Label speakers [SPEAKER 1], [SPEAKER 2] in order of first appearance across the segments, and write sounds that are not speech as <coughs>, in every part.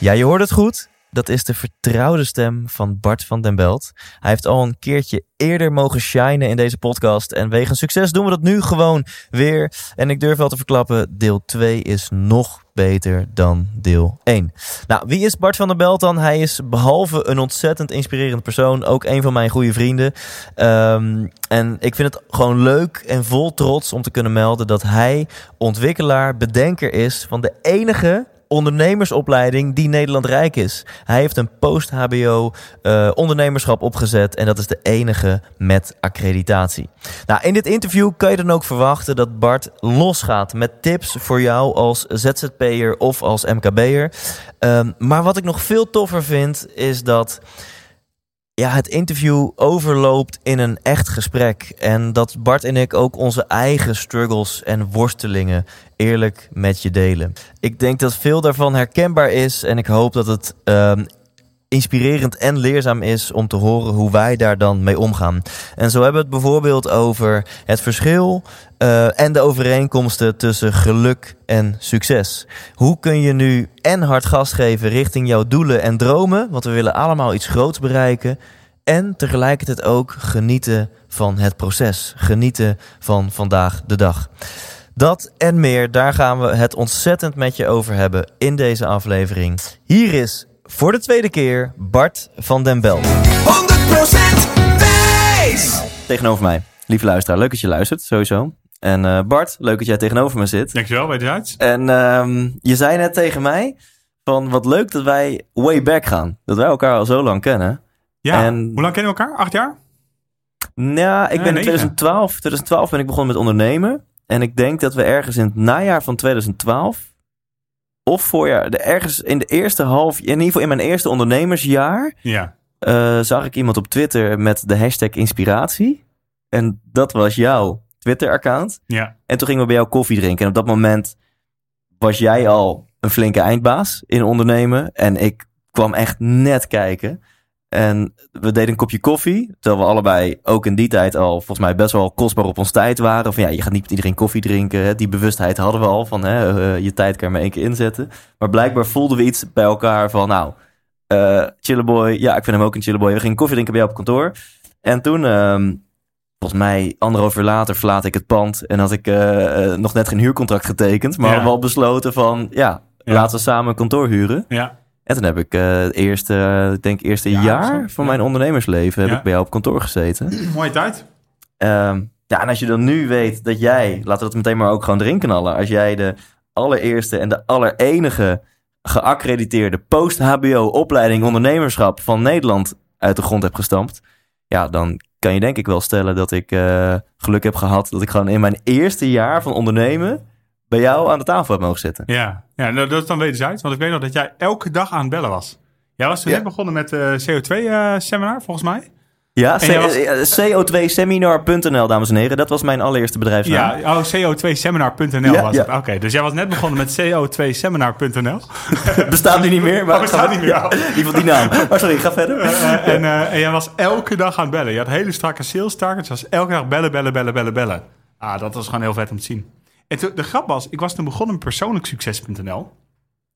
[SPEAKER 1] Ja, je hoort het goed. Dat is de vertrouwde stem van Bart van den Belt. Hij heeft al een keertje eerder mogen shinen in deze podcast. En wegens succes doen we dat nu gewoon weer. En ik durf wel te verklappen, deel 2 is nog beter dan deel 1. Nou, wie is Bart van der Belt dan? Hij is behalve een ontzettend inspirerend persoon ook een van mijn goede vrienden. Ehm, en ik vind het gewoon leuk en vol trots om te kunnen melden dat hij ontwikkelaar, bedenker is van de enige ondernemersopleiding die Nederland rijk is. Hij heeft een post-HBO uh, ondernemerschap opgezet en dat is de enige met accreditatie. Nou, in dit interview kan je dan ook verwachten dat Bart losgaat met tips voor jou als ZZP'er of als MKB'er. Um, maar wat ik nog veel toffer vind is dat ja, het interview overloopt in een echt gesprek. En dat Bart en ik ook onze eigen struggles en worstelingen eerlijk met je delen. Ik denk dat veel daarvan herkenbaar is en ik hoop dat het um, inspirerend en leerzaam is om te horen hoe wij daar dan mee omgaan. En zo hebben we het bijvoorbeeld over het verschil uh, en de overeenkomsten tussen geluk en succes. Hoe kun je nu en hard gas geven richting jouw doelen en dromen, want we willen allemaal iets groots bereiken, en tegelijkertijd ook genieten van het proces, genieten van vandaag de dag. Dat en meer, daar gaan we het ontzettend met je over hebben in deze aflevering. Hier is voor de tweede keer Bart van den Bel.
[SPEAKER 2] 100% wijs!
[SPEAKER 1] Tegenover mij, lieve luisteraar, leuk dat je luistert, sowieso. En uh, Bart, leuk dat jij tegenover me zit.
[SPEAKER 3] Dankjewel, weet je uit.
[SPEAKER 1] En uh, je zei net tegen mij van wat leuk dat wij way back gaan. Dat wij elkaar al zo lang kennen.
[SPEAKER 3] Ja, en, hoe lang kennen we elkaar? Acht jaar?
[SPEAKER 1] Nou, ik ben in 2012, 2012 ben ik begonnen met ondernemen. En ik denk dat we ergens in het najaar van 2012 of voorjaar, de, ergens in de eerste half, in ieder geval in mijn eerste ondernemersjaar,
[SPEAKER 3] ja.
[SPEAKER 1] uh, zag ik iemand op Twitter met de hashtag inspiratie. En dat was jouw Twitter-account.
[SPEAKER 3] Ja.
[SPEAKER 1] En toen gingen we bij jou koffie drinken. En op dat moment was jij al een flinke eindbaas in ondernemen. En ik kwam echt net kijken. En we deden een kopje koffie. Terwijl we allebei ook in die tijd al volgens mij best wel kostbaar op ons tijd waren. Van ja, je gaat niet met iedereen koffie drinken. Hè. Die bewustheid hadden we al van hè, uh, je tijd kan je maar één keer inzetten. Maar blijkbaar voelden we iets bij elkaar van nou, uh, chilleboy. Ja, ik vind hem ook een chilleboy. We gingen koffie drinken bij jou op kantoor. En toen, um, volgens mij anderhalf uur later verlaat ik het pand. En had ik uh, nog net geen huurcontract getekend. Maar ja. hadden we al besloten van ja, ja, laten we samen een kantoor huren.
[SPEAKER 3] Ja.
[SPEAKER 1] En toen heb ik uh, het eerste, ik denk eerste ja, jaar zo. van mijn ondernemersleven heb ik bij jou op kantoor gezeten. <clears throat>
[SPEAKER 3] Mooie tijd.
[SPEAKER 1] Um, ja, en als je dan nu weet dat jij, laten we dat meteen maar ook gewoon erin knallen. Als jij de allereerste en de allerenige geaccrediteerde post-HBO opleiding ondernemerschap van Nederland uit de grond hebt gestampt. Ja, dan kan je denk ik wel stellen dat ik uh, geluk heb gehad dat ik gewoon in mijn eerste jaar van ondernemen bij jou aan de tafel heb mogen zitten.
[SPEAKER 3] Ja, ja nou, dat is dan wederzijds. Want ik weet nog dat jij elke dag aan het bellen was. Jij was toen ja. net begonnen met uh, CO2-seminar, uh, volgens mij.
[SPEAKER 1] Ja, was... co2seminar.nl, dames en heren. Dat was mijn allereerste bedrijfsnaam.
[SPEAKER 3] Ja, oh, co2seminar.nl ja, was het. Oké, okay, dus jij was net begonnen met co2seminar.nl. <laughs>
[SPEAKER 1] bestaat nu niet meer, maar...
[SPEAKER 3] Oh, bestaat niet meer.
[SPEAKER 1] Ja, in ieder geval die naam. Maar sorry, ga verder.
[SPEAKER 3] Uh, en, en jij was elke dag aan het bellen. Je had hele strakke sales targets. Je was elke dag bellen, bellen, bellen, bellen, bellen. Ah, dat was gewoon heel vet om te zien. En de grap was, ik was toen begonnen met persoonlijksucces.nl.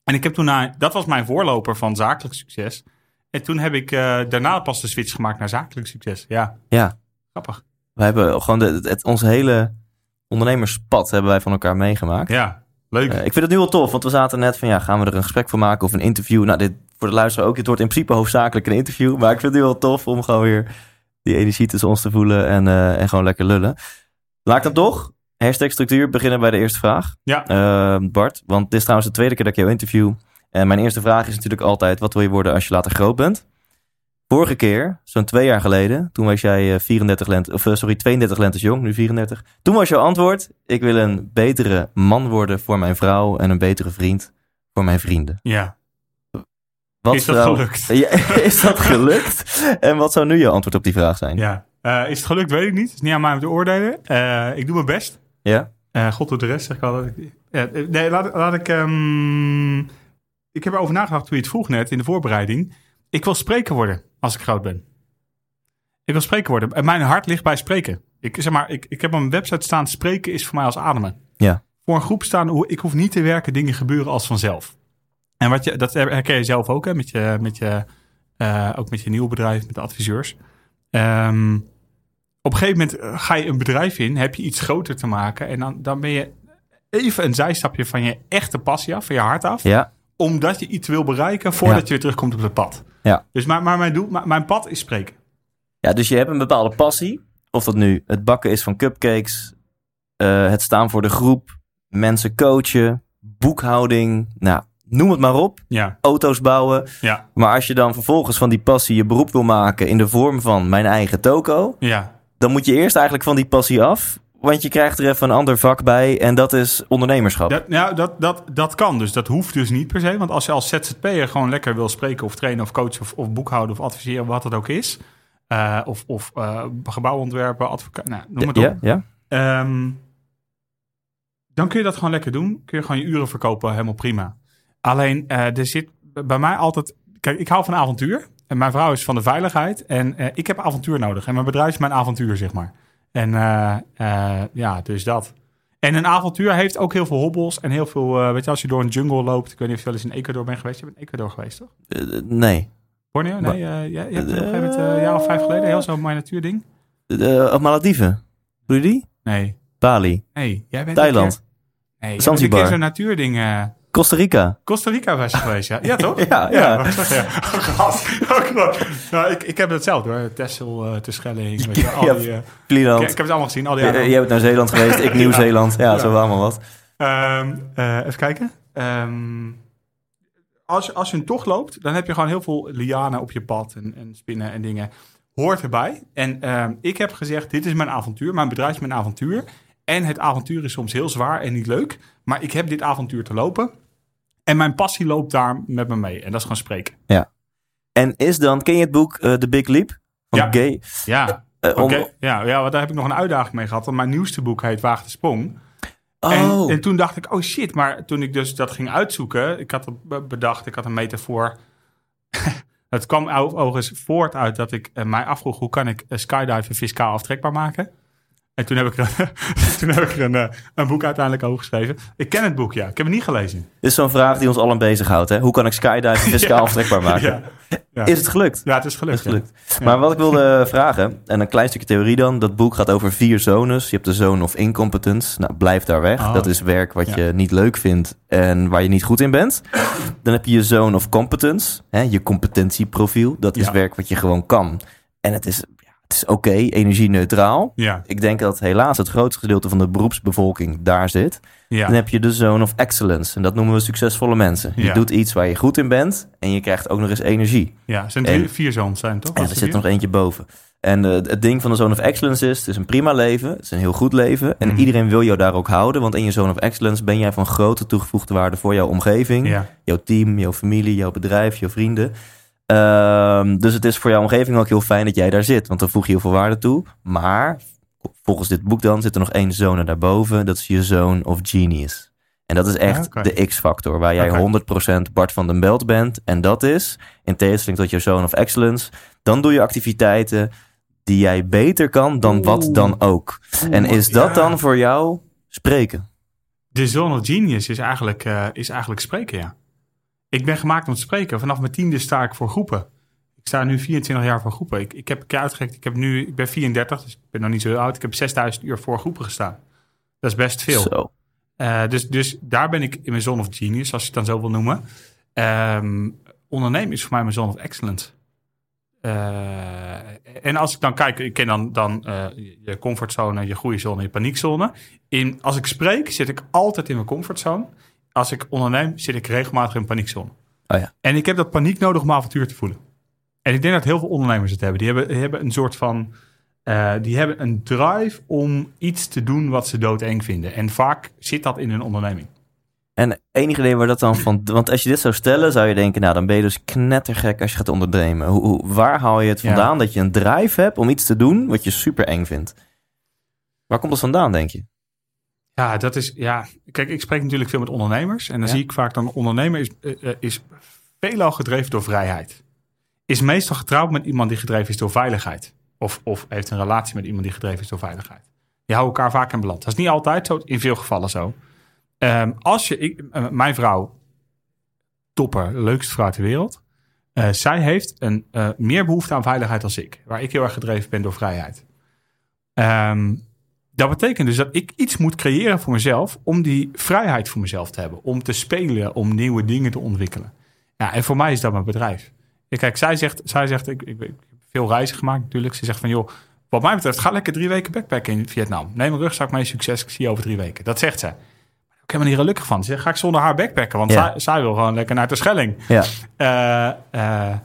[SPEAKER 3] En ik heb toen naar, dat was mijn voorloper van zakelijk succes. En toen heb ik uh, daarna pas de switch gemaakt naar zakelijk succes. Ja.
[SPEAKER 1] Ja.
[SPEAKER 3] Grappig.
[SPEAKER 1] We hebben gewoon de, het, hele ondernemerspad hebben wij van elkaar meegemaakt.
[SPEAKER 3] Ja, leuk.
[SPEAKER 1] Uh, ik vind het nu wel tof, want we zaten net van ja, gaan we er een gesprek van maken of een interview? Nou, dit voor de luisteraar ook. Het wordt in principe hoofdzakelijk een interview. Maar ik vind het nu wel tof om gewoon weer die energie tussen ons te voelen en, uh, en gewoon lekker lullen. Laat ik dan toch Hashtag structuur beginnen bij de eerste vraag.
[SPEAKER 3] Ja.
[SPEAKER 1] Uh, Bart, want dit is trouwens de tweede keer dat ik jou interview. En mijn eerste vraag is natuurlijk altijd: wat wil je worden als je later groot bent? Vorige keer, zo'n twee jaar geleden, toen was jij eh, 34 lente, of eh, sorry, 32 lentes jong, nu 34. Toen was jouw antwoord: ik wil een betere man worden voor mijn vrouw en een betere vriend voor mijn vrienden.
[SPEAKER 3] Ja.
[SPEAKER 1] Wat
[SPEAKER 3] Is dat
[SPEAKER 1] zou-
[SPEAKER 3] gelukt? <laughs>
[SPEAKER 1] Ja, is dat gelukt? En wat zou nu jouw antwoord op die vraag zijn?
[SPEAKER 3] ja. Eh, is het gelukt, weet ik niet. Het is niet aan mij om te oordelen. Eh, ik doe mijn best.
[SPEAKER 1] Ja?
[SPEAKER 3] Eh, God doet de rest, zeg ik altijd. Ja, eh, nee, laat, laat ik... ehm, ik heb erover nagedacht toen je het vroeg net in de voorbereiding. Ik wil spreker worden als ik groot ben. Ik wil spreker worden. En mijn hart ligt bij spreken. Ik, zeg maar, ik, ik heb op mijn website staan, spreken is voor mij als ademen.
[SPEAKER 1] Ja.
[SPEAKER 3] Voor een groep staan, ik hoef niet te werken, dingen gebeuren als vanzelf. En wat je, dat herken je zelf ook, hè, met je, met je, eh, ook met je nieuwe bedrijf, met de adviseurs. Ehm, op een gegeven moment eh, ga je een bedrijf in, heb je iets groter te maken. En dan, dan ben je even een zijstapje van je echte passie af, van je hart af.
[SPEAKER 1] Ja?
[SPEAKER 3] Omdat je iets wil bereiken voordat
[SPEAKER 1] Ja.
[SPEAKER 3] je weer terugkomt op het pad.
[SPEAKER 1] Ja.
[SPEAKER 3] Dus maar, maar mijn, doel, maar mijn pad is spreken.
[SPEAKER 1] Ja, dus je hebt een bepaalde passie. Of dat nu het bakken is van cupcakes, eh, het staan voor de groep, mensen coachen, boekhouding, nou, noem het maar op.
[SPEAKER 3] Ja,
[SPEAKER 1] Auto's bouwen.
[SPEAKER 3] ja,
[SPEAKER 1] Maar als je dan vervolgens van die passie je beroep wil maken in de vorm van mijn eigen toko,
[SPEAKER 3] ja.
[SPEAKER 1] Dan moet je eerst eigenlijk van die passie af. Want je krijgt er even een ander vak bij en dat is ondernemerschap.
[SPEAKER 3] Dat, nou, dat, dat, dat kan dus. Dat hoeft dus niet per se. Want als je als ZZP'er gewoon lekker wil spreken of trainen of coachen of, of boekhouden of adviseren, wat het ook is. eh, of of eh, gebouwontwerpen, advocaat, nou, noem het op.
[SPEAKER 1] ja, ja.
[SPEAKER 3] Ehm, dan kun je dat gewoon lekker doen. Kun je gewoon je uren verkopen, helemaal prima. Alleen, eh, er zit bij mij altijd... Kijk, ik hou van avontuur. Mijn vrouw is van de veiligheid. En eh, ik heb avontuur nodig. En mijn bedrijf is mijn avontuur, zeg maar. En eh, eh, ja, dus dat. En een avontuur heeft ook heel veel hobbels. En heel veel, weet je, als je door een jungle loopt. Ik weet niet of je wel eens in Ecuador bent geweest. Je bent in Ecuador geweest, toch?
[SPEAKER 1] Nee.
[SPEAKER 3] Borneo? Nee, ja, je hebt op een gegeven moment, een jaar of vijf geleden, heel zo'n mooi natuurding.
[SPEAKER 1] Op Malediven. Doe je die?
[SPEAKER 3] Nee.
[SPEAKER 1] Bali.
[SPEAKER 3] Nee, jij bent
[SPEAKER 1] Thailand.
[SPEAKER 3] Keer, nee,
[SPEAKER 1] Zanzibar.
[SPEAKER 3] keer zo'n natuurding...
[SPEAKER 1] Costa Rica.
[SPEAKER 3] Costa Rica was je geweest, ja. Ja, toch? <laughs>
[SPEAKER 1] Ja, ja.
[SPEAKER 3] je? Oh. Oh, nou, ik, ik heb hetzelfde hoor. Texel, eh Terschelling, weet je, <laughs> al
[SPEAKER 1] Ja,
[SPEAKER 3] die... eh, ik, heb het allemaal gezien, al die.
[SPEAKER 1] Jij bent naar Zeeland geweest, ik <laughs> Nieuw-Zeeland. Ja,
[SPEAKER 3] Ja.
[SPEAKER 1] zo allemaal wat.
[SPEAKER 3] Ehm, eh, even kijken. Ehm, als, je- als je een tocht loopt, dan heb je gewoon heel veel lianen op je pad en, en spinnen en dingen. Hoort erbij. En ehm, ik heb gezegd, dit is mijn avontuur. Mijn bedrijf is mijn avontuur. En het avontuur is soms heel zwaar en niet leuk. Maar ik heb dit avontuur te lopen. En mijn passie loopt daar met me mee. En dat is gewoon spreken.
[SPEAKER 1] En is dan, ken je het boek eh, The Big Leap? Van
[SPEAKER 3] Ja.
[SPEAKER 1] Gay?
[SPEAKER 3] Ja,
[SPEAKER 1] Eh,
[SPEAKER 3] oké.
[SPEAKER 1] om-
[SPEAKER 3] Ja, ja, want daar heb ik nog een uitdaging mee gehad. Want mijn nieuwste boek heet Waag de Sprong.
[SPEAKER 1] Oh,
[SPEAKER 3] En, en toen dacht ik, oh shit. Maar toen ik dus dat ging uitzoeken, ik had het be- bedacht, ik had een metafoor. <laughs> het kwam overigens voort uit dat ik eh, mij afvroeg, hoe kan ik skydiven fiscaal aftrekbaar maken? En toen heb ik er, <laughs> toen heb ik er een, eh, een boek uiteindelijk over geschreven. Ik ken het boek, ja. Ik heb het niet gelezen.
[SPEAKER 1] dit is zo'n vraag die ons allen bezighoudt. Hè? Hoe kan ik skydiven <laughs> fiscaal
[SPEAKER 3] Ja.
[SPEAKER 1] aftrekbaar maken?
[SPEAKER 3] Ja, ja.
[SPEAKER 1] Is het gelukt?
[SPEAKER 3] ja het is
[SPEAKER 1] Het
[SPEAKER 3] gelukt.
[SPEAKER 1] is
[SPEAKER 3] ja.
[SPEAKER 1] gelukt. Maar wat ik wilde <laughs> vragen, en een klein stukje theorie dan. Dat boek gaat over vier zones. Je hebt de zone of incompetence. Nou, blijf daar weg.
[SPEAKER 3] Oh.
[SPEAKER 1] Dat is werk wat je niet leuk vindt en waar je niet goed in bent. Dan heb je je zone of competence. Hè, je competentieprofiel. Dat is werk wat je gewoon kan. En het is, het is oké, energie-neutraal.
[SPEAKER 3] Ja,
[SPEAKER 1] Ik denk dat helaas het grootste gedeelte van de beroepsbevolking daar zit.
[SPEAKER 3] ja.
[SPEAKER 1] Dan heb je de zone of excellence. En dat noemen we succesvolle mensen. Je
[SPEAKER 3] Ja.
[SPEAKER 1] doet iets waar je goed in bent. En je krijgt ook nog eens energie.
[SPEAKER 3] ja. Zijn
[SPEAKER 1] En-
[SPEAKER 3] vier zoons zijn, toch?
[SPEAKER 1] Ja,
[SPEAKER 3] Was
[SPEAKER 1] er zit er nog eentje boven. En eh, het ding van de Zone of Excellence is, het is een prima leven. Het is een heel goed leven. En
[SPEAKER 3] Mhm.
[SPEAKER 1] iedereen wil jou daar ook houden. Want in je Zone of Excellence ben jij van grote toegevoegde waarde voor jouw omgeving.
[SPEAKER 3] Ja,
[SPEAKER 1] Jouw team, jouw familie, jouw bedrijf, jouw vrienden. Ehm, dus het is voor jouw omgeving ook heel fijn dat jij daar zit. Want dan voeg je heel veel waarde toe. Maar volgens dit boek dan zit er nog één zone daarboven. Dat is je Zone of Genius. En dat is echt
[SPEAKER 3] Ah,
[SPEAKER 1] de X-factor. Waar jij
[SPEAKER 3] Oké.
[SPEAKER 1] 100% Bart van den Belt bent. En dat is, in tegenstelling tot je Zone of Excellence... dan doe je activiteiten die jij beter kan dan wat dan ook. en is dat
[SPEAKER 3] ja.
[SPEAKER 1] dan voor jou spreken?
[SPEAKER 3] De Zone of Genius is eigenlijk, eh, is eigenlijk spreken, ja. Ik ben gemaakt om te spreken. Vanaf mijn tiende sta ik voor groepen. Ik sta nu 24 jaar voor groepen. Ik, ik heb een keer uitgerekend. Ik, heb nu, ik ben 34, dus ik ben nog niet zo oud. Ik heb 6000 uur voor groepen gestaan. Dat is best veel.
[SPEAKER 1] Zo.
[SPEAKER 3] Eh, dus, dus daar ben ik in mijn Zone of Genius, als je het dan zo wil noemen. Ehm, ondernemen is voor mij mijn Zone of Excellence. Eh, en als ik dan kijk, ik ken dan, dan eh, je comfortzone, je groeizone, je paniekzone. In, als ik spreek, zit ik altijd in mijn comfortzone. Als ik onderneem, zit ik regelmatig in paniekzone.
[SPEAKER 1] Oh ja.
[SPEAKER 3] En ik heb dat paniek nodig om avontuur te voelen. En ik denk dat heel veel ondernemers het hebben. Die hebben, die hebben een soort van... eh, die hebben een drive om iets te doen wat ze doodeng vinden. En vaak zit dat in hun onderneming.
[SPEAKER 1] En enig idee waar dat dan van... Want als je dit zou stellen, zou je denken... Nou, dan ben je dus knettergek als je gaat ondernemen. Hoe, hoe- waar haal je het
[SPEAKER 3] Ja.
[SPEAKER 1] vandaan dat je een drive hebt om iets te doen wat je super eng vindt? Waar komt dat vandaan, denk je?
[SPEAKER 3] Ja, dat is... Ja, kijk, ik spreek natuurlijk veel met ondernemers. En dan
[SPEAKER 1] Ja.
[SPEAKER 3] zie ik vaak dat een ondernemer is, eh, eh, is veelal gedreven door vrijheid. Is meestal getrouwd met iemand die gedreven is door veiligheid. Of, of heeft een relatie met iemand die gedreven is door veiligheid. Die houden elkaar vaak in balans. Dat is niet altijd zo, in veel gevallen zo. Ehm, als je, ik, eh, mijn vrouw, topper, leukste vrouw ter wereld. zij heeft een, meer behoefte aan veiligheid dan ik. Waar ik heel erg gedreven ben door vrijheid. Ehm, dat betekent dus dat ik iets moet creëren voor mezelf. om die vrijheid voor mezelf te hebben. Om te spelen, om nieuwe dingen te ontwikkelen. Ja, en voor mij is dat mijn bedrijf. Ja, kijk, zij zegt, zij zegt ik, ik, ik heb veel reizen gemaakt natuurlijk. Ze zegt van joh, wat mij betreft, ga lekker drie weken backpacken in Vietnam. Neem een rugzak mee, succes, ik zie je over drie weken. Dat zegt ze. Ik heb me niet gelukkig van. Ze zegt, ga ik zonder haar backpacken? Want
[SPEAKER 1] Ja.
[SPEAKER 3] zij, zij wil gewoon lekker naar de Schelling.
[SPEAKER 1] Ja,
[SPEAKER 3] Eh, eh,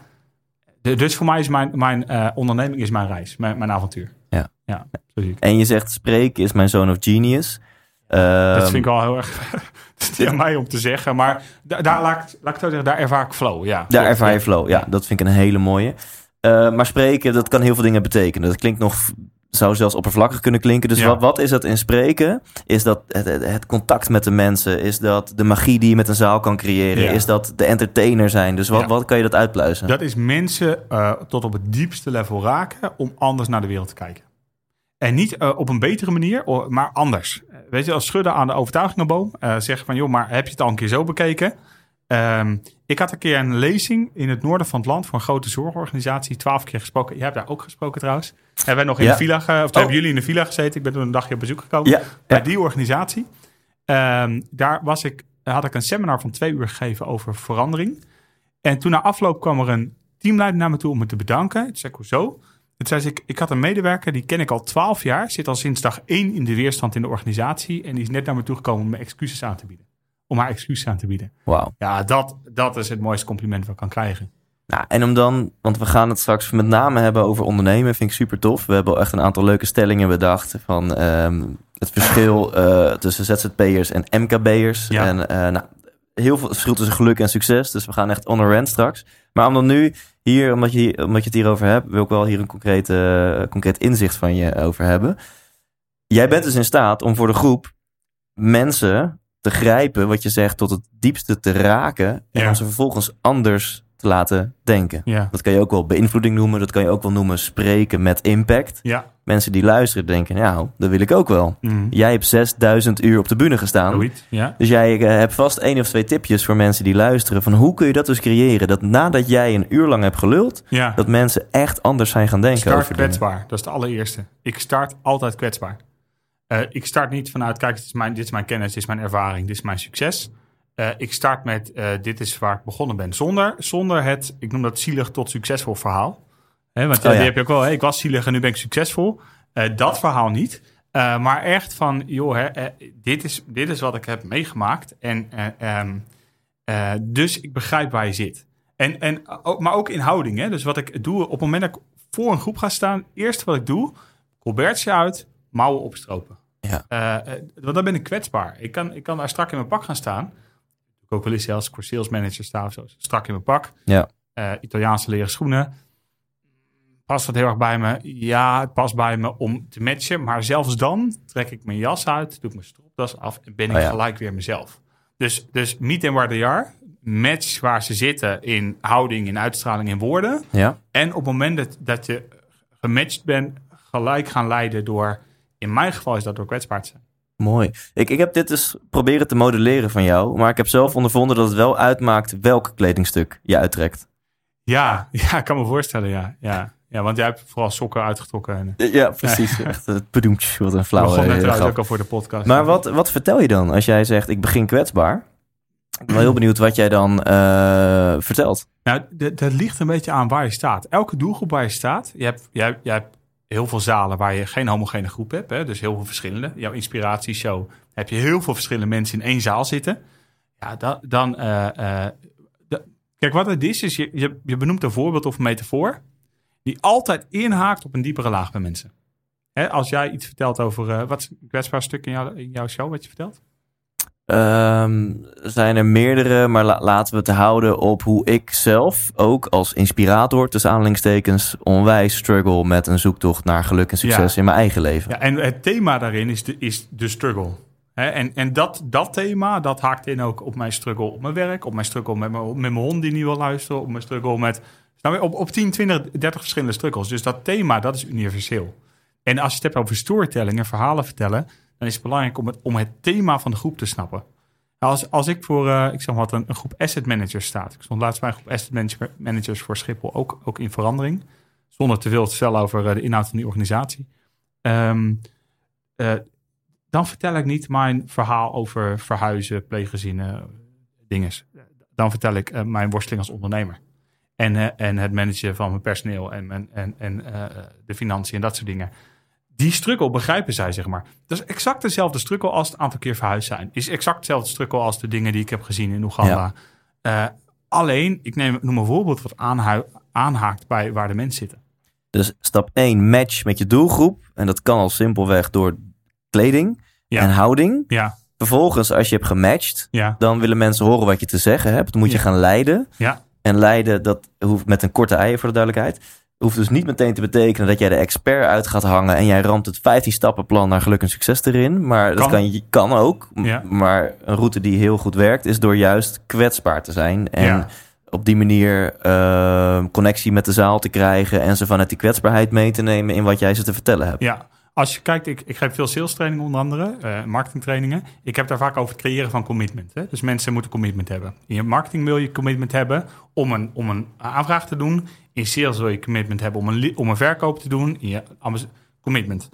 [SPEAKER 3] dus voor mij is mijn, mijn eh, onderneming is mijn reis, mijn, mijn avontuur.
[SPEAKER 1] Ja.
[SPEAKER 3] Ja zo zie ik.
[SPEAKER 1] en je zegt spreken is mijn zoon of genius.
[SPEAKER 3] Dat
[SPEAKER 1] Ehm,
[SPEAKER 3] vind ik wel heel erg. <laughs> aan mij om te zeggen. Maar da- daar, laat, ik, laat ik zo zeggen, daar ervaar ik flow. Ja,
[SPEAKER 1] Daar
[SPEAKER 3] Klopt,
[SPEAKER 1] ervaar je flow. Ja, dat vind ik een hele mooie. Eh, maar spreken, dat kan heel veel dingen betekenen. Dat klinkt nog, zou zelfs oppervlakkig kunnen klinken. Dus
[SPEAKER 3] Ja.
[SPEAKER 1] wat, wat is dat in spreken? Is dat het, het, het contact met de mensen? Is dat de magie die je met een zaal kan creëren?
[SPEAKER 3] Ja.
[SPEAKER 1] Is dat de entertainer zijn? Dus wat,
[SPEAKER 3] Ja.
[SPEAKER 1] wat kan je dat uitpluizen?
[SPEAKER 3] Dat is mensen eh, tot op het diepste level raken om anders naar de wereld te kijken. En niet eh, op een betere manier, maar anders. Eh, Weet je, als schudden aan de overtuigingenboom. eh zeggen van, joh, maar heb je het al een keer zo bekeken? Ehm, ik had een keer een lezing in het noorden van het land voor een grote zorgorganisatie. Twaalf keer gesproken. Jij hebt daar ook gesproken trouwens. Hebben wij nog in
[SPEAKER 1] Ja.
[SPEAKER 3] de villa, ge- of
[SPEAKER 1] Oh.
[SPEAKER 3] hebben jullie in de villa gezeten? Ik ben toen een dagje op bezoek gekomen.
[SPEAKER 1] Ja,
[SPEAKER 3] bij
[SPEAKER 1] ja.
[SPEAKER 3] die organisatie. Ehm, daar was ik, had ik een seminar van twee uur gegeven over verandering. En toen na afloop kwam er een teamleider naar me toe om me te bedanken. Toen zei ik, hoezo? Toen zei ze, ik, ik had een medewerker, die ken ik al twaalf jaar. Zit al sinds dag één in de weerstand in de organisatie. En die is net naar me toe gekomen om me excuses aan te bieden. Om haar excuses aan te bieden.
[SPEAKER 1] Wauw.
[SPEAKER 3] Ja, dat, dat is het mooiste compliment wat ik kan krijgen.
[SPEAKER 1] Nou, en om dan, want we gaan het straks met name hebben over ondernemen, vind ik super tof. We hebben al echt een aantal leuke stellingen bedacht van ehm, het verschil eh, tussen ZZP'ers en MKB'ers.
[SPEAKER 3] Ja.
[SPEAKER 1] En eh, nou, heel veel verschil tussen geluk en succes. Dus we gaan echt on a rant straks. Maar om dan nu hier, omdat je, omdat je het hierover hebt, wil ik wel hier een concrete, eh, concreet inzicht van je over hebben. Jij bent dus in staat om voor de groep mensen te grijpen, wat je zegt, tot het diepste te raken. En
[SPEAKER 3] Ja.
[SPEAKER 1] om ze vervolgens anders te laten denken.
[SPEAKER 3] Ja.
[SPEAKER 1] Dat kan je ook wel beïnvloeding noemen. Dat kan je ook wel noemen spreken met impact.
[SPEAKER 3] Ja.
[SPEAKER 1] Mensen die luisteren denken, nou, dat wil ik ook wel.
[SPEAKER 3] Mm.
[SPEAKER 1] Jij hebt 6000 uur op de bühne gestaan.
[SPEAKER 3] Ja.
[SPEAKER 1] Dus jij eh, hebt vast één of twee tipjes voor mensen die luisteren. Van hoe kun je dat dus creëren? Dat nadat jij een uur lang hebt geluld,
[SPEAKER 3] Ja.
[SPEAKER 1] dat mensen echt anders zijn gaan denken
[SPEAKER 3] Start
[SPEAKER 1] over dingen.
[SPEAKER 3] kwetsbaar. Dat is de allereerste. Ik start altijd kwetsbaar. Eh, ik start niet vanuit, kijk, dit is, mijn, dit is mijn kennis, dit is mijn ervaring, dit is mijn succes. Eh, ik start met, eh, dit is waar ik begonnen ben. Zonder, zonder het, ik noem dat zielig tot succesvol verhaal. Want eh,
[SPEAKER 1] Oh ja.
[SPEAKER 3] die heb je ook wel, ik was zielig en nu ben ik succesvol. Eh, dat verhaal niet. Eh, maar echt van, joh, hè, eh, dit, is, dit is wat ik heb meegemaakt. En, eh, ehm, eh, dus ik begrijp waar je zit. En, en, maar ook in houding. Hè? Dus wat ik doe op het moment dat ik voor een groep ga staan, eerst wat ik doe, colbertje uit, mouwen opstropen.
[SPEAKER 1] Ja.
[SPEAKER 3] Eh, eh, want dan ben ik kwetsbaar. Ik kan, ik kan daar strak in mijn pak gaan staan. Ik ook wel eens zelfs voor sales manager sta of zo. Strak in mijn pak.
[SPEAKER 1] Ja.
[SPEAKER 3] Eh, Italiaanse leren schoenen. Past dat heel erg bij me? Ja, het past bij me om te matchen. Maar zelfs dan trek ik mijn jas uit, doe ik mijn stropdas af en ben ik
[SPEAKER 1] Oh ja.
[SPEAKER 3] gelijk weer mezelf. Dus, dus meet them where they are. Match waar ze zitten in houding, in uitstraling, in woorden.
[SPEAKER 1] Ja,
[SPEAKER 3] En op het moment dat, dat je gematcht bent, gelijk gaan leiden door... In mijn geval is dat door kwetsbaar te zijn.
[SPEAKER 1] Mooi. Ik, ik heb dit dus proberen te modelleren van jou. Maar ik heb zelf ondervonden dat het wel uitmaakt welk kledingstuk je uittrekt.
[SPEAKER 3] Ja, <laughs> ja, ik kan me voorstellen, ja. ja. Ja, want jij hebt vooral sokken uitgetrokken. En,
[SPEAKER 1] Ja, precies. Echt het bedoemtje, wat een
[SPEAKER 3] we
[SPEAKER 1] flauwe
[SPEAKER 3] begonnen
[SPEAKER 1] eh,
[SPEAKER 3] trouwens ook al voor de podcast.
[SPEAKER 1] Maar wat, wat vertel je dan als jij zegt ik begin kwetsbaar? Ik ben wel heel benieuwd wat jij dan eh, vertelt.
[SPEAKER 3] Nou, d- dat ligt een beetje aan waar je staat. Elke doelgroep waar je staat, je hebt, jij, jij hebt heel veel zalen waar je geen homogene groep hebt. Hè? Dus heel veel verschillende. Jouw inspiratieshow heb je heel veel verschillende mensen in één zaal zitten. Ja, dan, eh, eh, Kijk, wat het is, is je, je, je benoemt een voorbeeld of een metafoor die altijd inhaakt op een diepere laag bij mensen. Hè, als jij iets vertelt over, eh, wat is een kwetsbaar stuk in, in jouw show wat je vertelt?
[SPEAKER 1] Er zijn er meerdere, maar la- laten we het houden op hoe ik zelf ook als inspirator, tussen aanhalingstekens, onwijs struggle met een zoektocht naar geluk en succes
[SPEAKER 3] Ja.
[SPEAKER 1] in mijn eigen leven.
[SPEAKER 3] Ja, en het thema daarin is de, is de struggle. En en dat, dat thema, dat haakt in ook op mijn struggle op mijn werk, op mijn struggle met mijn, met mijn hond die niet wil luisteren, op mijn struggle met, nou, op, op 10, 20, 30 verschillende struggles. Dus dat thema, dat is universeel. En als je het hebt over storytelling en verhalen vertellen, dan is het belangrijk om het, om het thema van de groep te snappen. Als, als ik voor, eh, ik zeg maar wat, een, een groep asset managers staat. Ik stond laatst bij een groep asset manager- managers voor Schiphol ook, ook in verandering. Zonder te veel te stellen over eh, de inhoud van die organisatie. Ehm, eh, dan vertel ik niet mijn verhaal over verhuizen, pleeggezinnen, dinges. Dan vertel ik mijn worsteling als ondernemer. En, en het managen van mijn personeel en, en, en, de financiën en dat soort dingen. Die struggle begrijpen zij, zeg maar. Dat is exact dezelfde struggle als het aantal keer verhuisd zijn. Is exact hetzelfde struggle als de dingen die ik heb gezien in Oeganda. Eh, alleen, ik neem, noem een voorbeeld wat aanhaakt bij waar de mensen zitten.
[SPEAKER 1] Dus stap 1, match met je doelgroep. En dat kan al simpelweg door kleding
[SPEAKER 3] Ja.
[SPEAKER 1] en houding.
[SPEAKER 3] Ja,
[SPEAKER 1] Vervolgens, als je hebt gematcht,
[SPEAKER 3] ja,
[SPEAKER 1] dan willen mensen horen wat je te zeggen hebt. Dan moet je gaan leiden.
[SPEAKER 3] ja.
[SPEAKER 1] En leiden, dat hoeft met een korte ei voor de duidelijkheid. Hoeft dus niet meteen te betekenen dat jij de expert uit gaat hangen en jij ramt het 15 stappenplan naar geluk en succes erin. Maar dat
[SPEAKER 3] Kan.
[SPEAKER 1] kan, je- kan ook.
[SPEAKER 3] Ja.
[SPEAKER 1] Maar een route die heel goed werkt, is door juist kwetsbaar te zijn. En
[SPEAKER 3] Ja.
[SPEAKER 1] op die manier eh, connectie met de zaal te krijgen en ze vanuit die kwetsbaarheid mee te nemen in wat jij ze te vertellen hebt.
[SPEAKER 3] Ja, als je kijkt, ik, ik geef veel sales trainingen onder andere, eh marketingtrainingen. Ik heb daar vaak over het creëren van commitment. Hè? Dus mensen moeten commitment hebben. In je marketing wil je commitment hebben om een, om een aanvraag te doen. In sales wil je commitment hebben om een, om een verkoop te doen. In je commitment.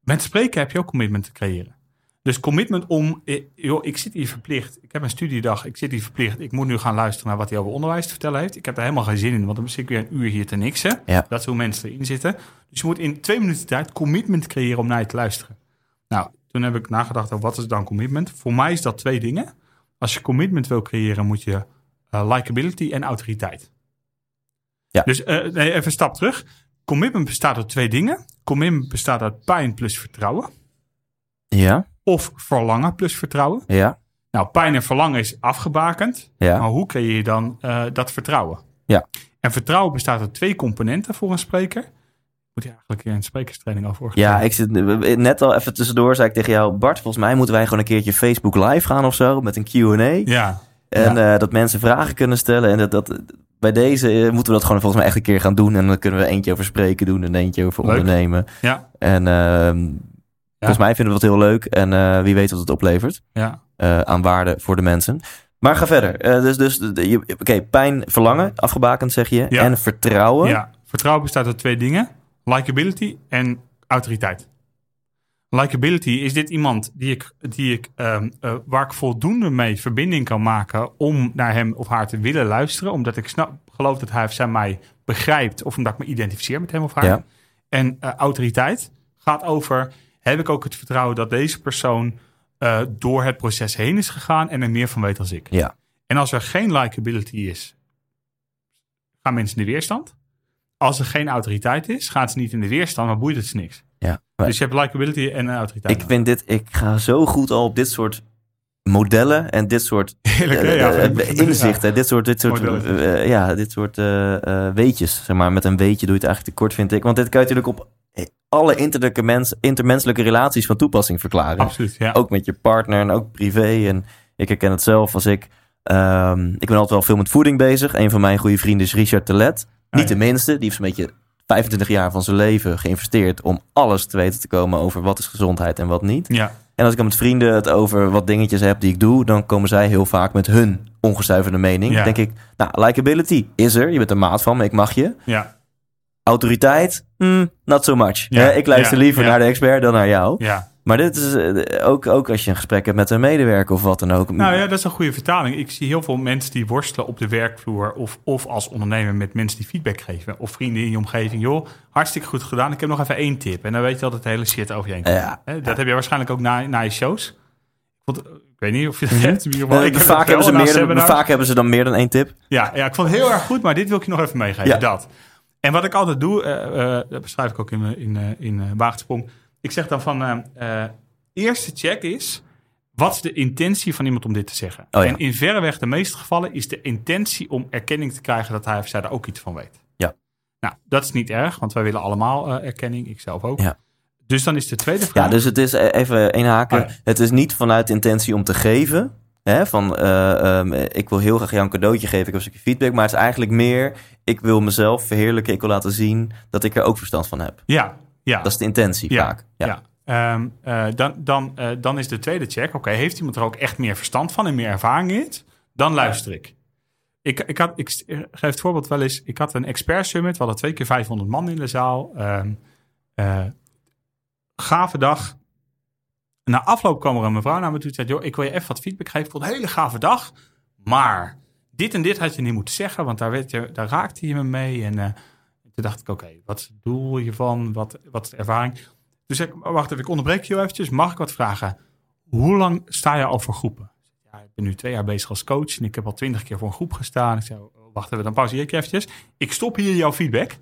[SPEAKER 3] Met spreken heb je ook commitment te creëren. Dus commitment om, eh, joh, ik zit hier verplicht. Ik heb een studiedag, ik zit hier verplicht. Ik moet nu gaan luisteren naar wat hij over onderwijs te vertellen heeft. Ik heb daar helemaal geen zin in, want dan zit ik weer een uur hier te niksen.
[SPEAKER 1] Ja.
[SPEAKER 3] Dat is hoe mensen erin zitten. Dus je moet in twee minuten tijd commitment creëren om naar je te luisteren. Nou, toen heb ik nagedacht over wat is dan commitment. Voor mij is dat twee dingen. Als je commitment wil creëren, moet je eh, likability en autoriteit.
[SPEAKER 1] Ja.
[SPEAKER 3] Dus eh, nee, even een stap terug. Commitment bestaat uit twee dingen. Commitment bestaat uit pijn plus vertrouwen.
[SPEAKER 1] Ja,
[SPEAKER 3] Of verlangen plus vertrouwen.
[SPEAKER 1] ja,
[SPEAKER 3] Nou, pijn en verlangen is afgebakend.
[SPEAKER 1] ja.
[SPEAKER 3] Maar hoe creëer je dan eh, dat vertrouwen?
[SPEAKER 1] Ja.
[SPEAKER 3] En vertrouwen bestaat uit twee componenten voor een spreker. Moet je eigenlijk een sprekerstraining over organiseren.
[SPEAKER 1] Ja, ik zit net al even tussendoor, zei ik tegen jou, Bart, volgens mij moeten wij gewoon een keertje Facebook live gaan of zo, met een Q&A.
[SPEAKER 3] Ja,
[SPEAKER 1] En eh, dat mensen vragen kunnen stellen. En dat, dat, bij deze eh, moeten we dat gewoon volgens mij echt een keer gaan doen. En dan kunnen we eentje over spreken doen en eentje over
[SPEAKER 3] Leuk.
[SPEAKER 1] ondernemen.
[SPEAKER 3] ja,
[SPEAKER 1] En ehm, volgens mij vinden we dat heel leuk. En eh, wie weet wat het oplevert
[SPEAKER 3] ja.
[SPEAKER 1] eh, aan waarde voor de mensen. Maar ga verder. Eh, dus dus oké, pijn, verlangen, afgebakend zeg je.
[SPEAKER 3] Ja.
[SPEAKER 1] En vertrouwen.
[SPEAKER 3] Ja, vertrouwen bestaat uit twee dingen. Likability en autoriteit. Likability is dit iemand die ik, die ik, ehm, eh, waar ik voldoende mee verbinding kan maken om naar hem of haar te willen luisteren. Omdat ik snap, geloof dat hij of zij mij begrijpt of omdat ik me identificeer met hem of haar.
[SPEAKER 1] Ja.
[SPEAKER 3] En autoriteit gaat over, heb ik ook het vertrouwen dat deze persoon eh, door het proces heen is gegaan en er meer van weet als ik.
[SPEAKER 1] Ja.
[SPEAKER 3] En als er geen likability is, gaan mensen in de weerstand. Als er geen autoriteit is, gaan ze niet in de weerstand, maar boeit het ze niks.
[SPEAKER 1] Ja. Maar
[SPEAKER 3] Dus je hebt likability en een autoriteit.
[SPEAKER 1] ik vind dit, ik ga zo goed al op dit soort modellen en dit soort <laughs>
[SPEAKER 3] Heerlijk,
[SPEAKER 1] eh,
[SPEAKER 3] Ja,
[SPEAKER 1] eh, inzichten, dit soort, dit soort, ja, dit soort weetjes. Zeg maar, met een weetje doe je het eigenlijk te kort, vind ik. Want dit kan je natuurlijk op alle mens, intermenselijke relaties van toepassing verklaren.
[SPEAKER 3] Absoluut, ja.
[SPEAKER 1] Ook met je partner en ook privé. En ik herken het zelf als ik. ehm, ik ben altijd wel veel met voeding bezig. Een van mijn goede vrienden is Richard Telet. Niet
[SPEAKER 3] Ah, ja.
[SPEAKER 1] de minste. Die heeft zo'n beetje 25 jaar van zijn leven geïnvesteerd om alles te weten te komen over wat is gezondheid en wat niet.
[SPEAKER 3] Ja,
[SPEAKER 1] En als ik met vrienden het over wat dingetjes heb die ik doe, dan komen zij heel vaak met hun ongezuiverde mening.
[SPEAKER 3] Ja.
[SPEAKER 1] Dan denk ik, nou, likability is er. Je bent er maat van me, ik mag je.
[SPEAKER 3] ja,
[SPEAKER 1] Autoriteit, hmm, not so much.
[SPEAKER 3] Ja,
[SPEAKER 1] ik luister
[SPEAKER 3] ja,
[SPEAKER 1] liever
[SPEAKER 3] ja.
[SPEAKER 1] naar de expert dan naar jou.
[SPEAKER 3] ja.
[SPEAKER 1] Maar dit is eh, ook, ook als je een gesprek hebt met een medewerker of wat dan ook.
[SPEAKER 3] Nou ja, dat is een goede vertaling. Ik zie heel veel mensen die worstelen op de werkvloer of, of als ondernemer met mensen die feedback geven. Of vrienden in je omgeving. Joh, hartstikke goed gedaan. Ik heb nog even één tip. En dan weet je altijd de hele shit over je heen. komt.
[SPEAKER 1] Ja.
[SPEAKER 3] Hè, Dat heb je waarschijnlijk ook na, na je shows. Ik vond, ik weet niet of je dat hebt. In ieder geval,
[SPEAKER 1] Eh,
[SPEAKER 3] ik
[SPEAKER 1] vaak,
[SPEAKER 3] het
[SPEAKER 1] hebben ze meer,
[SPEAKER 3] seminars.
[SPEAKER 1] vaak hebben ze dan meer dan één tip.
[SPEAKER 3] Ja, ja, ik vond het heel erg goed, maar dit wil ik je nog even meegeven.
[SPEAKER 1] Ja.
[SPEAKER 3] Dat. En wat ik altijd doe, eh, eh, dat beschrijf ik ook in, in, eh, in eh, Waagdsprong. Ik zeg dan van, eerste check is, wat is de intentie van iemand om dit te zeggen?
[SPEAKER 1] Oh ja.
[SPEAKER 3] En in verreweg de meeste gevallen is de intentie om erkenning te krijgen dat hij of zij er ook iets van weet.
[SPEAKER 1] Ja.
[SPEAKER 3] Nou, dat is niet erg, want wij willen allemaal erkenning, ik zelf ook.
[SPEAKER 1] Ja.
[SPEAKER 3] Dus dan is de tweede vraag.
[SPEAKER 1] Ja, dus het is even één haken.
[SPEAKER 3] Oh ja.
[SPEAKER 1] Het is niet vanuit intentie om te geven. Hè, van eh, ehm, ik wil heel graag jou een cadeautje geven, ik heb een stukje feedback. Maar het is eigenlijk meer, ik wil mezelf verheerlijken, ik wil laten zien dat ik er ook verstand van heb.
[SPEAKER 3] ja, ja.
[SPEAKER 1] Dat is de intentie
[SPEAKER 3] Ja,
[SPEAKER 1] vaak.
[SPEAKER 3] Ja. Ehm, eh, dan, dan, eh, dan is de tweede check. Oké, heeft iemand er ook echt meer verstand van en meer ervaring in? Dan luister ik. Ik, ik, had, ik geef het voorbeeld wel eens. Ik had een expert summit. We hadden twee keer 500 man in de zaal. Ehm, eh, gave dag. Na afloop kwam er een mevrouw naar me toe en zei: Joh, ik wil je even wat feedback geven. Ik vond een hele gave dag. Maar dit en dit had je niet moeten zeggen, want daar, werd je, daar raakte je me mee. En eh, toen dacht ik: Oké, wat is het doel hiervan? Wat, wat is de ervaring? Dus ik, wacht even, ik onderbreek je eventjes. Mag ik wat vragen? Hoe lang sta je al voor groepen? Ja, ik ben nu twee jaar bezig als coach en ik heb al twintig keer voor een groep gestaan. Ik zei, oh, wacht even, dan pauzeer ik eventjes. Ik stop hier jouw feedback.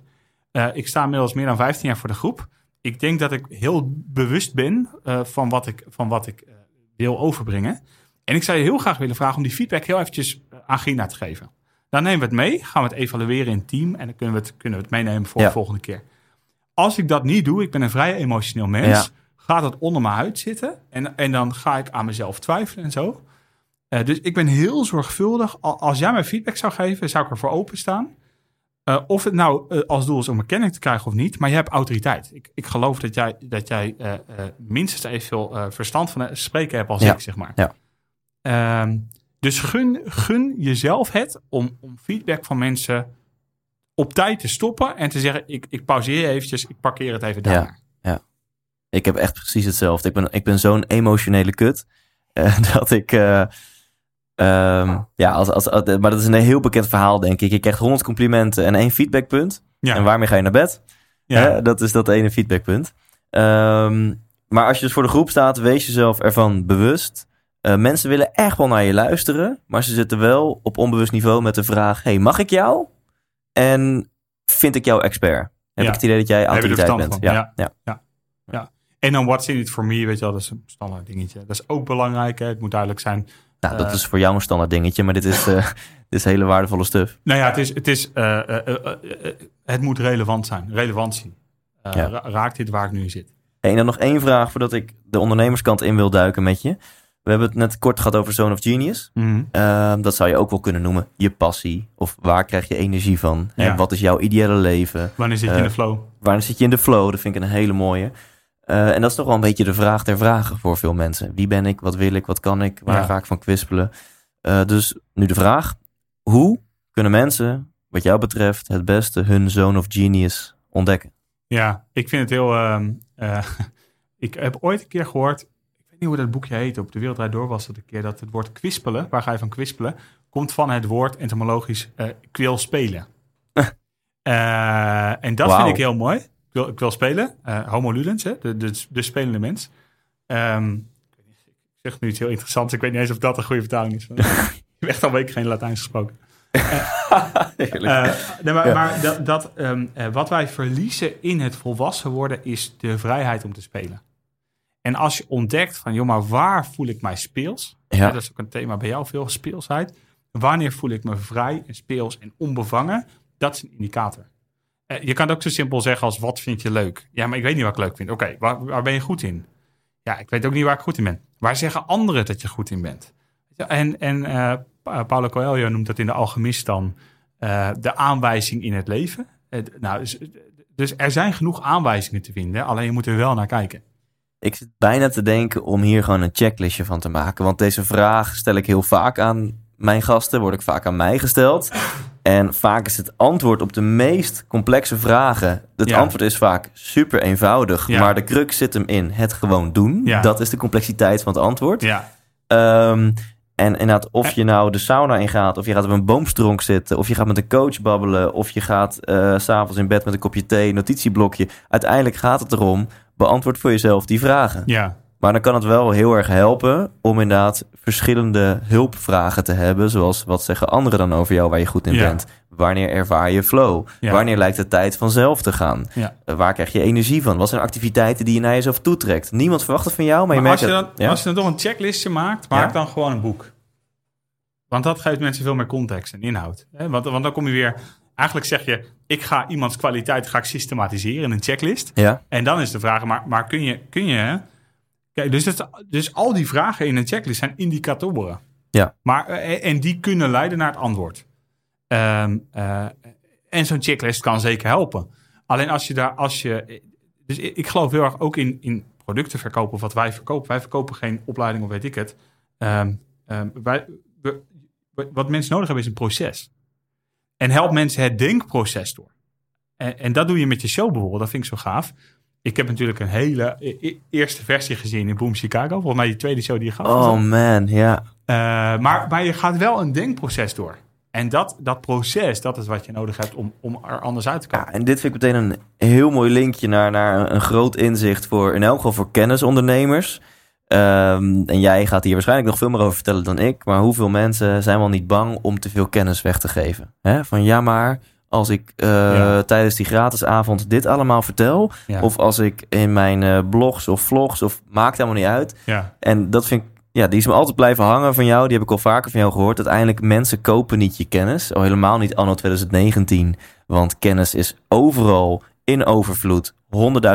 [SPEAKER 3] Eh, ik sta inmiddels meer dan 15 jaar voor de groep. Ik denk dat ik heel bewust ben eh, van wat ik, van wat ik eh, wil overbrengen. En ik zou je heel graag willen vragen om die feedback heel eventjes eh, aan Gina te geven. Dan nemen we het mee, gaan we het evalueren in het team en dan kunnen we het, kunnen we het meenemen voor
[SPEAKER 1] Ja.
[SPEAKER 3] de volgende keer. Als ik dat niet doe, ik ben een vrij emotioneel mens,
[SPEAKER 1] Ja.
[SPEAKER 3] gaat het onder mijn huid zitten en, en dan ga ik aan mezelf twijfelen en zo. Dus ik ben heel zorgvuldig. Al- Als jij mij feedback zou geven, zou ik ervoor openstaan. Eh of het nou eh, als doel is om erkenning te krijgen of niet, maar je hebt autoriteit. Ik, ik geloof dat jij, dat jij eh, minstens evenveel verstand van spreken hebt als
[SPEAKER 1] Ja.
[SPEAKER 3] ik, zeg maar.
[SPEAKER 1] Ja.
[SPEAKER 3] Ehm, dus gun, gun jezelf het om, om feedback van mensen op tijd te stoppen en te zeggen: ik, ik pauzeer eventjes, ik parkeer het even daar.
[SPEAKER 1] Ik heb echt precies hetzelfde. Ik ben, ik ben zo'n emotionele kut. <laughs> dat ik. Eh, ehm, ja, als, als, als- maar dat is een heel bekend verhaal, denk ik. Je krijgt 100 complimenten en één feedbackpunt.
[SPEAKER 3] Ja.
[SPEAKER 1] En waarmee ga je naar bed?
[SPEAKER 3] Ja.
[SPEAKER 1] Hè, dat is dat ene feedbackpunt. Ehm, maar als je dus voor de groep staat, wees jezelf ervan bewust. Eh, mensen willen echt wel naar je luisteren, maar ze zitten wel op onbewust niveau met de vraag: hey, mag ik jou? En vind ik jou expert? Heb
[SPEAKER 3] Ja.
[SPEAKER 1] ik het idee dat jij autoriteit bent?
[SPEAKER 3] van?
[SPEAKER 1] Ja,
[SPEAKER 3] Ja.
[SPEAKER 1] ja.
[SPEAKER 3] En dan what's in it for me, weet je wel, dat is een standaard dingetje. Dat is ook belangrijk, hè? het moet duidelijk zijn.
[SPEAKER 1] Nou, dat
[SPEAKER 3] Eh.
[SPEAKER 1] is voor jou een standaard dingetje, maar dit is, eh, <laughs> dit is hele waardevolle stuff.
[SPEAKER 3] Nou ja, het, is, het, is, eh, het moet relevant zijn, relevantie.
[SPEAKER 1] Ja.
[SPEAKER 3] Raakt dit waar ik nu in zit?
[SPEAKER 1] En dan nog één vraag voordat ik de ondernemerskant in wil duiken met je. We hebben het net kort gehad over Zone of Genius. Ehm, dat zou je ook wel kunnen noemen je passie. Of waar krijg je energie van?
[SPEAKER 3] Ja.
[SPEAKER 1] wat is jouw ideale leven?
[SPEAKER 3] Wanneer zit je in de flow?
[SPEAKER 1] Waar zit je in de flow? Dat vind ik een hele mooie. Eh, en dat is toch wel een beetje de vraag der vragen voor veel mensen. Wie ben ik? Wat wil ik? Wat kan ik? Waar
[SPEAKER 3] Ja.
[SPEAKER 1] ga ik van kwispelen? Eh, dus nu de vraag. Hoe kunnen mensen, wat jou betreft, het beste hun Zone of Genius ontdekken?
[SPEAKER 3] Ja, ik vind het heel... ehm, eh, <laughs> ik heb ooit een keer gehoord... Ik weet niet hoe dat boekje heet. Op de Wereldrijd Door was het een keer dat het woord kwispelen... Waar ga je van kwispelen? Komt van het woord etymologisch eh kwil spelen. <laughs> En dat vind ik heel mooi. Ik wil, ik wil spelen. Eh, homo ludens, hè? De, de, de spelende mens. Ehm, ik zeg nu iets heel interessants. Ik weet niet eens of dat een goede vertaling is. <laughs> ik heb echt al weken geen Latijns gesproken. <laughs> Eh, nee, maar
[SPEAKER 1] Ja.
[SPEAKER 3] maar dat, dat, ehm, eh, wat wij verliezen in het volwassen worden is de vrijheid om te spelen. En als je ontdekt van, joh, maar waar voel ik mij speels?
[SPEAKER 1] Ja.
[SPEAKER 3] Dat is ook een thema bij jou, veel speelsheid. Wanneer voel ik me vrij en speels en onbevangen? Dat is een indicator. Eh, je kan het ook zo simpel zeggen als, wat vind je leuk? Ja, maar ik weet niet wat ik leuk vind. Oké, waar, waar ben je goed in? Ja, ik weet ook niet waar ik goed in ben. Waar zeggen anderen dat je goed in bent? En, en eh, Pa- Paulo Coelho noemt dat in de Alchemist dan eh, de aanwijzing in het leven. Eh, nou, dus, dus er zijn genoeg aanwijzingen te vinden, alleen je moet er wel naar kijken.
[SPEAKER 1] Ik zit bijna te denken om hier gewoon een checklistje van te maken. Want deze vraag stel ik heel vaak aan mijn gasten, word ik vaak aan mij gesteld. En vaak is het antwoord op de meest complexe vragen. Het
[SPEAKER 3] Ja.
[SPEAKER 1] antwoord is vaak super eenvoudig,
[SPEAKER 3] Ja.
[SPEAKER 1] maar de crux zit hem in het gewoon doen.
[SPEAKER 3] Ja.
[SPEAKER 1] Dat is de complexiteit van het antwoord.
[SPEAKER 3] Ja,
[SPEAKER 1] Ehm, en inderdaad, of je nou de sauna ingaat, of je gaat op een boomstronk zitten, of je gaat met een coach babbelen, of je gaat eh, s s'avonds in bed met een kopje thee, notitieblokje. Uiteindelijk gaat het erom, beantwoord voor jezelf die vragen.
[SPEAKER 3] ja,
[SPEAKER 1] Maar dan kan het wel heel erg helpen om inderdaad verschillende hulpvragen te hebben. Zoals wat zeggen anderen dan over jou waar je goed in
[SPEAKER 3] Ja.
[SPEAKER 1] bent? Wanneer ervaar je flow?
[SPEAKER 3] Ja.
[SPEAKER 1] Wanneer lijkt de tijd vanzelf te gaan?
[SPEAKER 3] Ja.
[SPEAKER 1] Eh, waar krijg je energie van? Wat zijn activiteiten die je naar jezelf toetrekt? Niemand verwacht het van jou, maar,
[SPEAKER 3] Maar,
[SPEAKER 1] je
[SPEAKER 3] als,
[SPEAKER 1] merkt
[SPEAKER 3] je dan,
[SPEAKER 1] het.
[SPEAKER 3] Als je dan toch een checklistje maakt, maak dan gewoon een boek. Want dat geeft mensen veel meer context en inhoud. Want, want dan kom je weer... Eigenlijk zeg je, ik ga iemands kwaliteit ga ik systematiseren in een checklist.
[SPEAKER 1] ja,
[SPEAKER 3] En dan is de vraag, maar, maar kun je... Kun je? Kijk, dus, het, dus al die vragen in een checklist zijn indicatoren.
[SPEAKER 1] Ja.
[SPEAKER 3] Maar, eh, en die kunnen leiden naar het antwoord. Ehm, eh, en zo'n checklist kan zeker helpen. Alleen als je daar, als je. Dus ik, ik geloof heel erg ook in, in producten verkopen of wat wij verkopen. Wij verkopen geen opleiding of weet ik het. Ehm, ehm, wij, we- wat mensen nodig hebben is een proces. En help mensen het denkproces door. En, en dat doe je met je show bijvoorbeeld. Dat vind ik zo gaaf. Ik heb natuurlijk een hele e- e- eerste versie gezien in Boom Chicago. Volgens mij die tweede show die je gaf.
[SPEAKER 1] oh man, ja.
[SPEAKER 3] Eh, maar, maar je gaat wel een denkproces door. En dat, dat proces, dat is wat je nodig hebt om, om er anders uit te komen.
[SPEAKER 1] Ja, en dit vind ik meteen een heel mooi linkje naar, naar een groot inzicht voor, in elk geval voor kennisondernemers. Ehm, en jij gaat hier waarschijnlijk nog veel meer over vertellen dan ik. Maar hoeveel mensen zijn wel niet bang om te veel kennis weg te geven? Van ja, maar als ik eh,
[SPEAKER 3] Ja.
[SPEAKER 1] tijdens die gratis avond dit allemaal vertel.
[SPEAKER 3] Ja.
[SPEAKER 1] Of als ik in mijn eh, blogs of vlogs, of maakt helemaal niet uit.
[SPEAKER 3] ja.
[SPEAKER 1] En dat vind ik, ja, die is me altijd blijven hangen van jou. Die heb ik al vaker van jou gehoord. Uiteindelijk, mensen kopen niet je kennis. Al helemaal niet anno 2019. Want kennis is overal in overvloed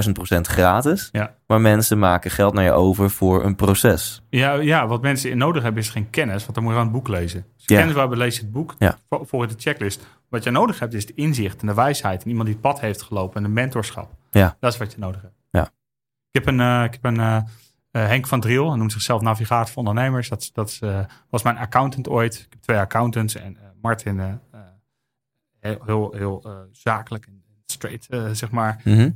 [SPEAKER 1] 100.000 procent gratis.
[SPEAKER 3] Ja.
[SPEAKER 1] Maar mensen maken geld naar je over voor een proces.
[SPEAKER 3] Ja, ja, wat mensen in nodig hebben is geen kennis, want dan moet je gewoon het boek lezen. Dus
[SPEAKER 1] Ja.
[SPEAKER 3] kennis waar we lezen het boek
[SPEAKER 1] Ja.
[SPEAKER 3] voor de checklist. Wat je nodig hebt is de inzicht en de wijsheid en iemand die het pad heeft gelopen en de mentorschap.
[SPEAKER 1] Ja.
[SPEAKER 3] Dat is wat je nodig hebt.
[SPEAKER 1] Ja.
[SPEAKER 3] Ik heb een, eh, ik heb een eh, eh, Henk van Driel, hij noemt zichzelf navigator voor ondernemers. Dat, dat is, was mijn accountant ooit. Ik heb twee accountants en Martin heel, heel, heel zakelijk en straight, zeg maar.
[SPEAKER 1] Mhm.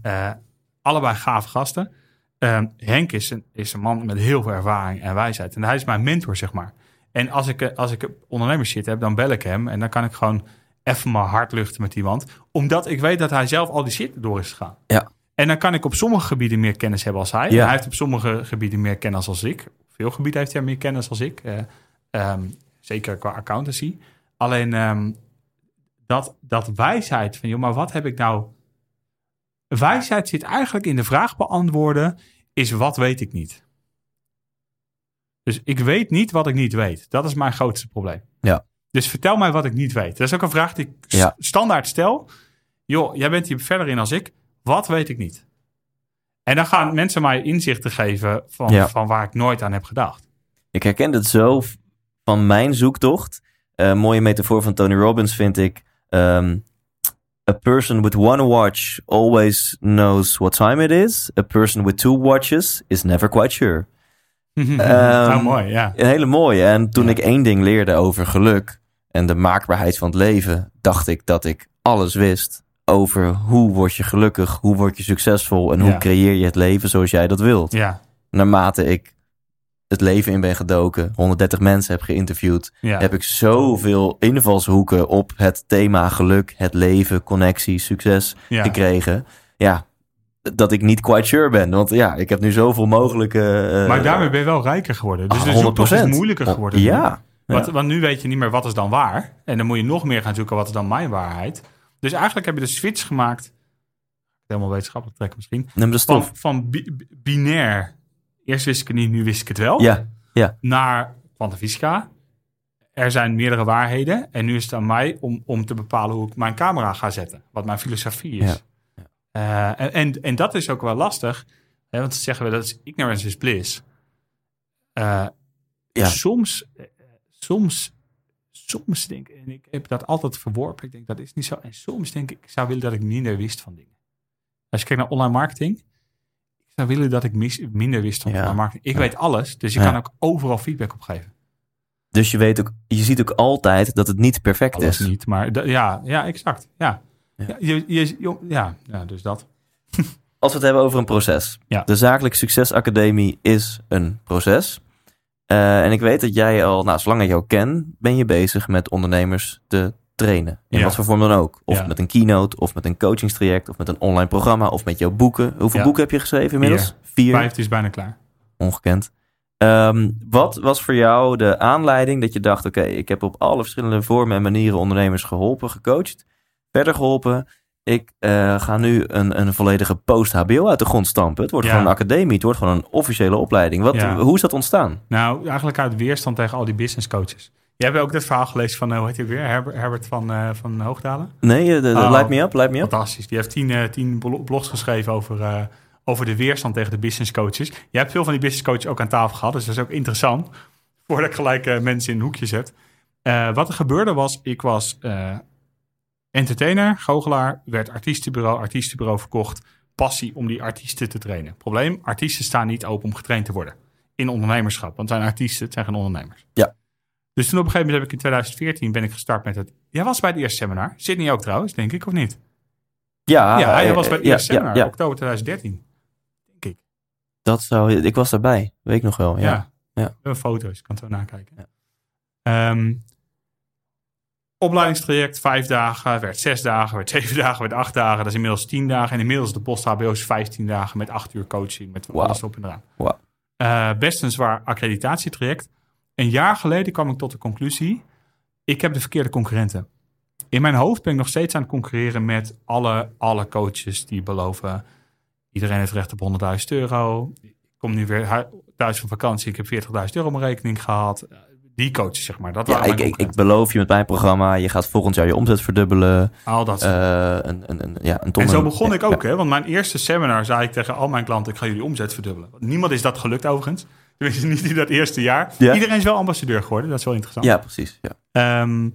[SPEAKER 3] Allebei gave gasten. Ehm, Henk is een, is een man met heel veel ervaring en wijsheid. En hij is mijn mentor, zeg maar. En als ik, als ik ondernemers shit heb, dan bel ik hem. En dan kan ik gewoon even mijn hart luchten met iemand. Omdat ik weet dat hij zelf al die shit door is gegaan.
[SPEAKER 1] Ja.
[SPEAKER 3] En dan kan ik op sommige gebieden meer kennis hebben als hij.
[SPEAKER 1] Ja.
[SPEAKER 3] En hij heeft op sommige gebieden meer kennis als ik. Veel gebieden heeft hij meer kennis als ik. Eh, ehm, zeker qua accountancy. Alleen ehm, dat, dat wijsheid van, joh, maar wat heb ik nou... Wijsheid zit eigenlijk in de vraag beantwoorden, is wat weet ik niet? Dus ik weet niet wat ik niet weet. Dat is mijn grootste probleem.
[SPEAKER 1] Ja.
[SPEAKER 3] Dus vertel mij wat ik niet weet. Dat is ook een vraag die ik
[SPEAKER 1] Ja.
[SPEAKER 3] standaard stel. Joh, jij bent hier verder in als ik. Wat weet ik niet? En dan gaan mensen mij inzichten geven van,
[SPEAKER 1] Ja.
[SPEAKER 3] van waar ik nooit aan heb gedacht.
[SPEAKER 1] Ik herken het zo van mijn zoektocht. Een mooie metafoor van Tony Robbins vind ik. ehm, a person with one watch always knows what time it is. A person with two watches is never quite sure.
[SPEAKER 3] Nou, mooi, ja.
[SPEAKER 1] Een hele mooie. En toen
[SPEAKER 3] Ja.
[SPEAKER 1] ik één ding leerde over geluk en de maakbaarheid van het leven, dacht ik dat ik alles wist over hoe word je gelukkig, hoe word je succesvol en hoe
[SPEAKER 3] Ja.
[SPEAKER 1] creëer je het leven zoals jij dat wilt.
[SPEAKER 3] Ja,
[SPEAKER 1] Naarmate ik het leven in ben gedoken, 130 mensen heb geïnterviewd,
[SPEAKER 3] ja.
[SPEAKER 1] heb ik zoveel invalshoeken op het thema geluk, het leven, connectie, succes gekregen. Ja, dat ik niet quite sure ben. Want ja, ik heb nu zoveel mogelijke... eh,
[SPEAKER 3] Maar daarmee ben je wel rijker geworden. Dus
[SPEAKER 1] ah,
[SPEAKER 3] de zoektocht is moeilijker geworden.
[SPEAKER 1] Ja.
[SPEAKER 3] Want,
[SPEAKER 1] Ja.
[SPEAKER 3] want nu weet je niet meer wat is dan waar. En dan moet je nog meer gaan zoeken wat is dan mijn waarheid. Dus eigenlijk heb je de switch gemaakt. Helemaal wetenschappelijk trekken misschien.
[SPEAKER 1] Neem de
[SPEAKER 3] Van,
[SPEAKER 1] stof.
[SPEAKER 3] van bi- binair. Eerst wist ik het niet, nu wist ik het wel.
[SPEAKER 1] Ja,
[SPEAKER 3] Naar kwantumfysica. Er zijn meerdere waarheden. En nu is het aan mij om, om te bepalen hoe ik mijn camera ga zetten. Wat mijn filosofie is.
[SPEAKER 1] Ja.
[SPEAKER 3] Eh, en, en, en dat is ook wel lastig. Hè, want ze zeggen we dat is ignorance is bliss. Eh,
[SPEAKER 1] Ja.
[SPEAKER 3] Soms, eh, soms, soms denk ik, en ik heb dat altijd verworpen. Ik denk dat is niet zo. En soms denk ik, ik zou willen dat ik minder wist van dingen. Als je kijkt naar online marketing, ik zou willen dat ik mis- minder wist van
[SPEAKER 1] Ja.
[SPEAKER 3] online marketing. Ik
[SPEAKER 1] Ja.
[SPEAKER 3] weet alles, dus je kan ook overal feedback op geven.
[SPEAKER 1] Dus je weet ook, je ziet ook altijd dat het niet perfect
[SPEAKER 3] Alles
[SPEAKER 1] is.
[SPEAKER 3] niet, maar ja, ja, exact. Ja,
[SPEAKER 1] Ja.
[SPEAKER 3] je, je, ja, ja, dus dat. <laughs>
[SPEAKER 1] Als we het hebben over een proces.
[SPEAKER 3] Ja.
[SPEAKER 1] De Zakelijk Succes Academie is een proces. Eh, en ik weet dat jij al, nou, zolang ik jou ken, ben je bezig met ondernemers te trainen. In
[SPEAKER 3] Ja.
[SPEAKER 1] wat voor vorm dan ook. Of
[SPEAKER 3] Ja.
[SPEAKER 1] met een keynote, of met een coachingstraject, of met een online programma, of met jouw boeken. Hoeveel
[SPEAKER 3] Ja.
[SPEAKER 1] boeken heb je geschreven inmiddels? Vier.
[SPEAKER 3] Vijf is bijna klaar.
[SPEAKER 1] ongekend. Ehm, wat was voor jou de aanleiding dat je dacht: oké, ik heb op alle verschillende vormen en manieren ondernemers geholpen, gecoacht, verder geholpen. Ik eh, ga nu een, een volledige post-HBO uit de grond stampen. Het wordt
[SPEAKER 3] Ja.
[SPEAKER 1] gewoon een academie, het wordt gewoon een officiële opleiding. Wat,
[SPEAKER 3] Ja.
[SPEAKER 1] Hoe is dat ontstaan?
[SPEAKER 3] Nou, eigenlijk uit weerstand tegen al die business coaches. Je hebt ook dat verhaal gelezen van, eh, hoe heet hij weer? Herbert, Herbert van, eh, van Hoogdalen.
[SPEAKER 1] Nee, de, de-
[SPEAKER 3] Oh.
[SPEAKER 1] light me up, light me up.
[SPEAKER 3] Fantastisch. Die heeft tien, eh, tien blo- blogs geschreven over, over de weerstand tegen de business coaches. Je hebt veel van die business coaches ook aan tafel gehad, dus dat is ook interessant. <laughs> Voordat ik gelijk mensen in een hoekje zet. Wat er gebeurde was, ik was entertainer, goochelaar, werd artiestenbureau, artiestenbureau verkocht. Passie om die artiesten te trainen. Probleem, artiesten staan niet open om getraind te worden. In ondernemerschap, want het zijn artiesten, het zijn geen ondernemers.
[SPEAKER 1] Ja.
[SPEAKER 3] Dus toen op een gegeven moment heb ik in 2014 ben ik gestart met het... Jij was bij het eerste seminar. Sydney ook trouwens, denk ik, of niet?
[SPEAKER 1] Ja,
[SPEAKER 3] ja, hij
[SPEAKER 1] eh,
[SPEAKER 3] was bij het
[SPEAKER 1] ja,
[SPEAKER 3] eerste
[SPEAKER 1] ja,
[SPEAKER 3] seminar, oktober 2013. Denk ik.
[SPEAKER 1] Dat zou, ik was daarbij, weet ik nog wel. Ja.
[SPEAKER 3] Ja. We hebben foto's, ik kan het zo nakijken.
[SPEAKER 1] Ja.
[SPEAKER 3] Opleidingstraject, vijf dagen, werd zes dagen, werd zeven <laughs> dagen, werd acht dagen. Dat is inmiddels tien dagen. En inmiddels de post HBO's 15 dagen met acht uur coaching, met
[SPEAKER 1] Wauw.
[SPEAKER 3] alles op en eraan. Eh, best een zwaar accreditatietraject. Een jaar geleden kwam ik tot de conclusie, ik heb de verkeerde concurrenten. In mijn hoofd ben ik nog steeds aan het concurreren met alle, alle coaches die beloven... iedereen heeft recht op 100.000 euro. Ik kom nu weer hu- thuis van vakantie. Ik heb 40.000 euro op mijn rekening gehad. Die coaches, zeg maar. Dat
[SPEAKER 1] Ja, ik, ik, ik beloof je met mijn programma, je gaat volgend jaar je omzet verdubbelen.
[SPEAKER 3] Al dat
[SPEAKER 1] Eh, een, een, een, ja, een ton
[SPEAKER 3] En zo begon ik
[SPEAKER 1] ja,
[SPEAKER 3] ook, hè? Want mijn eerste seminar zei ik tegen al mijn klanten: ik ga jullie omzet verdubbelen. Niemand is dat gelukt overigens. <laughs> Tenminste, niet in dat eerste jaar.
[SPEAKER 1] Ja.
[SPEAKER 3] Iedereen is wel ambassadeur geworden. Dat is wel interessant.
[SPEAKER 1] Ja, precies. Ja.
[SPEAKER 3] Ehm,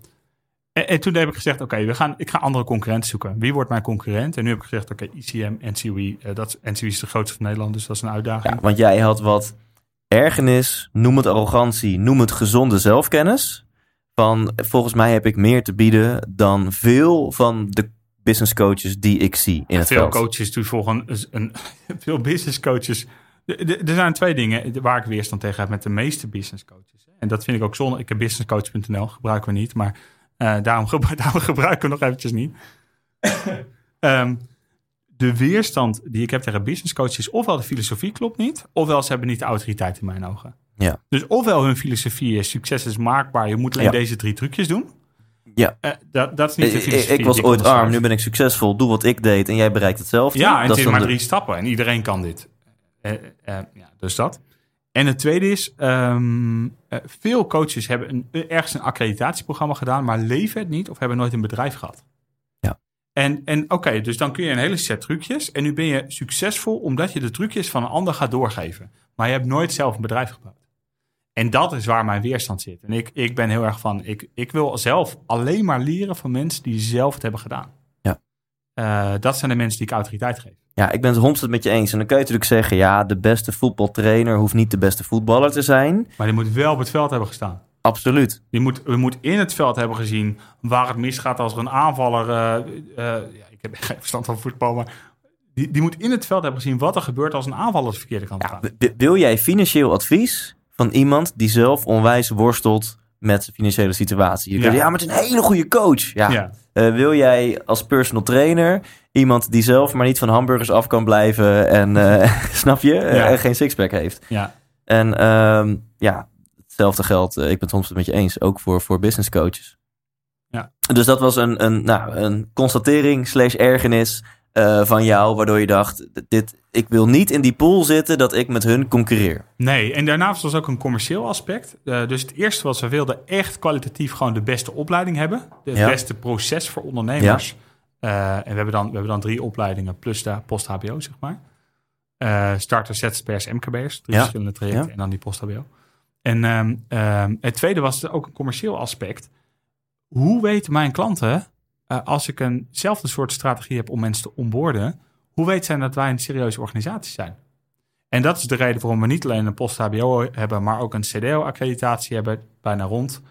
[SPEAKER 3] en, en toen heb ik gezegd: oké, we gaan, ik ga andere concurrenten zoeken. Wie wordt mijn concurrent? En nu heb ik gezegd: oké, ICM, NCWI. eh, dat, NCWI is de grootste van Nederland, dus dat is een uitdaging.
[SPEAKER 1] Ja, want jij had wat ergernis, noem het arrogantie, noem het gezonde zelfkennis. Van volgens mij heb ik meer te bieden dan veel van de business coaches die ik zie in het
[SPEAKER 3] veel
[SPEAKER 1] veld.
[SPEAKER 3] coaches die volgen een, een- <laughs> veel business coaches. Er- zijn twee dingen waar ik weerstand tegen heb met de meeste business coaches. En dat vind ik ook zonde. Ik heb businesscoach.nl, gebruiken we niet, maar eh, daarom, <laughs> daarom gebruiken we nog eventjes niet. <coughs> Ehm, de weerstand die ik heb tegen business coaches is ofwel de filosofie klopt niet, ofwel ze hebben niet de autoriteit in mijn ogen.
[SPEAKER 1] Ja.
[SPEAKER 3] Dus ofwel hun filosofie is succes is maakbaar, je moet alleen
[SPEAKER 1] Ja.
[SPEAKER 3] deze drie trucjes doen.
[SPEAKER 1] Ja.
[SPEAKER 3] Eh, dat, dat is niet de
[SPEAKER 1] ik,
[SPEAKER 3] filosofie.
[SPEAKER 1] ik was ooit arm, nu ben ik succesvol. Doe wat ik deed en jij bereikt hetzelfde.
[SPEAKER 3] Ja, en het
[SPEAKER 1] Dat is dan
[SPEAKER 3] maar
[SPEAKER 1] de-
[SPEAKER 3] drie stappen en iedereen kan dit. Eh, eh, ja, dus dat. En het tweede is, ehm, eh, veel coaches hebben een, ergens een accreditatieprogramma gedaan, maar leven het niet of hebben nooit een bedrijf gehad. En, en oké, dus dan kun je een hele set trucjes en nu ben je succesvol omdat je de trucjes van een ander gaat doorgeven. Maar je hebt nooit zelf een bedrijf gebouwd. En dat is waar mijn weerstand zit. En ik, ik ben heel erg van, ik, ik wil zelf alleen maar leren van mensen die zelf het hebben gedaan.
[SPEAKER 1] Ja.
[SPEAKER 3] Eh, dat zijn de mensen die ik autoriteit geef.
[SPEAKER 1] Ja, ik ben het 100% met je eens. En dan kun je natuurlijk zeggen, ja, de beste voetbaltrainer hoeft niet de beste voetballer te zijn.
[SPEAKER 3] Maar die moet wel op het veld hebben gestaan.
[SPEAKER 1] Absoluut.
[SPEAKER 3] Die moet, we moet in het veld hebben gezien waar het misgaat als er een aanvaller. eh, eh, ja, ik heb geen verstand van voetbal, maar die, die moet in het veld hebben gezien wat er gebeurt als een aanvaller de verkeerde kant
[SPEAKER 1] Ja,
[SPEAKER 3] gaat.
[SPEAKER 1] wil jij financieel advies van iemand die zelf onwijs worstelt met zijn financiële situatie? Je
[SPEAKER 3] Ja.
[SPEAKER 1] kunt, ja, maar het is een hele goede coach. Ja.
[SPEAKER 3] Ja.
[SPEAKER 1] Eh, wil jij als personal trainer iemand die zelf maar niet van hamburgers af kan blijven en, <laughs> snap je,
[SPEAKER 3] Ja.
[SPEAKER 1] geen sixpack heeft?
[SPEAKER 3] Ja.
[SPEAKER 1] En ehm, ja, hetzelfde geldt, eh, ik ben het 100% met je eens, ook voor, voor business coaches.
[SPEAKER 3] Ja.
[SPEAKER 1] Dus dat was een, een, nou, een constatering slash ergernis eh, van jou, waardoor je dacht, dit, ik wil niet in die pool zitten dat ik met hun concurreer.
[SPEAKER 3] Nee, en daarnaast was ook een commercieel aspect. Eh, dus het eerste was, we wilden echt kwalitatief gewoon de beste opleiding hebben. Het
[SPEAKER 1] Ja.
[SPEAKER 3] beste proces voor ondernemers. En we hebben, dan, we hebben dan drie opleidingen plus de post-HBO, zeg maar. Starters, ZZP'ers, MKB'ers. Drie verschillende trajecten en dan die post-HBO. En ehm, ehm, het tweede was ook een commercieel aspect. Hoe weten mijn klanten, eh, als ik eenzelfde soort strategie heb om mensen te onboorden, hoe weten zij dat wij een serieuze organisatie zijn? En dat is de reden waarom we niet alleen een post-HBO hebben, maar ook een CDO-accreditatie hebben, bijna rond.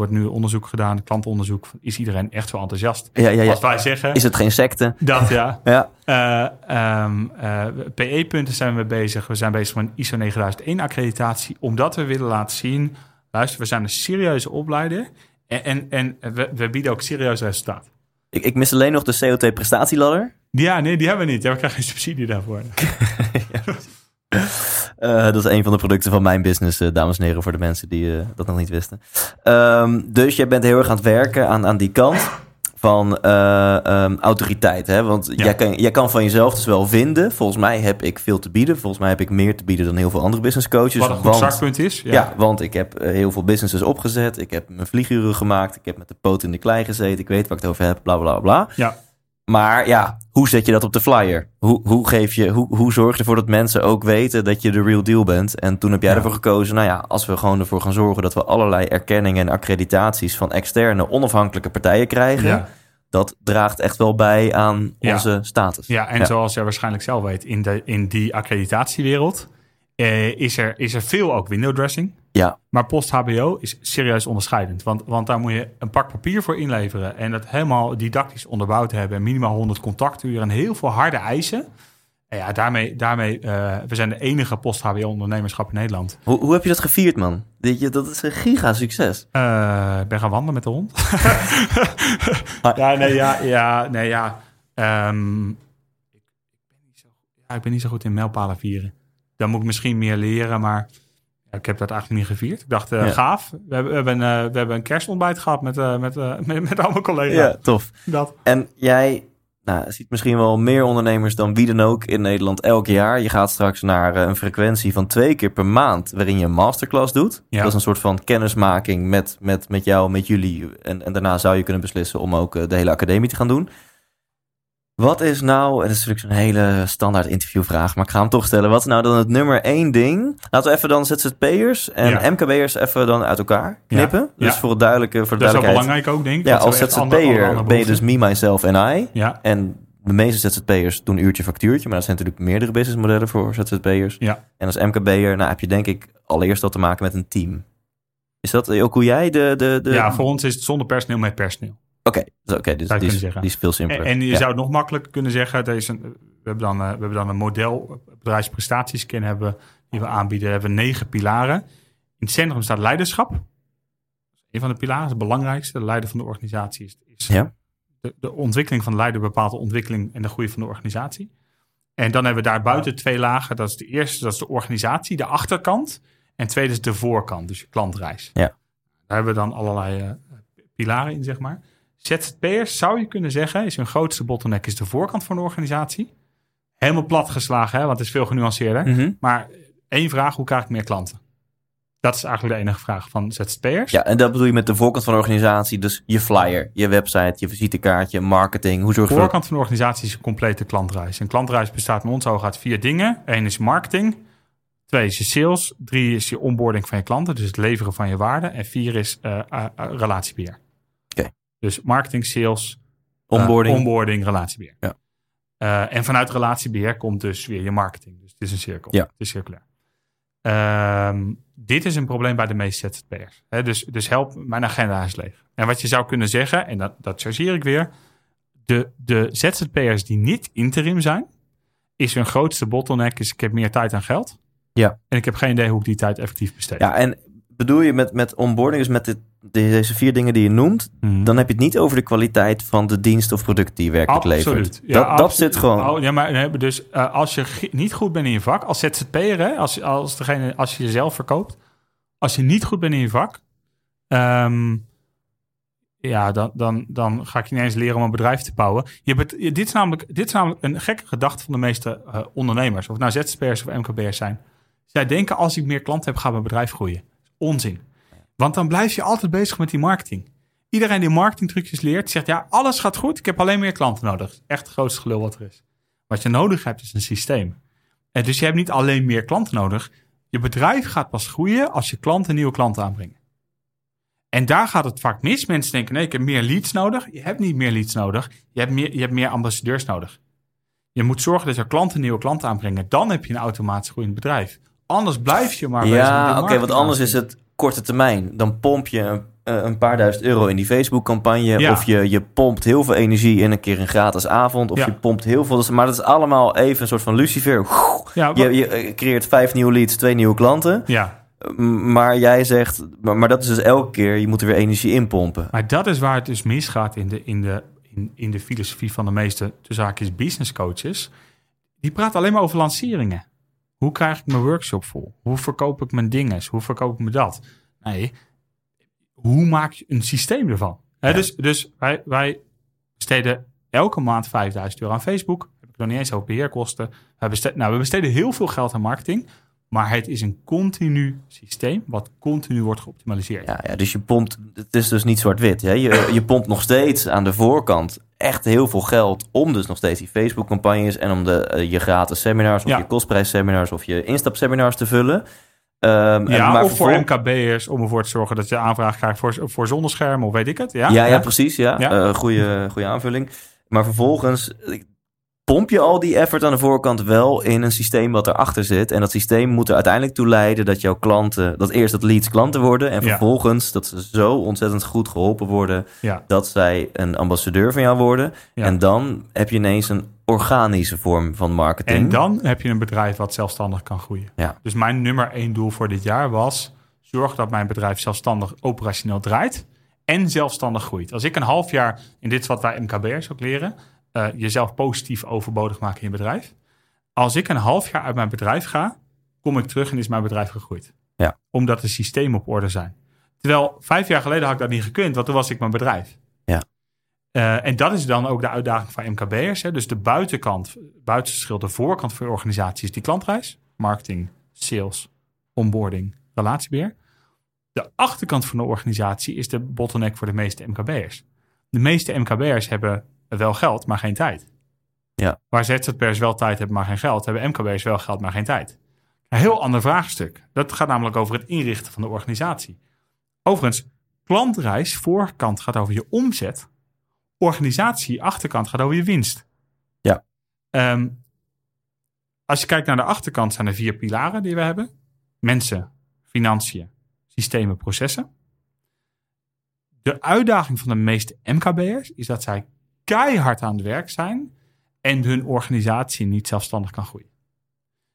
[SPEAKER 3] Wordt nu onderzoek gedaan, klantonderzoek. Is iedereen echt zo enthousiast?
[SPEAKER 1] Ja, ja, ja.
[SPEAKER 3] Als wij zeggen
[SPEAKER 1] Is het geen secte?
[SPEAKER 3] dat, ja. <laughs>
[SPEAKER 1] Ja.
[SPEAKER 3] Eh, ehm, eh, PE-punten zijn we bezig. We zijn bezig met een ISO 9001-accreditatie, omdat we willen laten zien, luister, we zijn een serieuze opleider en, en, en we, we bieden ook serieus resultaat.
[SPEAKER 1] Ik, ik mis alleen nog de COT-prestatieladder.
[SPEAKER 3] Ja, nee, die hebben we niet. Ja, we krijgen geen subsidie daarvoor. <laughs> <laughs>
[SPEAKER 1] Eh, dat is een van de producten van mijn business, eh, dames en heren, voor de mensen die eh, dat nog niet wisten. Ehm, dus jij bent heel erg aan het werken aan, aan die kant van eh, ehm, autoriteit. Hè? Want
[SPEAKER 3] Ja.
[SPEAKER 1] jij, kan, jij kan van jezelf dus wel vinden. Volgens mij heb ik veel te bieden. Volgens mij heb ik meer te bieden dan heel veel andere business coaches.
[SPEAKER 3] Wat een goed
[SPEAKER 1] want-
[SPEAKER 3] startpunt is.
[SPEAKER 1] ja. want ik heb heel veel businesses opgezet. Ik heb mijn vlieguren gemaakt. Ik heb met de poot in de klei gezeten. Ik weet waar ik het over heb, bla bla bla.
[SPEAKER 3] Ja.
[SPEAKER 1] Maar ja, hoe zet je dat op de flyer? Hoe, hoe, geef je, hoe, hoe zorg je ervoor dat mensen ook weten dat je de real deal bent? En toen heb jij
[SPEAKER 3] Ja.
[SPEAKER 1] ervoor gekozen, nou ja, als we gewoon ervoor gaan zorgen dat we allerlei erkenningen en accreditaties van externe onafhankelijke partijen krijgen,
[SPEAKER 3] Ja.
[SPEAKER 1] dat draagt echt wel bij aan
[SPEAKER 3] Ja.
[SPEAKER 1] onze status.
[SPEAKER 3] Ja, en zoals jij waarschijnlijk zelf weet, in, de, in die accreditatiewereld eh, is, er, is er veel ook window dressing.
[SPEAKER 1] Ja.
[SPEAKER 3] Maar post-HBO is serieus onderscheidend. Want, want daar moet je een pak papier voor inleveren. En dat helemaal didactisch onderbouwd hebben. En minimaal 100 contacturen en heel veel harde eisen. En ja, daarmee, daarmee eh, we zijn de enige post-HBO-ondernemerschap in Nederland.
[SPEAKER 1] Hoe, hoe heb je dat gevierd, man? Dit, je- dat is een giga succes.
[SPEAKER 3] Eh, Ik ben gaan wandelen met de hond. <laughs> Ja, nee, ja, ja, nee, ja. Ehm, ik, ik ben niet zo, ja, ik ben niet zo goed in mijlpalen vieren. Dan moet ik misschien meer leren, maar ik heb dat eigenlijk niet gevierd. Ik dacht, eh,
[SPEAKER 1] Ja.
[SPEAKER 3] gaaf. We hebben, we, hebben, eh, we hebben een kerstontbijt gehad met, eh, met, eh, <laughs> met, met allemaal collega's.
[SPEAKER 1] Ja, tof.
[SPEAKER 3] Dat.
[SPEAKER 1] En jij nou, ziet misschien wel meer ondernemers dan wie dan ook in Nederland elk jaar. Je gaat straks naar eh, een frequentie van twee keer per maand waarin je een masterclass doet.
[SPEAKER 3] Ja.
[SPEAKER 1] Dat is een soort van kennismaking met, met, met jou, met jullie. En, en daarna zou je kunnen beslissen om ook eh, de hele academie te gaan doen. Wat is nou, en dat is natuurlijk zo'n hele standaard interviewvraag, maar ik ga hem toch stellen. Wat is nou dan het nummer één ding? Laten we even dan ZZP'ers en
[SPEAKER 3] Ja.
[SPEAKER 1] MKB'ers even dan uit elkaar knippen. Dus
[SPEAKER 3] Ja.
[SPEAKER 1] voor het duidelijke, voor de
[SPEAKER 3] Dat is ook
[SPEAKER 1] duidelijkheid.
[SPEAKER 3] belangrijk ook, denk ik.
[SPEAKER 1] Ja, als ZZP'er ben je dus me, myself en I.
[SPEAKER 3] Ja,
[SPEAKER 1] En de meeste ZZP'ers doen uurtje factuurtje, maar dat zijn natuurlijk meerdere businessmodellen voor ZZP'ers.
[SPEAKER 3] Ja.
[SPEAKER 1] En als MKB'er nou, heb je denk ik allereerst al te maken met een team. Is dat ook hoe jij de... de, de...
[SPEAKER 3] ja, voor ons is het zonder personeel met personeel.
[SPEAKER 1] Oké, dus, dus die, is, die is veel
[SPEAKER 3] En,
[SPEAKER 1] simpeler.
[SPEAKER 3] en je
[SPEAKER 1] Ja.
[SPEAKER 3] zou het nog makkelijker kunnen zeggen. Er is een, we, hebben dan, eh, we hebben dan een model, bedrijfsprestatiescan hebben die we aanbieden. We hebben negen pilaren. In het centrum staat leiderschap. Een van de pilaren, het belangrijkste. De leider van de organisatie is, is
[SPEAKER 1] Ja.
[SPEAKER 3] de, de ontwikkeling van de leider bepaalt de ontwikkeling en de groei van de organisatie. En dan hebben we daar buiten twee lagen. Dat is de eerste, dat is de organisatie, de achterkant. En tweede is de voorkant, dus je klantreis.
[SPEAKER 1] Ja.
[SPEAKER 3] Daar hebben we dan allerlei eh, pilaren in, zeg maar. ZZP'ers zou je kunnen zeggen, is hun grootste bottleneck is de voorkant van de organisatie. Helemaal plat geslagen, hè, want het is veel genuanceerder.
[SPEAKER 1] Mhm.
[SPEAKER 3] Maar één vraag, hoe krijg ik meer klanten? Dat is eigenlijk de enige vraag van ZZP'ers.
[SPEAKER 1] Ja, en dat bedoel je met de voorkant van de organisatie. Dus je flyer, je website, je visitekaartje, marketing. Hoe zorg
[SPEAKER 3] De
[SPEAKER 1] je voor...
[SPEAKER 3] voorkant van de organisatie is een complete klantreis. Een klantreis bestaat met ons ogen uit vier dingen. Eén is marketing. Twee is je sales. Drie is je onboarding van je klanten, dus het leveren van je waarde. En vier is eh, relatiebeheer. Dus marketing, sales,
[SPEAKER 1] Onboarding.
[SPEAKER 3] eh, onboarding, relatiebeheer.
[SPEAKER 1] Ja.
[SPEAKER 3] Eh, en vanuit relatiebeheer komt dus weer je marketing. Dus het is een cirkel.
[SPEAKER 1] Ja.
[SPEAKER 3] Het is circulair. Ehm, dit is een probleem bij de meeste ZZP'ers. Hè, dus, dus help, mijn agenda is leeg. En wat je zou kunnen zeggen, en dat, dat chargeer ik weer. De, de ZZP'ers die niet interim zijn, is hun grootste bottleneck is ik heb meer tijd en geld.
[SPEAKER 1] Ja.
[SPEAKER 3] En ik heb geen idee hoe ik die tijd effectief besteed.
[SPEAKER 1] Ja, en bedoel je met, met onboarding, dus met dit, deze vier dingen die je noemt,
[SPEAKER 3] Mhm.
[SPEAKER 1] dan heb je het niet over de kwaliteit van de dienst of product die je werkelijk levert.
[SPEAKER 3] Absoluut. Ja,
[SPEAKER 1] dat, dat zit gewoon.
[SPEAKER 3] Oh, ja, maar dus eh, als je niet goed bent in je vak, als ZZP'er, hè, als, als, degene, als je jezelf verkoopt, als je niet goed bent in je vak, ehm, ja, dan, dan, dan ga ik je niet eens leren om een bedrijf te bouwen. Je hebt, het- dit, is namelijk, dit is namelijk een gekke gedachte van de meeste eh, ondernemers, of het nou ZZP'ers of MKB'ers zijn. Zij denken, als ik meer klanten heb, gaat mijn bedrijf groeien. Onzin. Want dan blijf je altijd bezig met die marketing. Iedereen die marketingtrucjes leert, zegt ja, alles gaat goed. Ik heb alleen meer klanten nodig. Echt het grootste gelul wat er is. Wat je nodig hebt is een systeem. En dus je hebt niet alleen meer klanten nodig. Je bedrijf gaat pas groeien als je klanten nieuwe klanten aanbrengen. En daar gaat het vaak mis. Mensen denken, nee, ik heb meer leads nodig. Je hebt niet meer leads nodig. Je hebt meer, je hebt meer ambassadeurs nodig. Je moet zorgen dat je klanten nieuwe klanten aanbrengen. Dan heb je een automatisch groeiend bedrijf. Anders blijf je maar bezig met
[SPEAKER 1] ja, oké, want
[SPEAKER 3] marketing
[SPEAKER 1] anders is het korte termijn. Dan pomp je een, eh, een paar duizend euro in die Facebook-campagne.
[SPEAKER 3] Ja.
[SPEAKER 1] Of je, je pompt heel veel energie in een keer een gratis avond. Of
[SPEAKER 3] Ja.
[SPEAKER 1] je pompt heel veel. Maar dat is allemaal even een soort van lucifer.
[SPEAKER 3] Ja,
[SPEAKER 1] Je, je creëert vijf nieuwe leads, twee nieuwe klanten.
[SPEAKER 3] ja,
[SPEAKER 1] Maar jij zegt, maar, dat is dus elke keer, je moet er weer energie in pompen.
[SPEAKER 3] Maar dat is waar het dus misgaat in de, in de, in, in de filosofie van de meeste haakjes business coaches. Die praten alleen maar over lanceringen. Hoe krijg ik mijn workshop vol? Hoe verkoop ik mijn dingen? Hoe verkoop ik me dat? Nee, hoe maak je een systeem ervan? Dus dus wij, wij besteden elke maand 5000 euro aan Facebook. Heb ik nog niet eens over beheerkosten. We besteden, nou, we besteden heel veel geld aan marketing. Maar het is een continu systeem wat continu wordt geoptimaliseerd.
[SPEAKER 1] Ja, ja, dus je pompt, het is dus niet zwart-wit. Je, je pompt nog steeds aan de voorkant echt heel veel geld om dus nog steeds die Facebook-campagnes en om de, eh, je gratis seminars of
[SPEAKER 3] Ja.
[SPEAKER 1] je kostprijsseminars of je instapseminars te vullen. Ehm, en
[SPEAKER 3] Ja,
[SPEAKER 1] maar
[SPEAKER 3] of voor MKB'ers om ervoor te zorgen dat je aanvraag krijgt voor, voor zonneschermen of weet ik het. Ja,
[SPEAKER 1] Ja, ja, precies. Ja.
[SPEAKER 3] Ja.
[SPEAKER 1] Eh, goede, goede aanvulling. Maar vervolgens pomp je al die effort aan de voorkant wel in een systeem wat erachter zit. En dat systeem moet er uiteindelijk toe leiden dat jouw klanten, dat eerst dat leads klanten worden. En
[SPEAKER 3] Ja.
[SPEAKER 1] vervolgens dat ze zo ontzettend goed geholpen worden
[SPEAKER 3] Ja.
[SPEAKER 1] dat zij een ambassadeur van jou worden.
[SPEAKER 3] Ja.
[SPEAKER 1] En dan heb je ineens een organische vorm van marketing.
[SPEAKER 3] En dan heb je een bedrijf wat zelfstandig kan groeien.
[SPEAKER 1] Ja.
[SPEAKER 3] Dus mijn nummer één doel voor dit jaar was... zorg dat mijn bedrijf zelfstandig operationeel draait... en zelfstandig groeit. Als ik een half jaar, en dit is wat wij MKB'ers ook leren... eh, jezelf positief overbodig maken in je bedrijf. Als ik een half jaar uit mijn bedrijf ga... kom ik terug en is mijn bedrijf gegroeid.
[SPEAKER 1] Ja.
[SPEAKER 3] Omdat de systemen op orde zijn. Terwijl vijf jaar geleden had ik dat niet gekund... want toen was ik mijn bedrijf.
[SPEAKER 1] Ja.
[SPEAKER 3] Eh, en dat is dan ook de uitdaging van MKB'ers. Dus de buitenkant, buitenschil, de voorkant van je organisatie is die klantreis. Marketing, sales, onboarding, relatiebeheer. De achterkant van de organisatie is de bottleneck voor de meeste MKB'ers. De meeste MKB'ers hebben wel geld, maar geen tijd.
[SPEAKER 1] Ja.
[SPEAKER 3] Waar ZZP'ers wel tijd hebben, maar geen geld, hebben MKB'ers wel geld, maar geen tijd. Een heel ander vraagstuk. Dat gaat namelijk over het inrichten van de organisatie. Overigens, klantreis, voorkant gaat over je omzet. Organisatie, achterkant gaat over je winst.
[SPEAKER 1] Ja.
[SPEAKER 3] Ehm, als je kijkt naar de achterkant zijn er vier pilaren die we hebben. Mensen, financiën, systemen, processen. De uitdaging van de meeste MKB'ers is dat zij keihard aan het werk zijn en hun organisatie niet zelfstandig kan groeien.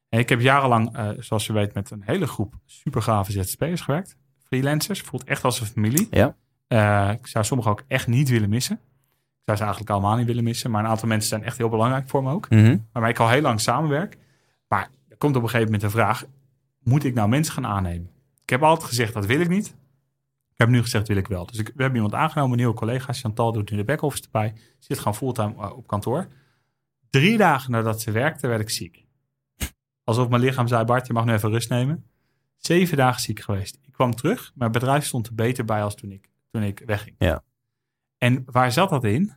[SPEAKER 3] En ik heb jarenlang, eh, zoals je weet, met een hele groep supergave ZZP'ers gewerkt. Freelancers, voelt echt als een familie.
[SPEAKER 1] Ja.
[SPEAKER 3] Eh, ik zou sommigen ook echt niet willen missen. Ik zou ze eigenlijk allemaal niet willen missen. Maar een aantal mensen zijn echt heel belangrijk voor me ook.
[SPEAKER 1] Mhm.
[SPEAKER 3] Waarmee ik al heel lang samenwerk. Maar er komt op een gegeven moment de vraag: moet ik nou mensen gaan aannemen? Ik heb altijd gezegd dat wil ik niet. Ik heb nu gezegd wil ik wel. Dus ik, we hebben iemand aangenomen, een nieuwe collega. Chantal doet nu de back-office erbij. Zit gewoon fulltime eh, op kantoor. Drie dagen nadat ze werkte, werd ik ziek. Alsof mijn lichaam zei: Bart, je mag nu even rust nemen. Zeven dagen ziek geweest. Ik kwam terug. Mijn bedrijf stond er beter bij als toen ik, toen ik wegging.
[SPEAKER 1] Ja.
[SPEAKER 3] En waar zat dat in?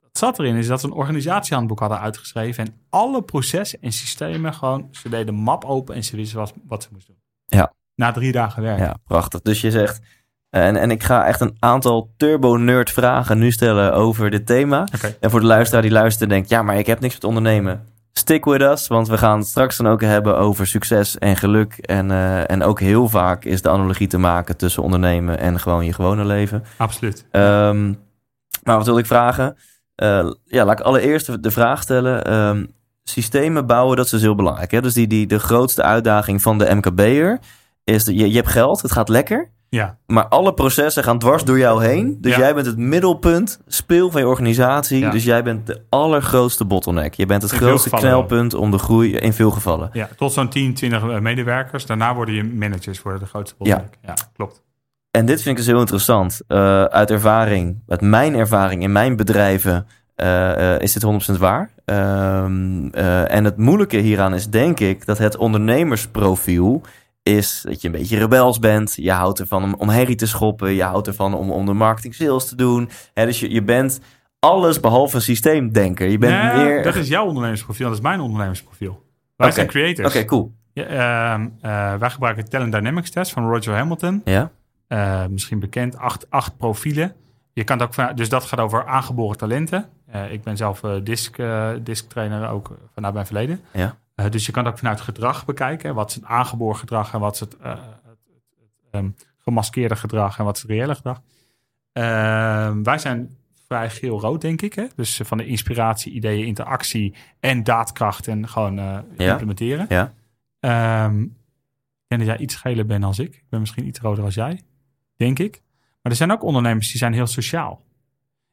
[SPEAKER 3] Dat zat erin is dat ze een organisatiehandboek hadden uitgeschreven. En alle processen en systemen gewoon, ze deden de map open en ze wisten wat, wat ze moesten doen.
[SPEAKER 1] Ja.
[SPEAKER 3] Na drie dagen werk.
[SPEAKER 1] Ja, prachtig. Dus je zegt, en, en ik ga echt een aantal turbo-nerd vragen nu stellen over dit thema. En voor de luisteraar die luistert en denkt, ja, maar ik heb niks met ondernemen. Stick with us, want we gaan het straks dan ook hebben over succes en geluk. En, eh, en ook heel vaak is de analogie te maken tussen ondernemen en gewoon je gewone leven.
[SPEAKER 3] Absoluut.
[SPEAKER 1] Ehm, maar wat wil ik vragen? Eh, ja, laat ik allereerst de- vraag stellen. Ehm, systemen bouwen, dat is dus heel belangrijk. Hè? Dus die, die, de grootste uitdaging van de MKB'er is... Dat je, je hebt geld, het gaat lekker.
[SPEAKER 3] Ja.
[SPEAKER 1] Maar alle processen gaan dwars door jou heen. Dus
[SPEAKER 3] Ja.
[SPEAKER 1] jij bent het middelpunt, speel van je organisatie.
[SPEAKER 3] Ja.
[SPEAKER 1] Dus jij bent de allergrootste bottleneck. Je bent het
[SPEAKER 3] In
[SPEAKER 1] grootste knelpunt om de groei in veel gevallen.
[SPEAKER 3] ja, tot zo'n 10, 20 eh, medewerkers. Daarna worden je managers worden de grootste bottleneck. Ja, klopt.
[SPEAKER 1] En dit vind ik dus heel interessant. Eh, uit ervaring, uit mijn ervaring in mijn bedrijven, eh, is dit 100% waar. Ehm, eh, en het moeilijke hieraan is, denk ik, dat het ondernemersprofiel is dat je een beetje rebels bent. Je houdt ervan om, om herrie te schoppen. Je houdt ervan om, om de marketing sales te doen. Hè, dus je, je bent alles behalve systeemdenker. Je bent
[SPEAKER 3] Nee,
[SPEAKER 1] meer...
[SPEAKER 3] Dat is jouw ondernemersprofiel, dat is mijn ondernemersprofiel. Wij zijn creators.
[SPEAKER 1] Oké, cool.
[SPEAKER 3] Ja, ehm, eh, wij gebruiken Talent Dynamics test van Roger Hamilton.
[SPEAKER 1] Ja?
[SPEAKER 3] Eh, misschien bekend, acht, acht profielen. Je kan het ook van, dus dat gaat over aangeboren talenten. Eh, ik ben zelf disc, disc trainer ook vanuit mijn verleden.
[SPEAKER 1] Ja.
[SPEAKER 3] Eh, dus je kan het ook vanuit gedrag bekijken. Wat is het aangeboren gedrag en wat is het, eh, het, het, ehm, gemaskeerde gedrag en wat is het reële gedrag. Ehm, wij zijn vrij geel-rood, denk ik. Hè? Dus eh, van de inspiratie, ideeën, interactie en daadkracht en gewoon
[SPEAKER 1] Ja.
[SPEAKER 3] implementeren.
[SPEAKER 1] Ja.
[SPEAKER 3] Ehm, ik denk dat jij iets geler bent als ik. Ik ben misschien iets roder als jij, denk ik. Maar er zijn ook ondernemers die zijn heel sociaal.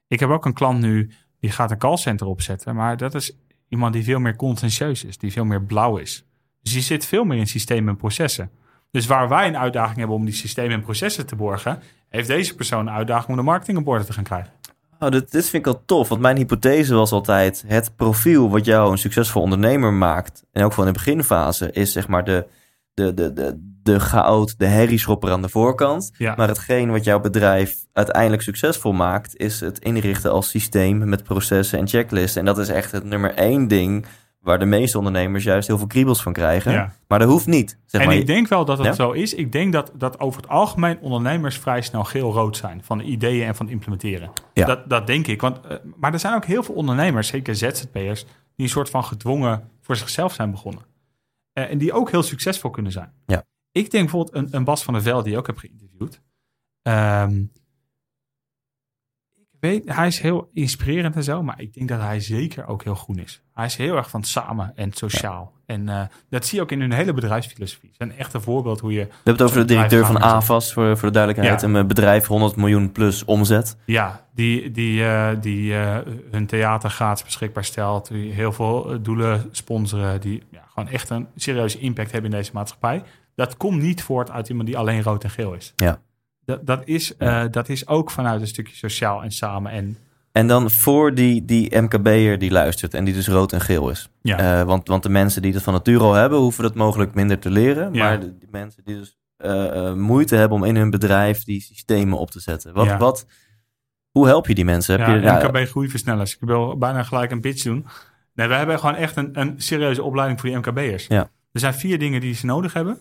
[SPEAKER 3] Ik heb ook een klant nu, die gaat een callcenter opzetten. Maar dat is iemand die veel meer conscientieus is. Die veel meer blauw is. Dus je zit veel meer in systemen en processen. Dus waar wij een uitdaging hebben om die systemen en processen te borgen, heeft deze persoon een uitdaging om de marketing op orde te gaan krijgen.
[SPEAKER 1] Oh, dit, dit vind ik al tof, want mijn hypothese was altijd... het profiel wat jou een succesvol ondernemer maakt... en ook van in de beginfase, is zeg maar de, de, de, de, de chaot, de herrieschopper aan de voorkant.
[SPEAKER 3] Ja.
[SPEAKER 1] Maar hetgeen wat jouw bedrijf uiteindelijk succesvol maakt... is het inrichten als systeem met processen en checklisten. En dat is echt het nummer één ding... waar de meeste ondernemers juist heel veel kriebels van krijgen.
[SPEAKER 3] Ja.
[SPEAKER 1] Maar dat hoeft niet. Zeg
[SPEAKER 3] en
[SPEAKER 1] maar.
[SPEAKER 3] ik denk wel dat het
[SPEAKER 1] Ja?
[SPEAKER 3] zo is. Ik denk dat, dat over het algemeen ondernemers vrij snel geel-rood zijn van de ideeën en van implementeren.
[SPEAKER 1] Ja.
[SPEAKER 3] Dat, dat denk ik. Want, eh, maar er zijn ook heel veel ondernemers, zeker ZZP'ers, die een soort van gedwongen voor zichzelf zijn begonnen. Eh, en die ook heel succesvol kunnen zijn.
[SPEAKER 1] Ja.
[SPEAKER 3] Ik denk bijvoorbeeld een, een Bas van der Velde, die ik ook heb geïnterviewd. Ehm, weet, hij is heel inspirerend en zo, maar ik denk dat hij zeker ook heel groen is. Hij is heel erg van samen en sociaal. En eh, dat zie je ook in hun hele bedrijfsfilosofie. Het is een echte voorbeeld hoe je...
[SPEAKER 1] We hebben het over de directeur van AVAS, voor, voor de duidelijkheid.
[SPEAKER 3] Ja.
[SPEAKER 1] Een eh, bedrijf 100 miljoen plus omzet.
[SPEAKER 3] Ja, die, die, eh, die eh, hun theater gratis beschikbaar stelt. Die heel veel doelen sponsoren. Die ja, gewoon echt een serieuze impact hebben in deze maatschappij. Dat komt niet voort uit iemand die alleen rood en geel is.
[SPEAKER 1] Ja.
[SPEAKER 3] Dat, dat, is, eh, dat is ook vanuit een stukje sociaal en samen. En
[SPEAKER 1] En dan voor die, die MKB'er die luistert en die dus rood en geel is.
[SPEAKER 3] ja,
[SPEAKER 1] Eh, want, want de mensen die dat van nature al hebben, hoeven dat mogelijk minder te leren.
[SPEAKER 3] Ja.
[SPEAKER 1] Maar de, die mensen die dus eh, moeite hebben om in hun bedrijf die systemen op te zetten. Wat,
[SPEAKER 3] Ja.
[SPEAKER 1] wat, hoe help je die mensen? Heb
[SPEAKER 3] ja,
[SPEAKER 1] je,
[SPEAKER 3] MKB groeiversnellers. Ik wil bijna gelijk een pitch doen. Nee, we hebben gewoon echt een, een serieuze opleiding voor die MKB'ers.
[SPEAKER 1] Ja.
[SPEAKER 3] Er zijn vier dingen die ze nodig hebben.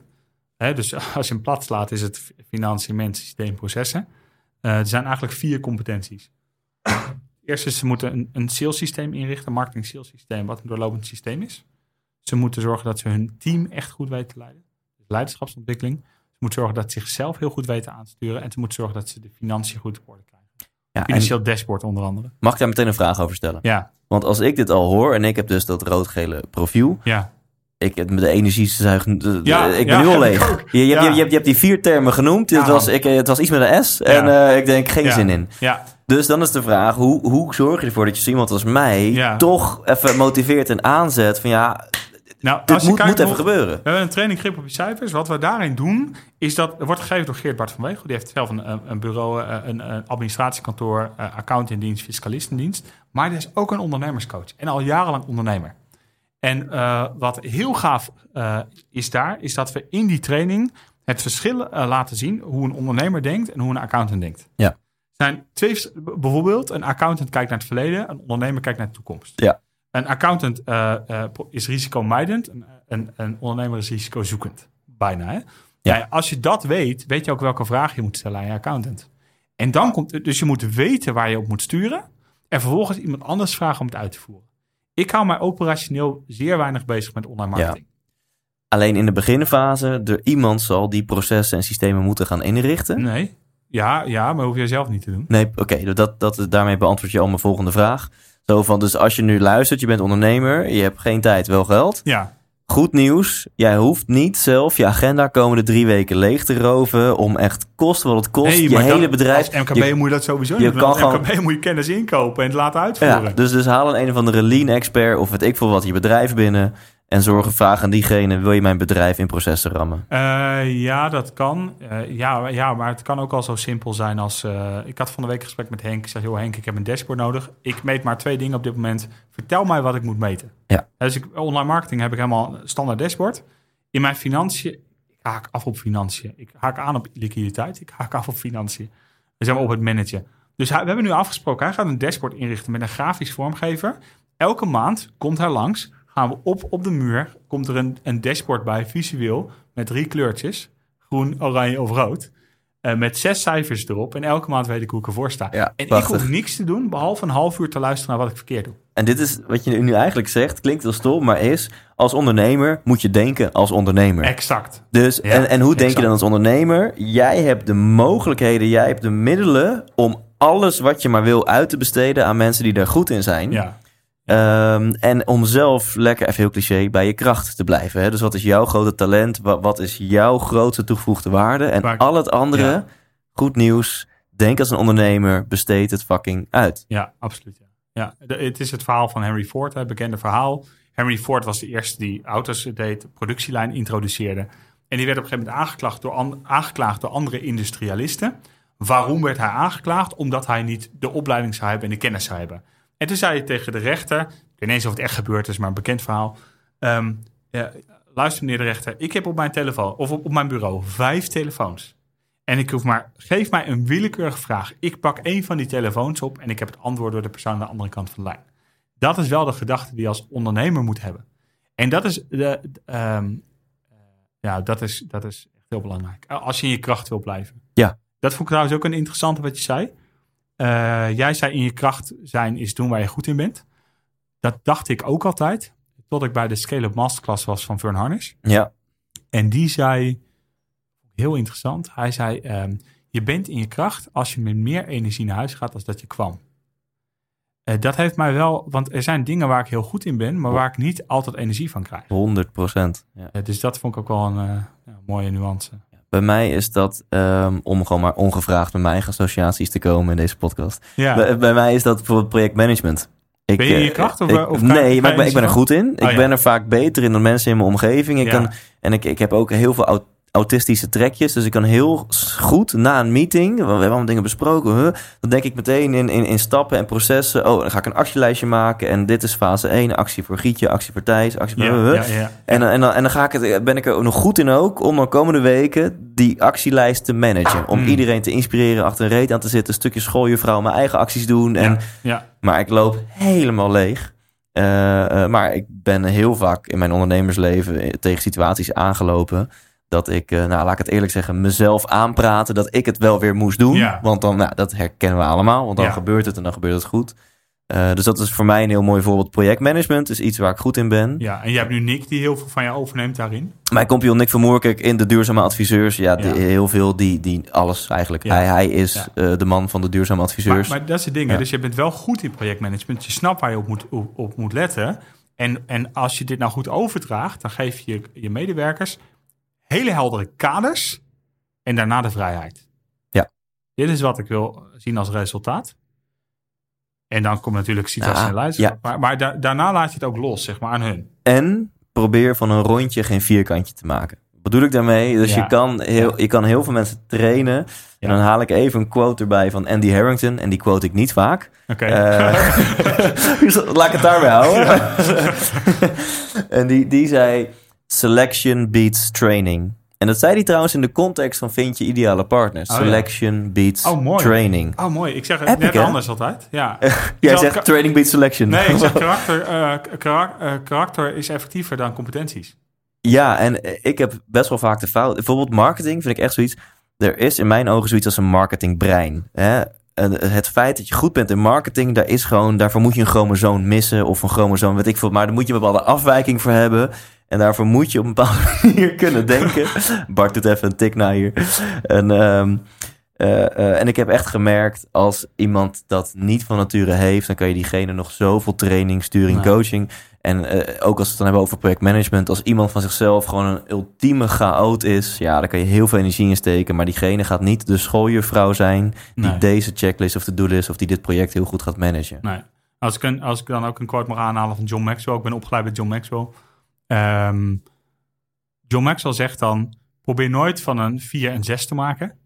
[SPEAKER 3] Hè, dus <laughs> als je hem plat slaat, is het financiën, mensen, systeem, processen. Eh, er zijn eigenlijk vier competenties. <coughs> Eerst is ze moeten een, een sales systeem inrichten, een marketing sales systeem, wat een doorlopend systeem is. Ze moeten zorgen dat ze hun team echt goed weten te leiden. Dus leiderschapsontwikkeling. Ze moeten zorgen dat ze zichzelf heel goed weten aan te sturen. En ze moeten zorgen dat ze de financiën goed op orde krijgen.
[SPEAKER 1] ja, en
[SPEAKER 3] Financieel dashboard onder andere.
[SPEAKER 1] mag ik daar meteen een vraag over stellen?
[SPEAKER 3] Ja,
[SPEAKER 1] Want als ik dit al hoor en ik heb dus dat rood-gele profiel.
[SPEAKER 3] ja.
[SPEAKER 1] Ik heb de energiezuigen. de-
[SPEAKER 3] Ja,
[SPEAKER 1] ik ben
[SPEAKER 3] ja,
[SPEAKER 1] nu al leeg. <laughs> Je, je, hebt-
[SPEAKER 3] Ja.
[SPEAKER 1] je, hebt, je hebt die vier termen genoemd. Het,
[SPEAKER 3] Ja,
[SPEAKER 1] was, ik, het was iets met een S. En eh, ik denk geen zin in.
[SPEAKER 3] Ja,
[SPEAKER 1] Dus dan is de vraag: hoe, hoe zorg je ervoor dat je zo iemand als mij toch even motiveert en aanzet? Van ja,
[SPEAKER 3] nou,
[SPEAKER 1] dit
[SPEAKER 3] als je
[SPEAKER 1] moet,
[SPEAKER 3] kijkt
[SPEAKER 1] moet even
[SPEAKER 3] nog-
[SPEAKER 1] gebeuren.
[SPEAKER 3] We hebben een training grip op je cijfers. Wat we daarin doen, is dat er wordt gegeven door Geert Bart van Wegel. Die heeft zelf een, een- een bureau, eh, een, een administratiekantoor, eh, accountingdienst, fiscalistendienst. Maar hij is ook een ondernemerscoach en al jarenlang ondernemer. En eh, wat heel gaaf eh, is daar, is dat we in die training het verschil eh, laten zien hoe een ondernemer denkt en hoe een accountant denkt.
[SPEAKER 1] Ja.
[SPEAKER 3] Zijn twee, bijvoorbeeld, een accountant kijkt naar het verleden, een ondernemer kijkt naar de toekomst.
[SPEAKER 1] Ja.
[SPEAKER 3] Een accountant is risicomijdend, een, een, een ondernemer is risicozoekend. Bijna, hè? Ja. als je dat weet, weet je ook welke vraag je moet stellen aan je accountant. En dan komt, dus je moet weten waar je op moet sturen. En vervolgens iemand anders vragen om het uit te voeren. Ik hou mij operationeel zeer weinig bezig met online marketing.
[SPEAKER 1] Alleen in de beginfase, er iemand zal die processen en systemen moeten gaan inrichten.
[SPEAKER 3] Nee. Ja, ja, maar hoef je zelf niet te doen.
[SPEAKER 1] Nee, oké, dat, dat, daarmee beantwoord je al mijn volgende vraag. Zo van, dus als je nu luistert, je bent ondernemer, je hebt geen tijd, wel geld.
[SPEAKER 3] Ja,
[SPEAKER 1] Goed nieuws, jij hoeft niet zelf je agenda komende drie weken leeg te roven om echt kost wat het kost,
[SPEAKER 3] Nee,
[SPEAKER 1] je hele bedrijf.
[SPEAKER 3] Als MKB
[SPEAKER 1] je-
[SPEAKER 3] moet je dat sowieso
[SPEAKER 1] je
[SPEAKER 3] doen.
[SPEAKER 1] kan
[SPEAKER 3] Als
[SPEAKER 1] gewoon-
[SPEAKER 3] MKB moet je kennis inkopen en het laten uitvoeren.
[SPEAKER 1] ja, dus, dus haal een een of andere lean expert of weet ik veel wat je bedrijf binnen en zorg vraag aan diegene, wil je mijn bedrijf in processen rammen?
[SPEAKER 3] Eh, ja, dat kan. Eh, ja, ja, maar het kan ook al zo simpel zijn als... eh, ik had van de week een gesprek met Henk. Ik zeg, joh Henk, ik heb een dashboard nodig. Ik meet maar twee dingen op dit moment. Vertel mij wat ik moet meten.
[SPEAKER 1] Ja.
[SPEAKER 3] Dus ik, online marketing heb ik helemaal een standaard dashboard. In mijn financiën, ik haak af op financiën. Ik haak aan op liquiditeit. Ik haak af op financiën. We zijn op het managen. Dus hij- we hebben nu afgesproken, hij gaat een dashboard inrichten met een grafisch vormgever. Elke maand komt hij langs, gaan we op op de muur, komt er een, een dashboard bij, visueel, met drie kleurtjes. Groen, oranje of rood. Eh, met zes cijfers erop. En elke maand weet ik hoe ik ervoor sta.
[SPEAKER 1] Ja,
[SPEAKER 3] en
[SPEAKER 1] prachtig.
[SPEAKER 3] ik hoef niks te doen, behalve een half uur te luisteren naar wat ik verkeerd doe.
[SPEAKER 1] En dit is wat je nu eigenlijk zegt, klinkt wel stom, maar is als ondernemer moet je denken als ondernemer.
[SPEAKER 3] Exact.
[SPEAKER 1] Dus,
[SPEAKER 3] Ja,
[SPEAKER 1] en, en hoe denk je dan als ondernemer? Jij hebt de mogelijkheden, jij hebt de middelen om alles wat je maar wil uit te besteden aan mensen die daar goed in zijn.
[SPEAKER 3] Ja.
[SPEAKER 1] Ehm, en om zelf, lekker even heel cliché, bij je kracht te blijven. Hè? Dus wat is jouw grote talent? Wat, wat is jouw grootste toegevoegde waarde? En
[SPEAKER 3] Waar-
[SPEAKER 1] al het andere,
[SPEAKER 3] Ja.
[SPEAKER 1] goed nieuws, denk als een ondernemer, besteed het fucking uit.
[SPEAKER 3] Ja, absoluut. Ja. Ja, de- het is het verhaal van Henry Ford, het bekende verhaal. Henry Ford was de eerste die auto's deed, de productielijn introduceerde. En die werd op een gegeven moment aangeklaagd door, an- aangeklaagd door andere industrialisten. Waarom werd hij aangeklaagd? Omdat hij niet de opleiding zou hebben en de kennis zou hebben. En toen zei hij tegen de rechter, ik weet niet eens of het echt gebeurd is, maar een bekend verhaal. Ehm, ja, luister meneer de rechter, ik heb op mijn telefoon of op, op mijn bureau vijf telefoons. En ik hoef maar, geef mij een willekeurige vraag. Ik pak één van die telefoons op en ik heb het antwoord door de persoon aan de andere kant van de lijn. Dat is wel de gedachte die je als ondernemer moet hebben. En dat is, de, de, ehm, ja, dat is, dat is echt heel belangrijk. Als je in je kracht wil blijven.
[SPEAKER 1] Ja.
[SPEAKER 3] Dat vond ik trouwens ook een interessante wat je zei. Eh, jij zei in je kracht zijn is doen waar je goed in bent. Dat dacht ik ook altijd. Tot ik bij de Scale-up Masterclass was van Vern Harnish.
[SPEAKER 1] Ja.
[SPEAKER 3] En die zei, heel interessant, hij zei, ehm, je bent in je kracht als je met meer energie naar huis gaat als dat je kwam. Eh, dat heeft mij wel, want er zijn dingen waar ik heel goed in ben, maar waar ik niet altijd energie van krijg.
[SPEAKER 1] 100 procent. Ja.
[SPEAKER 3] Eh, dus dat vond ik ook wel een mooie nuance.
[SPEAKER 1] Bij mij is dat, ehm, om gewoon maar ongevraagd met mijn eigen associaties te komen in deze podcast.
[SPEAKER 3] Ja,
[SPEAKER 1] Bij, bij mij is dat bijvoorbeeld projectmanagement. Ik,
[SPEAKER 3] Ben je je
[SPEAKER 1] eh,
[SPEAKER 3] kracht of-
[SPEAKER 1] ik-
[SPEAKER 3] of
[SPEAKER 1] nee, maar ik ben, ik ben er goed in. Ik
[SPEAKER 3] Oh, ja.
[SPEAKER 1] ben er vaak beter in dan mensen in mijn omgeving. Ik
[SPEAKER 3] Ja.
[SPEAKER 1] kan, en ik, ik heb ook heel veel au- autistische trekjes. Dus ik kan heel goed na een meeting, we hebben allemaal dingen besproken. Huh, dan denk ik meteen in, in, in stappen en processen. Oh, dan ga ik een actielijstje maken. En dit is fase 1. Actie voor Gietje, actie voor Thijs, actie voor...
[SPEAKER 3] ja,
[SPEAKER 1] huh.
[SPEAKER 3] ja, ja.
[SPEAKER 1] En, dan- en, dan, en dan ga ik het, ben ik er nog goed in ook om de komende weken die actielijst te managen. Om
[SPEAKER 3] Mm.
[SPEAKER 1] iedereen te inspireren, achter een reet aan te zitten, een stukje schooljuffrouw, mijn eigen acties doen. En. Maar ik loop helemaal leeg. Eh, eh, maar ik ben heel vaak in mijn ondernemersleven tegen situaties aangelopen. Dat ik, eh, nou laat ik het eerlijk zeggen, mezelf aanpraten dat ik het wel weer moest doen.
[SPEAKER 3] Ja.
[SPEAKER 1] Want dan, nou, dat herkennen we allemaal. Want dan
[SPEAKER 3] Ja.
[SPEAKER 1] gebeurt het en dan gebeurt het goed. Eh, dus dat is voor mij een heel mooi voorbeeld. Projectmanagement is iets waar ik goed in ben.
[SPEAKER 3] ja, en je hebt nu Nick die heel veel van je overneemt daarin.
[SPEAKER 1] Mijn compagnon Nick van Moerkijk in de duurzame adviseurs. Ja, heel veel die, die alles eigenlijk.
[SPEAKER 3] Ja.
[SPEAKER 1] Hij, hij is
[SPEAKER 3] Ja.
[SPEAKER 1] eh, de man van de duurzame adviseurs.
[SPEAKER 3] maar dat is het ding. Dus je bent wel goed in projectmanagement. Je snapt waar je op moet, op, op moet letten. En, en als je dit nou goed overdraagt, dan geef je je medewerkers hele heldere kaders en daarna de vrijheid.
[SPEAKER 1] Ja.
[SPEAKER 3] Dit is wat ik wil zien als resultaat. En dan komt natuurlijk
[SPEAKER 1] Ja,
[SPEAKER 3] en leiderschap. Maar, maar da- daarna laat je het ook los, zeg maar, aan hun.
[SPEAKER 1] En probeer van een rondje geen vierkantje te maken. Wat bedoel ik daarmee? Dus
[SPEAKER 3] Ja.
[SPEAKER 1] je, kan heel, je kan heel veel mensen trainen. En
[SPEAKER 3] Ja.
[SPEAKER 1] dan haal ik even een quote erbij van Andy Harrington. En die quote ik niet vaak.
[SPEAKER 3] Oké.
[SPEAKER 1] Eh, <laughs> laat ik het daarbij houden. <laughs> en die, die zei: Selection beats training. En dat zei hij trouwens in de context van vind je ideale partners.
[SPEAKER 3] Oh, ja.
[SPEAKER 1] Selection beats
[SPEAKER 3] Oh, mooi.
[SPEAKER 1] training.
[SPEAKER 3] Oh, mooi. Ik zeg het
[SPEAKER 1] Epic,
[SPEAKER 3] net
[SPEAKER 1] hè?
[SPEAKER 3] anders altijd. Ja. <laughs>
[SPEAKER 1] Jij zegt training beats selection.
[SPEAKER 3] Nee, ik zeg <laughs> karakter, eh, karak- eh, karakter is effectiever dan competenties.
[SPEAKER 1] Ja, en eh, ik heb best wel vaak de fout. Bijvoorbeeld marketing vind ik echt zoiets. Er is in mijn ogen zoiets als een marketingbrein. Hè? En Het feit dat je goed bent in marketing, daar is gewoon, daarvoor moet je een chromosoom missen of een chromosoom, weet ik veel. Maar daar moet je een bepaalde afwijking voor hebben. En daarvoor moet je op een bepaalde <laughs> manier kunnen denken. Bart doet even een tik naar hier. En, ehm, eh, eh, en ik heb echt gemerkt, als iemand dat niet van nature heeft, dan kan je diegene nog zoveel training, sturing, coaching. En eh, ook als we het dan hebben over projectmanagement, als iemand van zichzelf gewoon een ultieme chaot is, ja, daar kan je heel veel energie in steken. Maar diegene gaat niet de schooljuffrouw zijn die
[SPEAKER 3] Nee.
[SPEAKER 1] deze checklist of to-do-list of die dit project heel goed gaat managen.
[SPEAKER 3] Nee. Als ik, een, als ik dan ook een quote mag aanhalen van John Maxwell. Ik ben opgeleid bij John Maxwell. Ehm, John Maxwell zegt dan... probeer nooit van een 4 en 6 te maken.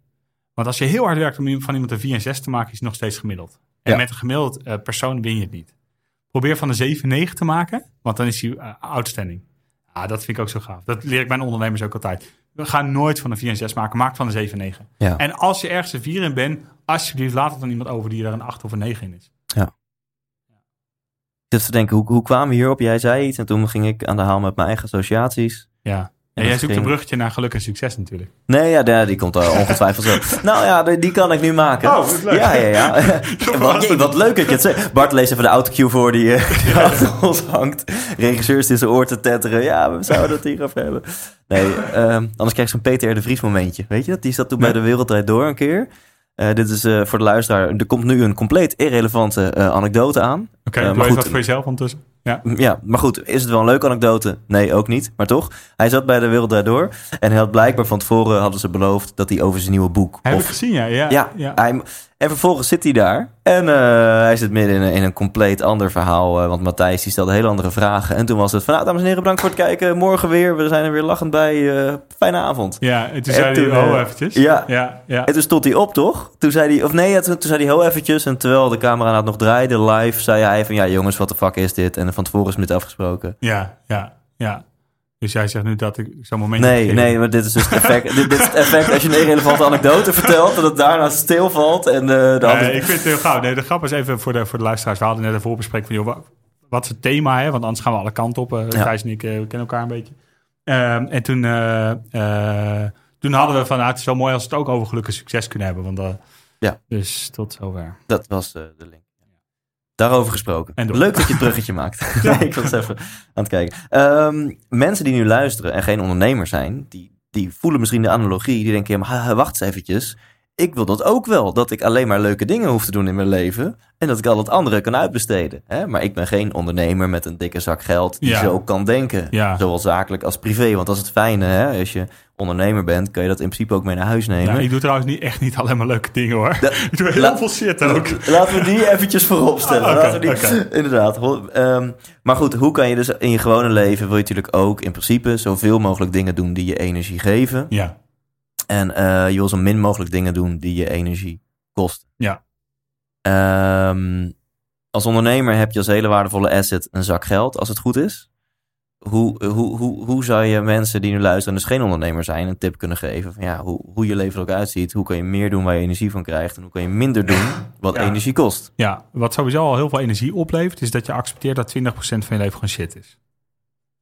[SPEAKER 3] Want als je heel hard werkt om van iemand een 4 en 6 te maken... is het nog steeds gemiddeld. En
[SPEAKER 1] Ja.
[SPEAKER 3] met een gemiddeld eh, persoon win je het niet. Probeer van een 7 9 te maken. Want dan is hij eh, outstanding. Ah, dat vind ik ook zo gaaf. Dat leer ik mijn ondernemers ook altijd. We gaan nooit van een 4 en 6 maken. Maak van een 7 9.
[SPEAKER 1] Ja.
[SPEAKER 3] En als je ergens een 4 in bent... alsjeblieft laat het dan iemand over die er een 8 of een 9 in is.
[SPEAKER 1] Dus te denken, hoe, hoe kwamen we hierop? Jij zei iets en toen ging ik aan de haal met mijn eigen associaties.
[SPEAKER 3] Ja. En
[SPEAKER 1] dat
[SPEAKER 3] jij zoekt
[SPEAKER 1] ging-
[SPEAKER 3] een bruggetje naar geluk en succes natuurlijk.
[SPEAKER 1] Nee, ja, die, die komt er ongetwijfeld zo. <laughs> nou ja, die, die kan ik nu maken.
[SPEAKER 3] Oh, wat leuk.
[SPEAKER 1] Ja, ja, ja. <laughs> <laughs> Wat, jee, wat leuk dat je het zegt. Bart leest even de autocue voor die, die achter ons hangt. Regisseurs in zijn oor te tetteren. Ja, we zouden het hier over hebben. Nee, ehm, anders krijg je zo'n Peter R. de Vries momentje. Weet je dat? Die zat toen bij de Wereldrijd Door een keer. Eh, dit is eh, voor de luisteraar. Er komt nu een compleet irrelevante anekdote aan.
[SPEAKER 3] Oké,
[SPEAKER 1] Eh,
[SPEAKER 3] doe even
[SPEAKER 1] goed.
[SPEAKER 3] wat voor jezelf ondertussen. Ja.
[SPEAKER 1] Ja, maar goed, is het wel een leuke anekdote? Nee, ook niet. Maar toch, hij zat bij de Wereld Draait Door. En hij had blijkbaar van tevoren hadden ze beloofd dat hij over zijn nieuwe boek...
[SPEAKER 3] Heb
[SPEAKER 1] of
[SPEAKER 3] ik gezien, ja. Ja,
[SPEAKER 1] ja,
[SPEAKER 3] ja.
[SPEAKER 1] Hij, En vervolgens zit hij daar. En eh, hij zit midden in, een- in een compleet ander verhaal. eh, want Matthijs die stelde hele andere vragen. En toen was het van, nou, dames en heren, bedankt voor het kijken. Morgen weer. We zijn er weer lachend bij. eh, fijne avond.
[SPEAKER 3] Ja, en toen
[SPEAKER 1] En
[SPEAKER 3] zei
[SPEAKER 1] toen,
[SPEAKER 3] hij, oh,
[SPEAKER 1] eh,
[SPEAKER 3] eventjes.
[SPEAKER 1] ja.
[SPEAKER 3] ja, ja.
[SPEAKER 1] En toen stond hij op, toch? Toen zei hij, of nee, toen, toen zei hij heel eventjes. En terwijl de camera het nog draaide live, zei hij van, ja jongens, wat de fuck is dit? En van tevoren is met afgesproken.
[SPEAKER 3] Ja, ja, ja. Dus jij zegt nu dat ik zo'n moment...
[SPEAKER 1] Nee, nee, maar dit is dus het effect. dit, dit is het effect als je een irrelevante anekdote vertelt, dat het daarna stilvalt. En eh, de
[SPEAKER 3] Nee,
[SPEAKER 1] andere...
[SPEAKER 3] ik vind het heel gauw. Nee, de grap is even voor de, voor de luisteraars. We hadden net een voorbespreking van, joh, wat, wat is het thema? Hè? Want anders gaan we alle kanten op. Uh, Thijs en ik eh, we kennen elkaar een beetje. Ehm, en toen, toen hadden we van, nou, het is wel mooi als we het ook over geluk en succes kunnen hebben. Want,
[SPEAKER 1] Ja.
[SPEAKER 3] Dus tot zover.
[SPEAKER 1] Dat was de link. Daarover gesproken. Leuk dat je het bruggetje maakt. <laughs> Nee, <laughs> ik was even aan het kijken. Ehm, mensen die nu luisteren en geen ondernemer zijn, die, die voelen misschien de analogie. Die denken, ja, maar wacht eens eventjes. Ik wil dat ook wel. Dat ik alleen maar leuke dingen hoef te doen in mijn leven. En dat ik al het andere kan uitbesteden. Hè? Maar ik ben geen ondernemer met een dikke zak geld die
[SPEAKER 3] Ja.
[SPEAKER 1] zo kan denken.
[SPEAKER 3] Ja.
[SPEAKER 1] Zowel zakelijk als privé. Want dat is het fijne. Hè? Als je ondernemer bent, kan je dat in principe ook mee naar huis nemen.
[SPEAKER 3] Ja, ik doe trouwens niet, echt niet alleen maar leuke dingen hoor.
[SPEAKER 1] Da- <laughs>
[SPEAKER 3] ik doe heel veel shit ook. <laughs>
[SPEAKER 1] Laten we die eventjes voorop stellen.
[SPEAKER 3] Ah,
[SPEAKER 1] Laten we die. Inderdaad. Ehm, maar goed, hoe kan je dus in je gewone leven... wil je natuurlijk ook in principe zoveel mogelijk dingen doen... die je energie geven.
[SPEAKER 3] Ja,
[SPEAKER 1] En eh, je wil zo min mogelijk dingen doen die je energie kosten.
[SPEAKER 3] Ja.
[SPEAKER 1] Ehm, als ondernemer heb je als hele waardevolle asset een zak geld, als het goed is. Hoe, hoe, hoe, hoe zou je mensen die nu luisteren en dus geen ondernemer zijn... een tip kunnen geven van ja, hoe, hoe je leven er ook uitziet? Hoe kan je meer doen waar je energie van krijgt? En hoe kan je minder doen wat
[SPEAKER 3] Ja.
[SPEAKER 1] energie kost?
[SPEAKER 3] ja, wat sowieso al heel veel energie oplevert, is dat je accepteert dat 20% van je leven gewoon shit is.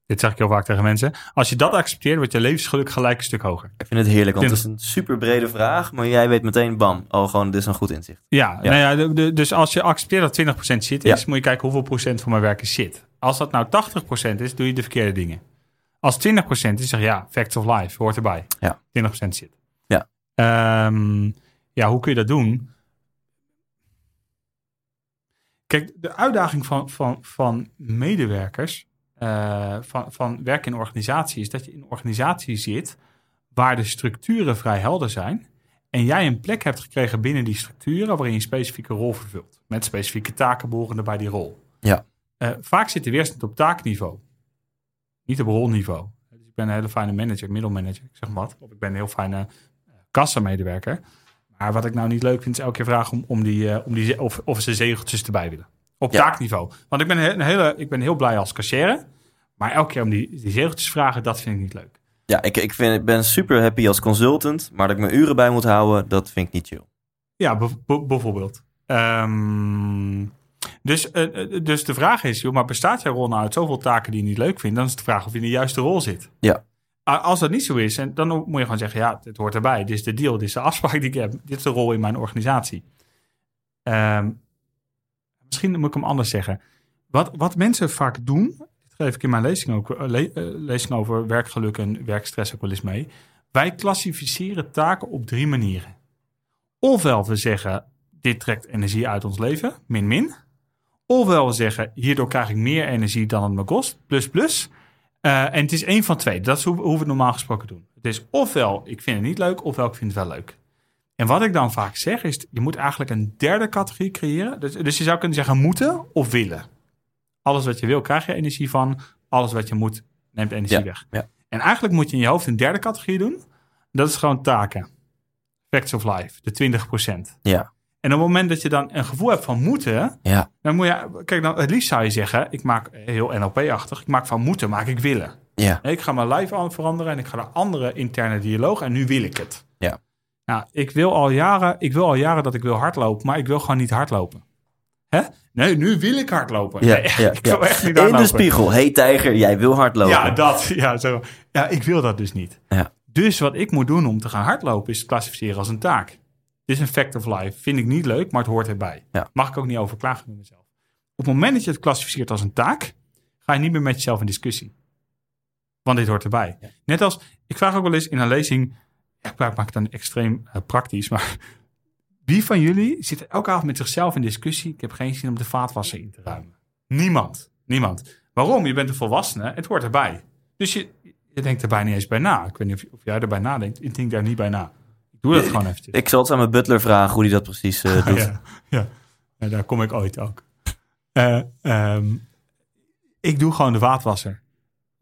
[SPEAKER 3] Dit zeg ik heel vaak tegen mensen. Als je dat accepteert, wordt je levensgeluk gelijk een stuk hoger.
[SPEAKER 1] Ik vind het heerlijk, want het is een super brede vraag, maar jij weet meteen, bam, al gewoon, dit is een goed inzicht.
[SPEAKER 3] Ja,
[SPEAKER 1] Ja.
[SPEAKER 3] Nou ja de- dus als je accepteert dat 20% shit is,
[SPEAKER 1] Ja.
[SPEAKER 3] moet je kijken hoeveel procent van mijn werk is shit. Als dat nou 80% is, doe je de verkeerde dingen. Als 20% is, zeg je ja, facts of life, hoort erbij.
[SPEAKER 1] Ja.
[SPEAKER 3] 20% shit.
[SPEAKER 1] Ja.
[SPEAKER 3] Ehm, ja, hoe kun je dat doen? Kijk, de uitdaging van, van, van medewerkers, eh, van, van werk in organisatie, is dat je in een organisatie zit waar de structuren vrij helder zijn. En jij een plek hebt gekregen binnen die structuren waarin je een specifieke rol vervult. Met specifieke taken behorende bij die rol.
[SPEAKER 1] Ja.
[SPEAKER 3] Eh, vaak zit de weerstand op taakniveau. Niet op rolniveau. Dus ik ben een hele fijne manager, middelmanager, ik zeg maar wat. Of ik ben een heel fijne eh, kassamedewerker. Maar wat ik nou niet leuk vind, is elke keer vragen om, om die, om die, of, of ze zegeltjes erbij willen. Op
[SPEAKER 1] Ja.
[SPEAKER 3] taakniveau. Want ik ben, een hele, ik ben heel blij als cashier. Maar elke keer om die, die zegeltjes vragen, dat vind ik niet leuk.
[SPEAKER 1] Ja, ik, ik, vind, ik ben super happy als consultant, maar dat ik mijn uren bij moet houden, dat vind ik niet chill.
[SPEAKER 3] Ja, bijvoorbeeld. Ehm, dus, eh, eh, dus de vraag is, joh, maar bestaat jouw rol nou uit zoveel taken die je niet leuk vindt? Dan is de vraag of je in de juiste rol zit.
[SPEAKER 1] Ja.
[SPEAKER 3] Als dat niet zo is, en dan moet je gewoon zeggen, ja, het hoort erbij. Dit is de deal, dit is de afspraak die ik heb. Dit is de rol in mijn organisatie. Ehm, misschien moet ik hem anders zeggen. Wat, wat mensen vaak doen, dit geef ik in mijn lezing, ook, eh, eh, lezing over werkgeluk en werkstress ook wel eens mee. Wij klassificeren taken op drie manieren. Ofwel we zeggen, dit trekt energie uit ons leven, min min. Ofwel we zeggen, hierdoor krijg ik meer energie dan het me kost, plus plus. Eh, en het is één van twee. Dat is hoe, hoe we het normaal gesproken doen. Het is ofwel, ik vind het niet leuk, ofwel ik vind het wel leuk. En wat ik dan vaak zeg is, je moet eigenlijk een derde categorie creëren. Dus, dus je zou kunnen zeggen moeten of willen. Alles wat je wil, krijg je energie van. Alles wat je moet, neemt energie
[SPEAKER 1] Ja,
[SPEAKER 3] weg.
[SPEAKER 1] ja.
[SPEAKER 3] En eigenlijk moet je in je hoofd een derde categorie doen. Dat is gewoon taken. Facts of life, de 20%.
[SPEAKER 1] Ja,
[SPEAKER 3] En op het moment dat je dan een gevoel hebt van moeten,
[SPEAKER 1] ja,
[SPEAKER 3] dan moet je, kijk, dan, het liefst zou je zeggen, ik maak heel NLP-achtig, ik maak van moeten, maak ik willen.
[SPEAKER 1] ja,
[SPEAKER 3] Ik ga mijn lijf aan veranderen en ik ga naar andere interne dialoog en nu wil ik het. Nou, ik wil al jaren, ik wil al jaren dat ik wil hardlopen, maar ik wil gewoon niet hardlopen. Hè? Nee, nu wil ik hardlopen.
[SPEAKER 1] ja.
[SPEAKER 3] Nee, <laughs>
[SPEAKER 1] ja,
[SPEAKER 3] ik wil
[SPEAKER 1] ja.
[SPEAKER 3] echt niet
[SPEAKER 1] In de spiegel, hey tijger, jij wil hardlopen.
[SPEAKER 3] Ja, dat. <laughs> Ja, zo. ja, ik wil dat dus niet.
[SPEAKER 1] Ja.
[SPEAKER 3] Dus wat ik moet doen om te gaan hardlopen is het klassificeren als een taak. Dit is een fact of life. Vind ik niet leuk, maar het hoort erbij.
[SPEAKER 1] Ja.
[SPEAKER 3] Mag ik ook niet over klagen met mezelf. Op het moment dat je het klassificeert als een taak, ga je niet meer met jezelf in discussie. Want dit hoort erbij. Net als, ik vraag ook wel eens in een lezing, ja, ik maak het dan extreem eh, praktisch, maar <laughs> wie van jullie zit elke avond met zichzelf in discussie? Ik heb geen zin om de vaatwasser in te ruimen. Niemand. Niemand. Waarom? Je bent een volwassene, het hoort erbij. Dus je, je denkt er bijna niet eens bij na. Ik weet niet of, of jij erbij nadenkt. Ik denk daar niet bij na. Ik doe dat gewoon eventjes.
[SPEAKER 1] Ik zal het aan mijn butler vragen hoe hij dat precies eh, <laughs> doet.
[SPEAKER 3] ja, ja. Ja, daar kom ik ooit ook. Eh, ehm, ik doe gewoon de vaatwasser.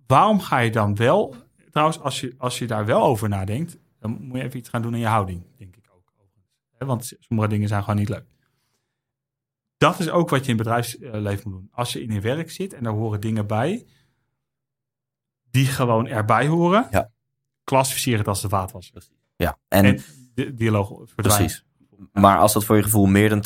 [SPEAKER 3] Waarom ga je dan wel... Trouwens, als je, als je daar wel over nadenkt... dan moet je even iets gaan doen in je houding, denk ik ook. Want sommige dingen zijn gewoon niet leuk. Dat is ook wat je in het bedrijfsleven moet doen. Als je in je werk zit en daar horen dingen bij... die gewoon erbij horen...
[SPEAKER 1] Ja.
[SPEAKER 3] klassificeer het als de vaatwasser.
[SPEAKER 1] Ja, en,
[SPEAKER 3] En de dialoog verdwijnt.
[SPEAKER 1] precies. Maar als dat voor je gevoel meer dan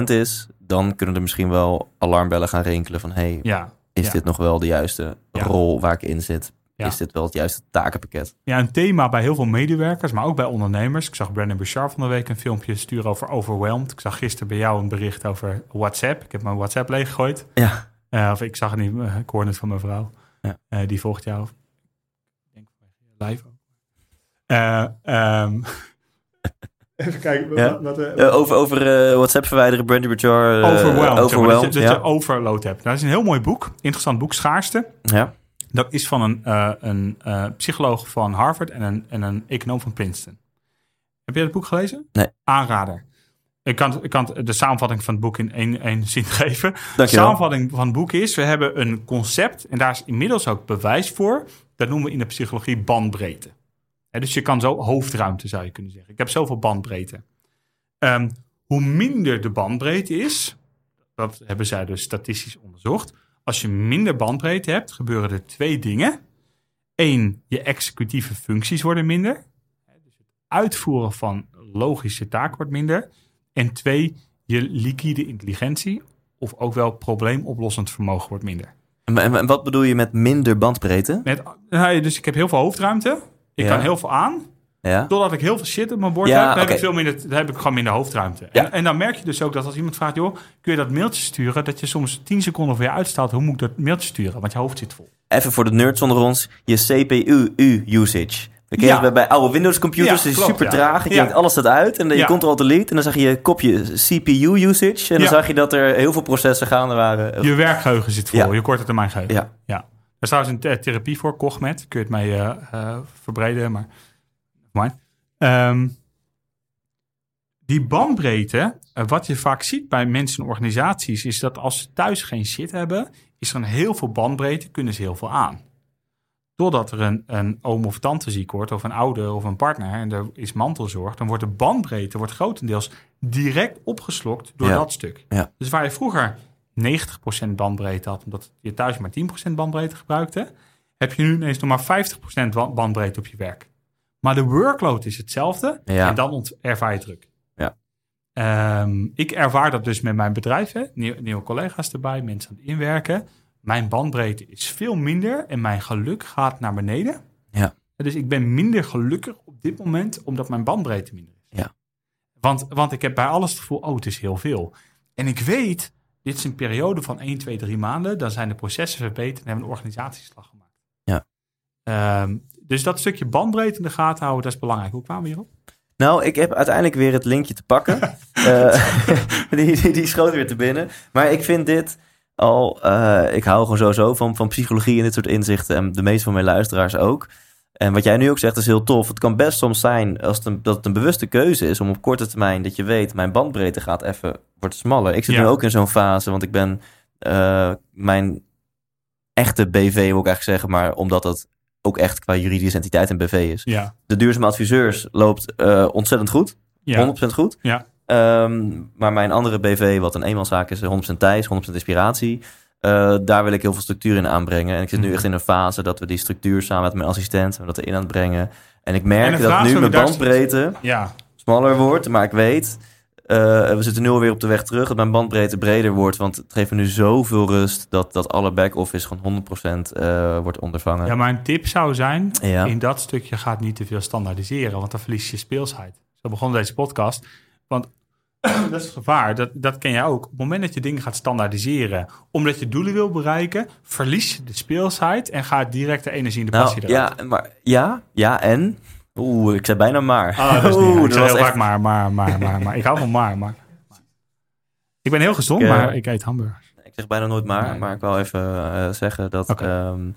[SPEAKER 1] 20% is, dan kunnen er misschien wel alarmbellen gaan rinkelen van hey,
[SPEAKER 3] Ja,
[SPEAKER 1] is
[SPEAKER 3] ja.
[SPEAKER 1] dit nog wel de juiste
[SPEAKER 3] Ja.
[SPEAKER 1] rol waar ik in zit?
[SPEAKER 3] Ja.
[SPEAKER 1] Is dit wel het juiste takenpakket?
[SPEAKER 3] Ja, een thema bij heel veel medewerkers, maar ook bij ondernemers. Ik zag Brandon Bouchard van de week een filmpje sturen over overwhelmed. Ik zag gisteren bij jou een bericht over WhatsApp. Ik heb mijn WhatsApp leeggegooid.
[SPEAKER 1] Ja,
[SPEAKER 3] Eh, of ik zag het niet, eh, ik hoorde het van mijn vrouw.
[SPEAKER 1] Ja.
[SPEAKER 3] Eh, die volgt jou. Ik denk live ook. Eh, ehm, <laughs> even kijken. wat-
[SPEAKER 1] Ja.
[SPEAKER 3] wat,
[SPEAKER 1] over, over eh, WhatsApp verwijderen, Brandy Bouchard. eh,
[SPEAKER 3] overwhelmed.
[SPEAKER 1] overwhelmed,
[SPEAKER 3] dat je, dat
[SPEAKER 1] ja.
[SPEAKER 3] je overload hebt. Nou, dat is een heel mooi boek. Interessant boek, Schaarste.
[SPEAKER 1] ja.
[SPEAKER 3] Dat is van een, eh, een eh, psycholoog van Harvard en een, en een econoom van Princeton. Heb jij het boek gelezen?
[SPEAKER 1] Nee.
[SPEAKER 3] Aanrader. Ik kan, ik kan de samenvatting van het boek in één, één zin <laughs> geven. De samenvatting van het boek is: we hebben een concept, en daar is inmiddels ook bewijs voor. Dat noemen we in de psychologie bandbreedte. Dus je kan zo hoofdruimte, zou je kunnen zeggen. Ik heb zoveel bandbreedte. Ehm, hoe minder de bandbreedte is, dat hebben zij dus statistisch onderzocht. Als je minder bandbreedte hebt, gebeuren er twee dingen. Eén, je executieve functies worden minder. Dus het uitvoeren van logische taken wordt minder. En twee, je liquide intelligentie, of ook wel probleemoplossend vermogen wordt minder.
[SPEAKER 1] En, wat bedoel je met minder bandbreedte?
[SPEAKER 3] Met, nou, dus ik heb heel veel hoofdruimte. Ik
[SPEAKER 1] Ja.
[SPEAKER 3] kan heel veel aan.
[SPEAKER 1] Ja.
[SPEAKER 3] Totdat ik heel veel shit op mijn bord
[SPEAKER 1] Ja,
[SPEAKER 3] heb, dan, heb ik veel minder, dan heb ik gewoon minder hoofdruimte.
[SPEAKER 1] Ja.
[SPEAKER 3] En, en dan merk je dus ook dat als iemand vraagt, joh, kun je dat mailtje sturen? Dat je soms 10 seconden voor je uitstaat, hoe moet ik dat mailtje sturen? Want je hoofd zit vol.
[SPEAKER 1] Even voor de nerds onder ons, je CPU-usage. We het bij, bij oude Windows computers,
[SPEAKER 3] Ja,
[SPEAKER 1] is super traag. Je denkt alles staat uit en dan je
[SPEAKER 3] Ja.
[SPEAKER 1] control delete en dan zag je je kopje CPU-usage. En dan zag je dat er heel veel processen gaande waren.
[SPEAKER 3] Je werkgeheugen zit vol, je korte termijn geheugen.
[SPEAKER 1] Ja.
[SPEAKER 3] ja. Er is trouwens een the- therapie voor, Cogmet. Kun je het mee eh, eh, verbreden, maar... Fine. Ehm, die bandbreedte, eh, wat je vaak ziet bij mensen en organisaties, is dat als ze thuis geen shit hebben, is er een heel veel bandbreedte, kunnen ze heel veel aan. Doordat er een, een oom of tante ziek wordt, of een ouder of een partner, en er is mantelzorg, dan wordt de bandbreedte wordt grotendeels direct opgeslokt door
[SPEAKER 1] Ja.
[SPEAKER 3] dat stuk.
[SPEAKER 1] Ja.
[SPEAKER 3] Dus waar je vroeger 90% bandbreedte had, omdat je thuis maar 10% bandbreedte gebruikte, heb je nu ineens nog maar 50% wa- bandbreedte op je werk. Maar de workload is hetzelfde
[SPEAKER 1] Ja.
[SPEAKER 3] en dan ont- ervaar je druk.
[SPEAKER 1] Ja.
[SPEAKER 3] Ehm, ik ervaar dat dus met mijn bedrijf, hè. Nieuwe collega's erbij, mensen aan het inwerken. Mijn bandbreedte is veel minder en mijn geluk gaat naar beneden.
[SPEAKER 1] Ja.
[SPEAKER 3] Dus ik ben minder gelukkig op dit moment, omdat mijn bandbreedte minder is.
[SPEAKER 1] Ja.
[SPEAKER 3] Want, want ik heb bij alles het gevoel, oh, het is heel veel. En ik weet, dit is een periode van 1, 2, 3 maanden. Dan zijn de processen verbeterd en hebben we een organisatieslag gemaakt.
[SPEAKER 1] Ja.
[SPEAKER 3] Ehm, dus dat stukje bandbreedte in de gaten houden, dat is belangrijk. Hoe kwamen we hierop?
[SPEAKER 1] Nou, ik heb uiteindelijk weer het linkje te pakken. <laughs> Eh, <laughs> die, die, die schoot weer te binnen. Maar ik vind dit al... eh, ik hou gewoon sowieso van, van psychologie en dit soort inzichten. En de meeste van mijn luisteraars ook. En wat jij nu ook zegt is heel tof. Het kan best soms zijn als het een, dat het een bewuste keuze is... om op korte termijn dat je weet... mijn bandbreedte gaat even... wordt smaller. Ik zit
[SPEAKER 3] Ja.
[SPEAKER 1] nu ook in zo'n fase, want ik ben... eh, mijn echte BV, wil ik eigenlijk zeggen... maar omdat dat ook echt qua juridische entiteit een BV is.
[SPEAKER 3] Ja.
[SPEAKER 1] De duurzame adviseurs loopt eh, ontzettend goed.
[SPEAKER 3] Ja.
[SPEAKER 1] 100% goed.
[SPEAKER 3] Ja.
[SPEAKER 1] Ehm, maar mijn andere BV, wat een eenmanszaak is, 100% Thijs, 100% inspiratie. eh, daar wil ik heel veel structuur in aanbrengen. En ik zit nu
[SPEAKER 3] Mhm.
[SPEAKER 1] echt in een fase dat we die structuur samen met mijn assistent en dat erin aan het brengen. En ik merk
[SPEAKER 3] En
[SPEAKER 1] dat nu mijn bandbreedte
[SPEAKER 3] Ja.
[SPEAKER 1] smaller wordt. Maar ik weet, we zitten nu alweer op de weg terug, dat mijn bandbreedte breder wordt. Want het geeft me nu zoveel rust dat, dat alle back-office gewoon 100% eh, wordt ondervangen.
[SPEAKER 3] ja, mijn tip zou zijn,
[SPEAKER 1] Ja.
[SPEAKER 3] in dat stukje gaat niet te veel standaardiseren, want dan verlies je speelsheid. Zo begon deze podcast. Want <clears throat> dat is het gevaar, dat, dat ken jij ook. Op het moment dat je dingen gaat standaardiseren, omdat je doelen wil bereiken, verlies je de speelsheid en gaat direct de energie in de
[SPEAKER 1] Nou,
[SPEAKER 3] passie eruit.
[SPEAKER 1] ja, maar ja, ja en. Oeh, ik zei bijna maar.
[SPEAKER 3] Ah, dat is <laughs>
[SPEAKER 1] Oeh, dat was
[SPEAKER 3] heel
[SPEAKER 1] echt-
[SPEAKER 3] vaak maar, maar, maar, maar, maar. Ik hou van maar, maar. Ik ben heel gezond,
[SPEAKER 1] Ik, eh,
[SPEAKER 3] maar ik eet hamburgers.
[SPEAKER 1] Ik zeg bijna nooit maar,
[SPEAKER 3] Nee.
[SPEAKER 1] maar ik wil even eh, zeggen dat. Ehm,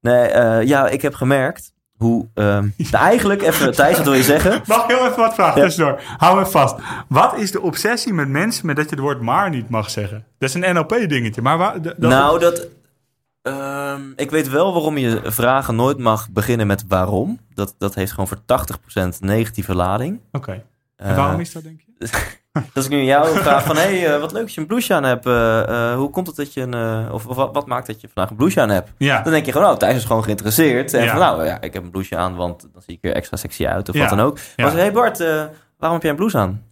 [SPEAKER 1] nee, eh, ja, ik heb gemerkt hoe... ehm, <laughs> nou, eigenlijk, even Thijs, wat wil je zeggen? <laughs>
[SPEAKER 3] Mag ik heel even wat vragen
[SPEAKER 1] Ja.
[SPEAKER 3] tussendoor? Hou me vast. Wat is de obsessie met mensen met dat je het woord maar niet mag zeggen? Dat is een NLP-dingetje. Maar waar, dat,
[SPEAKER 1] Nou, dat... ehm, ik weet wel waarom je vragen nooit mag beginnen met waarom. Dat, dat heeft gewoon voor 80% negatieve lading.
[SPEAKER 3] Oké. En
[SPEAKER 1] Eh,
[SPEAKER 3] waarom is dat, denk je? <laughs>
[SPEAKER 1] Als ik nu jou <laughs> vraag van, hé, hey, eh, wat leuk dat je een blouseje aan hebt. eh, hoe komt het dat je een... eh, of, of wat, wat maakt dat je vandaag een blouseje aan hebt?
[SPEAKER 3] Ja.
[SPEAKER 1] Dan denk je gewoon, oh, Thijs is gewoon geïnteresseerd. En
[SPEAKER 3] Ja.
[SPEAKER 1] van, nou ja, ik heb een blouseje aan, want dan zie ik er extra sexy uit of
[SPEAKER 3] Ja.
[SPEAKER 1] wat dan ook.
[SPEAKER 3] Ja.
[SPEAKER 1] Maar als hé hey Bart, waarom heb jij een blouse aan?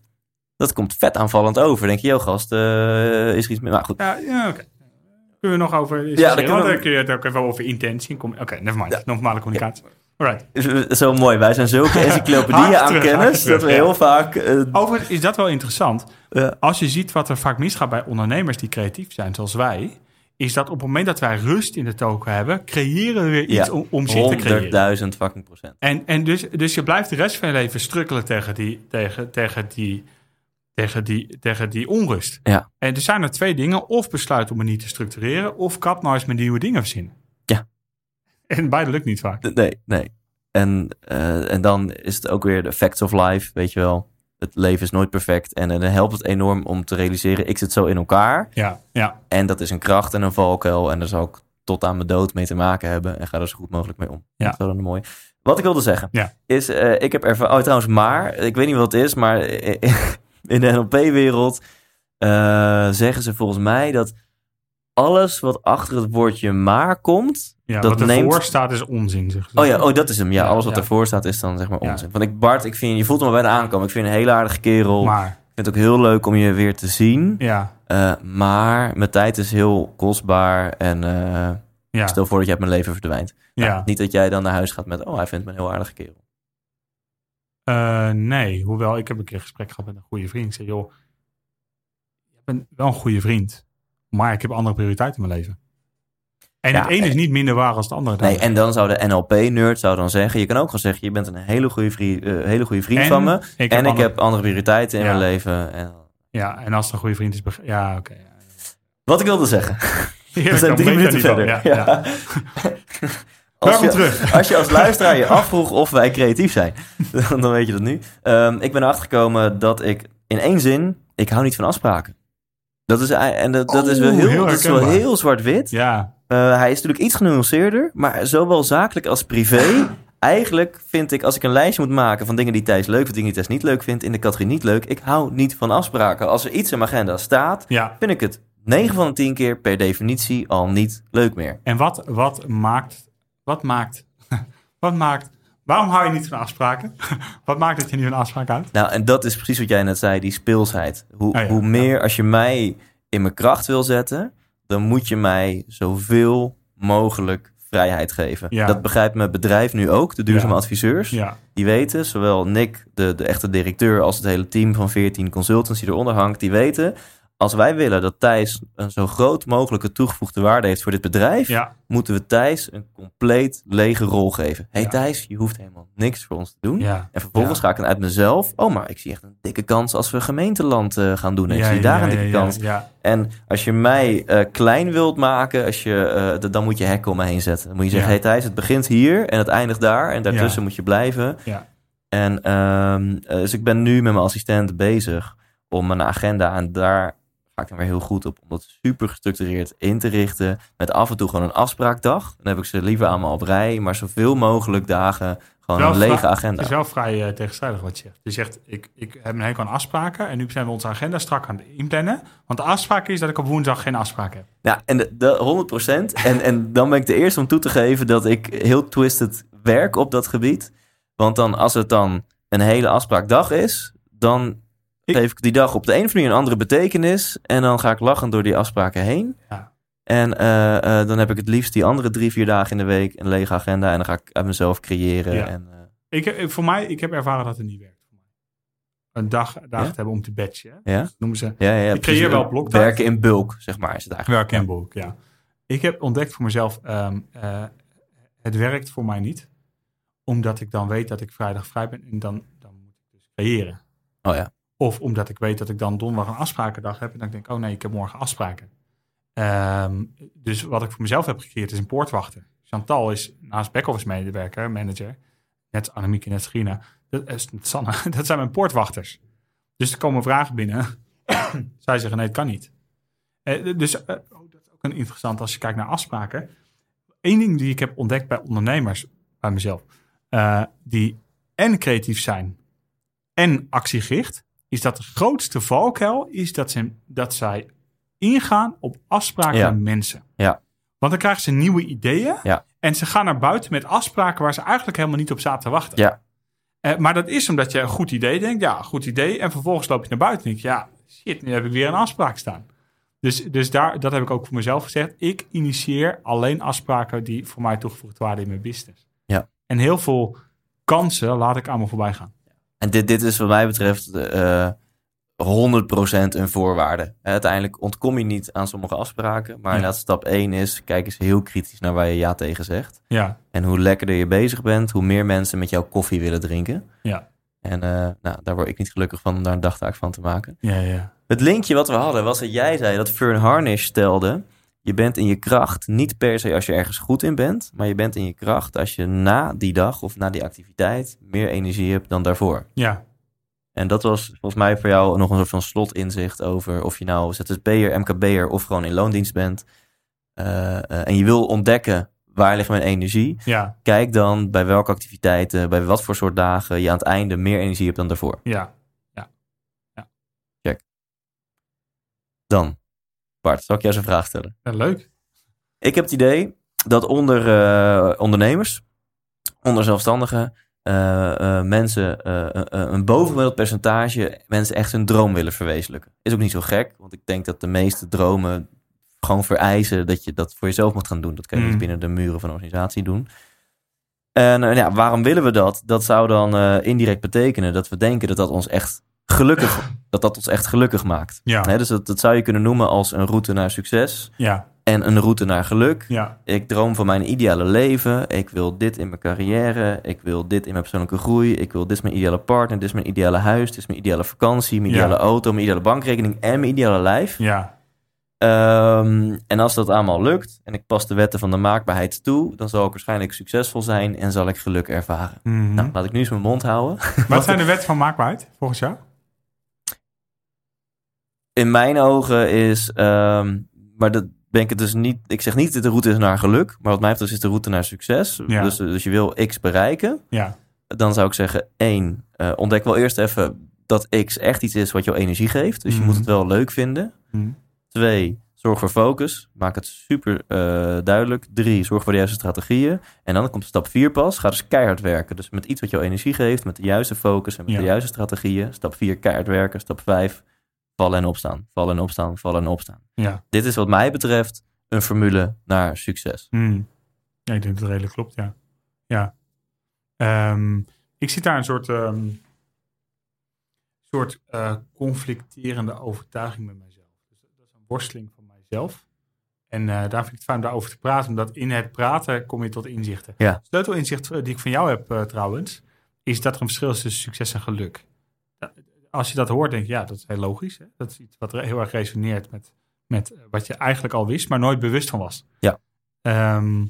[SPEAKER 1] Dat komt vet aanvallend over. Dan denk je, joh gast, eh, is er iets meer? Maar goed,
[SPEAKER 3] Ja, ja oké. Kunnen we nog over...
[SPEAKER 1] Ja,
[SPEAKER 3] Ja,
[SPEAKER 1] dan
[SPEAKER 3] kun je het ook even over intentie. Oké, nevermind. Normale communicatie. Alright.
[SPEAKER 1] zo mooi. Wij zijn zulke <laughs> encyclopedieën aan
[SPEAKER 3] terug,
[SPEAKER 1] kennis,
[SPEAKER 3] terug,
[SPEAKER 1] dat we
[SPEAKER 3] ja.
[SPEAKER 1] heel vaak... eh,
[SPEAKER 3] Overigens is dat wel interessant.
[SPEAKER 1] Ja.
[SPEAKER 3] Als je ziet wat er vaak misgaat bij ondernemers die creatief zijn, zoals wij, is dat op het moment dat wij rust in de token hebben, creëren we weer iets
[SPEAKER 1] Ja,
[SPEAKER 3] om, om zich te creëren.
[SPEAKER 1] 100.000 fucking procent.
[SPEAKER 3] En, en dus, dus je blijft de rest van je leven strukkelen tegen die, tegen, tegen die, tegen die, tegen die onrust.
[SPEAKER 1] Ja.
[SPEAKER 3] En er zijn er twee dingen. Of besluit om het niet te structureren, of kap nou eens met nieuwe dingen verzinnen.
[SPEAKER 1] Ja.
[SPEAKER 3] En beide lukt niet vaak.
[SPEAKER 1] Nee, nee. En, eh, en dan is het ook weer de facts of life, weet je wel. Het leven is nooit perfect. En, en dan helpt het enorm om te realiseren, ik zit zo in elkaar.
[SPEAKER 3] Ja, ja.
[SPEAKER 1] En dat is een kracht en een valkuil. En daar zal ik tot aan mijn dood mee te maken hebben. En ga er zo goed mogelijk mee om.
[SPEAKER 3] Ja.
[SPEAKER 1] Dat is wel een mooi. Wat ik wilde zeggen,
[SPEAKER 3] Ja.
[SPEAKER 1] is, eh, ik heb ervaren, oh trouwens, maar, ik weet niet wat het is, maar in de NLP-wereld eh, zeggen ze volgens mij dat alles wat achter het woordje maar komt,
[SPEAKER 3] ja
[SPEAKER 1] Dat
[SPEAKER 3] wat ervoor
[SPEAKER 1] neemt-
[SPEAKER 3] staat is onzin. Zeg.
[SPEAKER 1] Oh ja, oh, dat is hem. Ja,
[SPEAKER 3] Ja,
[SPEAKER 1] alles wat
[SPEAKER 3] ja.
[SPEAKER 1] ervoor staat is dan zeg maar onzin. Want ik, Bart, ik vind, je voelt me bijna aankomen. Ik vind je een hele aardige kerel.
[SPEAKER 3] Maar,
[SPEAKER 1] Ik vind het ook heel leuk om je weer te zien.
[SPEAKER 3] ja,
[SPEAKER 1] Eh, maar mijn tijd is heel kostbaar. En
[SPEAKER 3] ja,
[SPEAKER 1] stel voor dat je uit mijn leven verdwijnt. Nou,
[SPEAKER 3] ja.
[SPEAKER 1] niet dat jij dan naar huis gaat met... Oh, hij vindt me een heel aardige kerel.
[SPEAKER 3] Eh, nee, hoewel ik heb een keer een gesprek gehad met een goede vriend. Ik zei, joh, je bent wel een goede vriend, maar ik heb andere prioriteiten in mijn leven. En
[SPEAKER 1] Ja,
[SPEAKER 3] het ene is niet minder waar als het andere.
[SPEAKER 1] Nee, en dan zou de NLP-nerd zou dan zeggen... Je kan ook gewoon zeggen, je bent een hele goede vriend, eh, hele goede vriend
[SPEAKER 3] En
[SPEAKER 1] van me.
[SPEAKER 3] ik
[SPEAKER 1] en ik heb andere prioriteiten in
[SPEAKER 3] Ja.
[SPEAKER 1] mijn leven. En,
[SPEAKER 3] Ja, en als het een goede vriend is... Ja, oké.
[SPEAKER 1] wat ik wilde zeggen. <laughs> We zijn drie minuten verder.
[SPEAKER 3] van. Ja. <laughs>
[SPEAKER 1] Als je,
[SPEAKER 3] terug. <laughs>
[SPEAKER 1] als je als luisteraar je afvroeg of wij creatief zijn, <laughs> dan weet je dat nu. Ehm, ik ben erachter gekomen dat ik in één zin, ik hou niet van afspraken. Dat is, en dat, dat is wel heel,
[SPEAKER 3] heel
[SPEAKER 1] dat is wel
[SPEAKER 3] herkenbaar.
[SPEAKER 1] heel zwart-wit.
[SPEAKER 3] Ja,
[SPEAKER 1] Eh, hij is natuurlijk iets genuanceerder, maar zowel zakelijk als privé. <laughs> Eigenlijk vind ik, als ik een lijstje moet maken van dingen die Thijs leuk vindt, dingen die Thijs niet leuk vindt, in de categorie niet leuk, ik hou niet van afspraken. Als er iets in mijn agenda staat,
[SPEAKER 3] ja.
[SPEAKER 1] vind ik het 9 van de 10 keer per definitie al niet leuk meer.
[SPEAKER 3] En wat, wat maakt... Wat maakt... <laughs> Wat maakt... Waarom hou je niet van afspraken? <laughs> wat maakt dat je niet van afspraken houdt?
[SPEAKER 1] Nou, en dat is precies wat jij net zei, die speelsheid. Hoe,
[SPEAKER 3] Ah ja,
[SPEAKER 1] hoe meer, als je mij in mijn kracht wil zetten, dan moet je mij zoveel mogelijk vrijheid geven.
[SPEAKER 3] Ja.
[SPEAKER 1] Dat begrijpt mijn bedrijf nu ook, de duurzame
[SPEAKER 3] Ja.
[SPEAKER 1] adviseurs.
[SPEAKER 3] Ja,
[SPEAKER 1] Die weten, zowel Nick, de, de echte directeur, als het hele team van 14 consultants die eronder hangt, die weten, als wij willen dat Thijs een zo groot mogelijke toegevoegde waarde heeft voor dit bedrijf,
[SPEAKER 3] ja,
[SPEAKER 1] moeten we Thijs een compleet lege rol geven. hey
[SPEAKER 3] Ja.
[SPEAKER 1] Thijs, je hoeft helemaal niks voor ons te doen.
[SPEAKER 3] ja.
[SPEAKER 1] En vervolgens ga ik dan uit mezelf. Oh, maar ik zie echt een dikke kans als we gemeenteland eh, gaan doen. En ik
[SPEAKER 3] Ja,
[SPEAKER 1] zie daar een dikke kans. En als je mij eh, klein wilt maken, als je, eh, dan moet je hekken om me heen zetten. Dan moet je zeggen, hey Thijs, het begint hier en het eindigt daar. En daartussen moet je blijven.
[SPEAKER 3] Ja.
[SPEAKER 1] En ehm, eh, dus ik ben nu met mijn assistent bezig om mijn agenda. En daar dan weer heel goed op. Om dat super gestructureerd in te richten. Met af en toe gewoon een afspraakdag. Dan heb ik ze liever allemaal op rij. Maar zoveel mogelijk dagen gewoon
[SPEAKER 3] Wel
[SPEAKER 1] een lege agenda.
[SPEAKER 3] Het is wel vrij eh, tegenstrijdig wat je zegt. Je zegt, ik, ik heb een hekel aan afspraken en nu zijn we onze agenda strak aan het inplannen. Want de afspraak is dat ik op woensdag geen afspraak heb.
[SPEAKER 1] Ja, en de, de 100%. En, en dan ben ik de eerste om toe te geven dat ik heel twisted werk op dat gebied. Want dan, als het dan een hele afspraakdag is, dan
[SPEAKER 3] Ik-
[SPEAKER 1] geef ik die dag op de een of andere manier een andere betekenis. En dan ga ik lachend door die afspraken heen.
[SPEAKER 3] Ja.
[SPEAKER 1] En eh, eh, dan heb ik het liefst die andere drie, vier dagen in de week een lege agenda. En dan ga ik uit mezelf creëren.
[SPEAKER 3] Ja.
[SPEAKER 1] En, eh,
[SPEAKER 3] Ik, voor mij, ik heb ervaren dat het niet werkt. Een dag, dag
[SPEAKER 1] Ja?
[SPEAKER 3] te hebben om te batchen. hè.
[SPEAKER 1] ja?
[SPEAKER 3] Noemen ze
[SPEAKER 1] Ja, ja,
[SPEAKER 3] Ik creëer wel bloktijd.
[SPEAKER 1] Werken in bulk, zeg maar, is het eigenlijk.
[SPEAKER 3] werk en boek, ja. Ik heb ontdekt voor mezelf, ehm, eh, het werkt voor mij niet. Omdat ik dan weet dat ik vrijdag vrij ben en dan, dan moet ik dus creëren.
[SPEAKER 1] Oh ja.
[SPEAKER 3] Of omdat ik weet dat ik dan donderdag een afsprakendag heb. En dan denk ik, oh nee, ik heb morgen afspraken. Ehm, dus wat ik voor mezelf heb gecreëerd is een poortwachter. Chantal is naast back-office medewerker, manager. Net Annemieke, net Gina. Dat is <laughs> Sanne. Dat zijn mijn poortwachters. Dus er komen vragen binnen. <coughs> Zij zeggen, nee, het kan niet. Eh, dus eh, oh, dat is ook een interessant als je kijkt naar afspraken. Eén ding die ik heb ontdekt bij ondernemers, bij mezelf, eh, die en creatief zijn en actiegericht, is dat de grootste valkuil is dat, ze, dat zij ingaan op afspraken
[SPEAKER 1] Ja.
[SPEAKER 3] met mensen.
[SPEAKER 1] Ja.
[SPEAKER 3] Want dan krijgen ze nieuwe ideeën
[SPEAKER 1] Ja.
[SPEAKER 3] en ze gaan naar buiten met afspraken waar ze eigenlijk helemaal niet op zaten te wachten.
[SPEAKER 1] Ja.
[SPEAKER 3] Eh, maar dat is omdat je een goed idee denkt, ja, goed idee. En vervolgens loop je naar buiten en denk je, ja, shit, nu heb ik weer een afspraak staan. Dus, dus daar, dat heb ik ook voor mezelf gezegd. Ik initieer alleen afspraken die voor mij toegevoegd waarde in mijn business.
[SPEAKER 1] Ja.
[SPEAKER 3] En heel veel kansen laat ik aan me voorbij gaan.
[SPEAKER 1] En dit, dit is wat mij betreft eh 100% een voorwaarde. Uiteindelijk ontkom je niet aan sommige afspraken. Maar
[SPEAKER 3] Ja.
[SPEAKER 1] inderdaad, stap 1 is, kijk eens heel kritisch naar waar je ja tegen zegt.
[SPEAKER 3] Ja,
[SPEAKER 1] En hoe lekkerder je bezig bent, hoe meer mensen met jou koffie willen drinken.
[SPEAKER 3] ja,
[SPEAKER 1] En eh, nou, daar word ik niet gelukkig van om daar een dagtaak van te maken.
[SPEAKER 3] ja, ja.
[SPEAKER 1] Het linkje wat we hadden was dat jij zei dat Fern Harnish stelde... je bent in je kracht niet per se als je ergens goed in bent... maar je bent in je kracht als je na die dag of na die activiteit... meer energie hebt dan daarvoor.
[SPEAKER 3] Ja,
[SPEAKER 1] En dat was volgens mij voor jou nog een soort van slotinzicht over... of je nou ZZP'er, MKB'er of gewoon in loondienst bent... Eh, eh, en je wil ontdekken waar ligt mijn energie...
[SPEAKER 3] ja,
[SPEAKER 1] kijk dan bij welke activiteiten, bij wat voor soort dagen... je aan het einde meer energie hebt dan daarvoor.
[SPEAKER 3] ja.
[SPEAKER 1] Dan, Bart, zal ik jou eens een vraag stellen?
[SPEAKER 3] Ja, leuk.
[SPEAKER 1] Ik heb het idee dat onder eh, ondernemers, onder zelfstandigen, eh, eh, mensen een bovengemiddeld percentage mensen echt hun droom willen verwezenlijken. Is ook niet zo gek, want ik denk dat de meeste dromen gewoon vereisen dat je dat voor jezelf moet gaan doen. Dat kan je
[SPEAKER 3] Mm.
[SPEAKER 1] niet binnen de muren van een organisatie doen. En ja, waarom willen we dat? Dat zou dan indirect betekenen dat we denken dat dat ons echt gelukkig, dat dat ons echt gelukkig maakt.
[SPEAKER 3] Ja,
[SPEAKER 1] dus dat, dat zou je kunnen noemen als een route naar succes
[SPEAKER 3] ja,
[SPEAKER 1] en een route naar geluk.
[SPEAKER 3] ja,
[SPEAKER 1] Ik droom van mijn ideale leven. Ik wil dit in mijn carrière. Ik wil dit in mijn persoonlijke groei. Ik wil dit is mijn ideale partner. Dit is mijn ideale huis. Dit is mijn ideale vakantie. Mijn
[SPEAKER 3] Ja.
[SPEAKER 1] ideale auto. Mijn ideale bankrekening. En mijn ideale lijf.
[SPEAKER 3] ja,
[SPEAKER 1] Ehm, en als dat allemaal lukt en ik pas de wetten van de maakbaarheid toe, dan zal ik waarschijnlijk succesvol zijn en zal ik geluk ervaren.
[SPEAKER 3] Mhm.
[SPEAKER 1] Nou, laat ik nu eens mijn mond houden.
[SPEAKER 3] Wat <laughs> zijn de wetten van maakbaarheid, volgens jou?
[SPEAKER 1] In mijn ogen is, ehm, maar dat ben ik het dus niet. Ik zeg niet dat de route is naar geluk, maar wat mij betreft is de route naar succes.
[SPEAKER 3] Ja.
[SPEAKER 1] Dus, dus je wil X bereiken.
[SPEAKER 3] Ja,
[SPEAKER 1] dan zou ik zeggen: één, eh, ontdek wel eerst even dat X echt iets is wat jou energie geeft. Dus je
[SPEAKER 3] Mhm.
[SPEAKER 1] moet het wel leuk vinden.
[SPEAKER 3] Mhm.
[SPEAKER 1] Twee, zorg voor focus. Maak het super eh, duidelijk. Drie, zorg voor de juiste strategieën. En dan komt stap vier pas. Ga dus keihard werken. Dus met iets wat jou energie geeft, met de juiste focus en met
[SPEAKER 3] Ja.
[SPEAKER 1] de juiste strategieën. Stap vier, keihard werken. Stap vijf, vallen en opstaan. Vallen en opstaan, vallen en opstaan.
[SPEAKER 3] ja.
[SPEAKER 1] Dit is wat mij betreft een formule naar succes.
[SPEAKER 3] Hmm. Ja, ik denk dat het redelijk klopt, ja. Ja. Ehm, ik zit daar een soort, ehm, soort eh, conflicterende overtuiging met mijzelf. Dus dat is een worsteling van mijzelf. En eh, daar vind ik het fijn om daarover te praten, omdat in het praten kom je tot inzichten.
[SPEAKER 1] Ja.
[SPEAKER 3] Sleutelinzicht eh, die ik van jou heb trouwens, is dat er een verschil is tussen succes en geluk. Als je dat hoort, denk je, ja, dat is heel logisch. Hè? Dat is iets wat heel erg resoneert met, met eh, wat je eigenlijk al wist, maar nooit bewust van was.
[SPEAKER 1] Ja.
[SPEAKER 3] Ehm,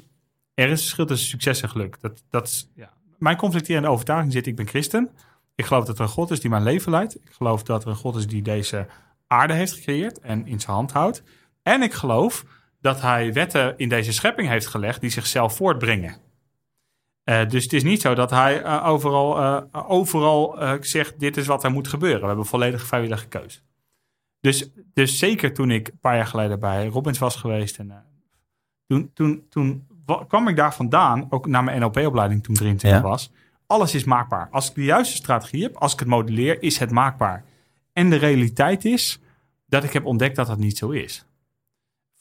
[SPEAKER 3] er is een verschil tussen succes en geluk. Dat, dat is, ja. Mijn conflicterende overtuiging zit, ik ben christen. Ik geloof dat er een God is die mijn leven leidt. Ik geloof dat er een God is die deze aarde heeft gecreëerd en in zijn hand houdt. En ik geloof dat hij wetten in deze schepping heeft gelegd die zichzelf voortbrengen. Eh, dus het is niet zo dat hij eh, overal, eh, overal zegt: dit is wat er moet gebeuren. We hebben volledig vrijwillige keuze. Dus, dus zeker toen ik een paar jaar geleden bij Robbins was geweest. En, toen toen, toen wa- kwam ik daar vandaan, ook naar mijn NLP-opleiding toen 23
[SPEAKER 1] Ja.
[SPEAKER 3] was. Alles is maakbaar. Als ik de juiste strategie heb, als ik het modelleer, is het maakbaar. En de realiteit is dat ik heb ontdekt dat dat niet zo is.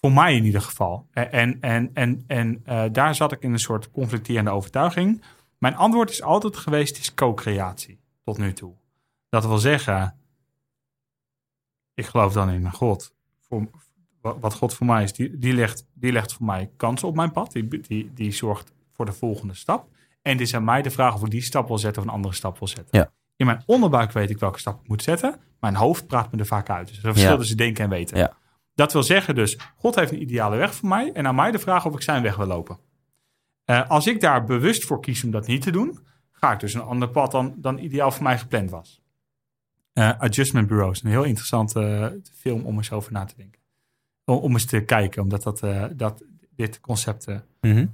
[SPEAKER 3] Voor mij in ieder geval. En, en, en, en, en eh, daar zat ik in een soort conflicterende overtuiging. Mijn antwoord is altijd geweest, is co-creatie. Tot nu toe. Dat wil zeggen, ik geloof dan in een God. Voor, wa- wat God voor mij is, die, die, legt, die legt voor mij kansen op mijn pad. Die, die, die zorgt voor de volgende stap. En het is aan mij de vraag of ik die stap wil zetten of een andere stap wil zetten.
[SPEAKER 1] Ja.
[SPEAKER 3] In mijn onderbuik weet ik welke stap ik moet zetten. Mijn hoofd praat me er vaak uit. Dus er verschil
[SPEAKER 1] Ja.
[SPEAKER 3] tussen denken en weten.
[SPEAKER 1] Ja.
[SPEAKER 3] Dat wil zeggen dus, God heeft een ideale weg voor mij. En aan mij de vraag of ik zijn weg wil lopen. Eh, als ik daar bewust voor kies om dat niet te doen, ga ik dus een ander pad dan, dan ideaal voor mij gepland was. Eh, Adjustment Bureaus, een heel interessante eh, film om eens over na te denken. Om, om eens te kijken, omdat dat, dat dit concept.
[SPEAKER 1] Mhm.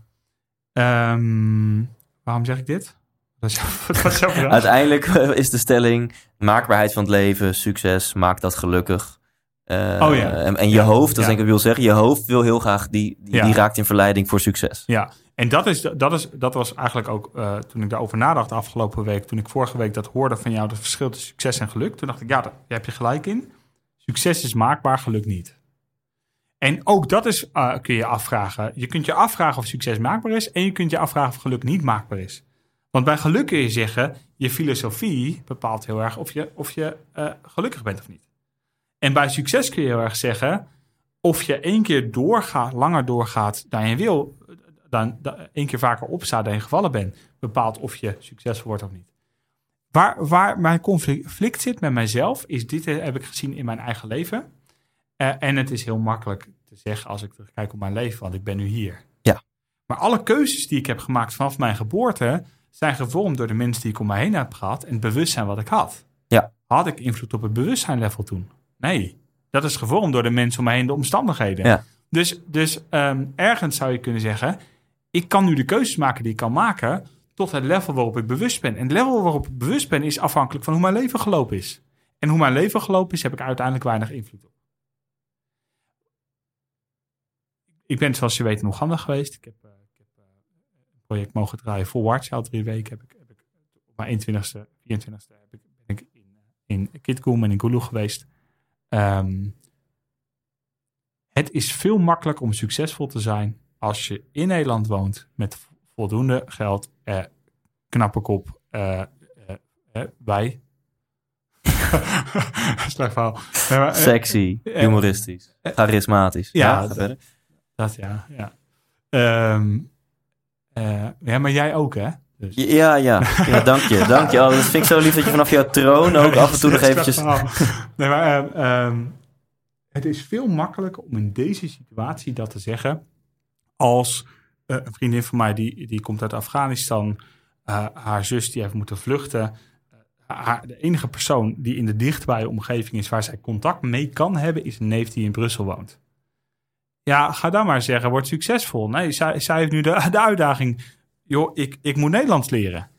[SPEAKER 3] ehm, waarom zeg ik dit? <laughs> Is? <laughs>
[SPEAKER 1] Uiteindelijk is de stelling: maakbaarheid van het leven, succes, maakt dat gelukkig. Eh,
[SPEAKER 3] Oh ja.
[SPEAKER 1] En, en je
[SPEAKER 3] Ja,
[SPEAKER 1] hoofd, dat is denk ik wat ik wil zeggen, je hoofd wil heel graag, die, die, raakt in verleiding voor succes.
[SPEAKER 3] Ja, en dat, is, dat, is, dat was eigenlijk ook eh, toen ik daarover nadacht afgelopen week. Toen ik vorige week dat hoorde van jou, het verschil tussen succes en geluk. Toen dacht ik, ja, daar heb je gelijk in. Succes is maakbaar, geluk niet. En ook dat is, eh, kun je afvragen. Je kunt je afvragen of succes maakbaar is. En je kunt je afvragen of geluk niet maakbaar is. Want bij geluk kun je zeggen, je filosofie bepaalt heel erg of je, of je gelukkig bent of niet. En bij succes kun je heel erg zeggen, of je één keer doorgaat, langer doorgaat dan je wil, dan, dan één keer vaker opstaat dan je gevallen bent, bepaalt of je succesvol wordt of niet. Waar, waar mijn conflict zit met mijzelf, is dit heb ik gezien in mijn eigen leven. Eh, en het is heel makkelijk te zeggen als ik terugkijk op mijn leven, want ik ben nu hier.
[SPEAKER 1] Ja.
[SPEAKER 3] Maar alle keuzes die ik heb gemaakt vanaf mijn geboorte, zijn gevormd door de mensen die ik om mij heen heb gehad en het bewustzijn wat ik had.
[SPEAKER 1] Ja.
[SPEAKER 3] Had ik invloed op het bewustzijnlevel toen? Nee. Dat is gevormd door de mensen om mij heen, de omstandigheden.
[SPEAKER 1] Ja.
[SPEAKER 3] Dus, dus ehm, ergens zou je kunnen zeggen, ik kan nu de keuzes maken die ik kan maken tot het level waarop ik bewust ben. En het level waarop ik bewust ben is afhankelijk van hoe mijn leven gelopen is. En hoe mijn leven gelopen is, heb ik uiteindelijk weinig invloed op. Ik ben, zoals je weet, in Oeganda geweest. Ik heb, eh, ik heb eh, een project mogen draaien voor Watch. Al drie weken heb ik, heb ik op mijn 21ste, 24ste heb ik, ben ik in, eh, in Kitgum en in Gulu geweest. Ehm, het is veel makkelijker om succesvol te zijn als je in Nederland woont met vo- voldoende geld, eh, knappe kop, eh, eh, eh, wij. <laughs> Slecht verhaal. Nee, maar, eh,
[SPEAKER 1] Sexy,
[SPEAKER 3] eh,
[SPEAKER 1] humoristisch, charismatisch.
[SPEAKER 3] ja,
[SPEAKER 1] Ja,
[SPEAKER 3] dat-
[SPEAKER 1] verder.
[SPEAKER 3] Dat ja, ja. Ehm, eh, ja, maar jij ook, hè? Dus.
[SPEAKER 1] Ja, ja, ja, dank je, <laughs> dank je. Oh, dat vind ik zo lief dat je vanaf jouw troon ook af en toe nog eventjes...
[SPEAKER 3] Nee, maar ehm, ehm, het is veel makkelijker om in deze situatie dat te zeggen als eh, een vriendin van mij die, die komt uit Afghanistan, eh, haar zus die heeft moeten vluchten. Eh, haar, de enige persoon die in de dichtbije omgeving is waar zij contact mee kan hebben, is een neef die in Brussel woont. Ja, ga dan maar zeggen, word succesvol. Nee, zij, zij heeft nu de, de uitdaging, joh, ik, ik moet Nederlands leren.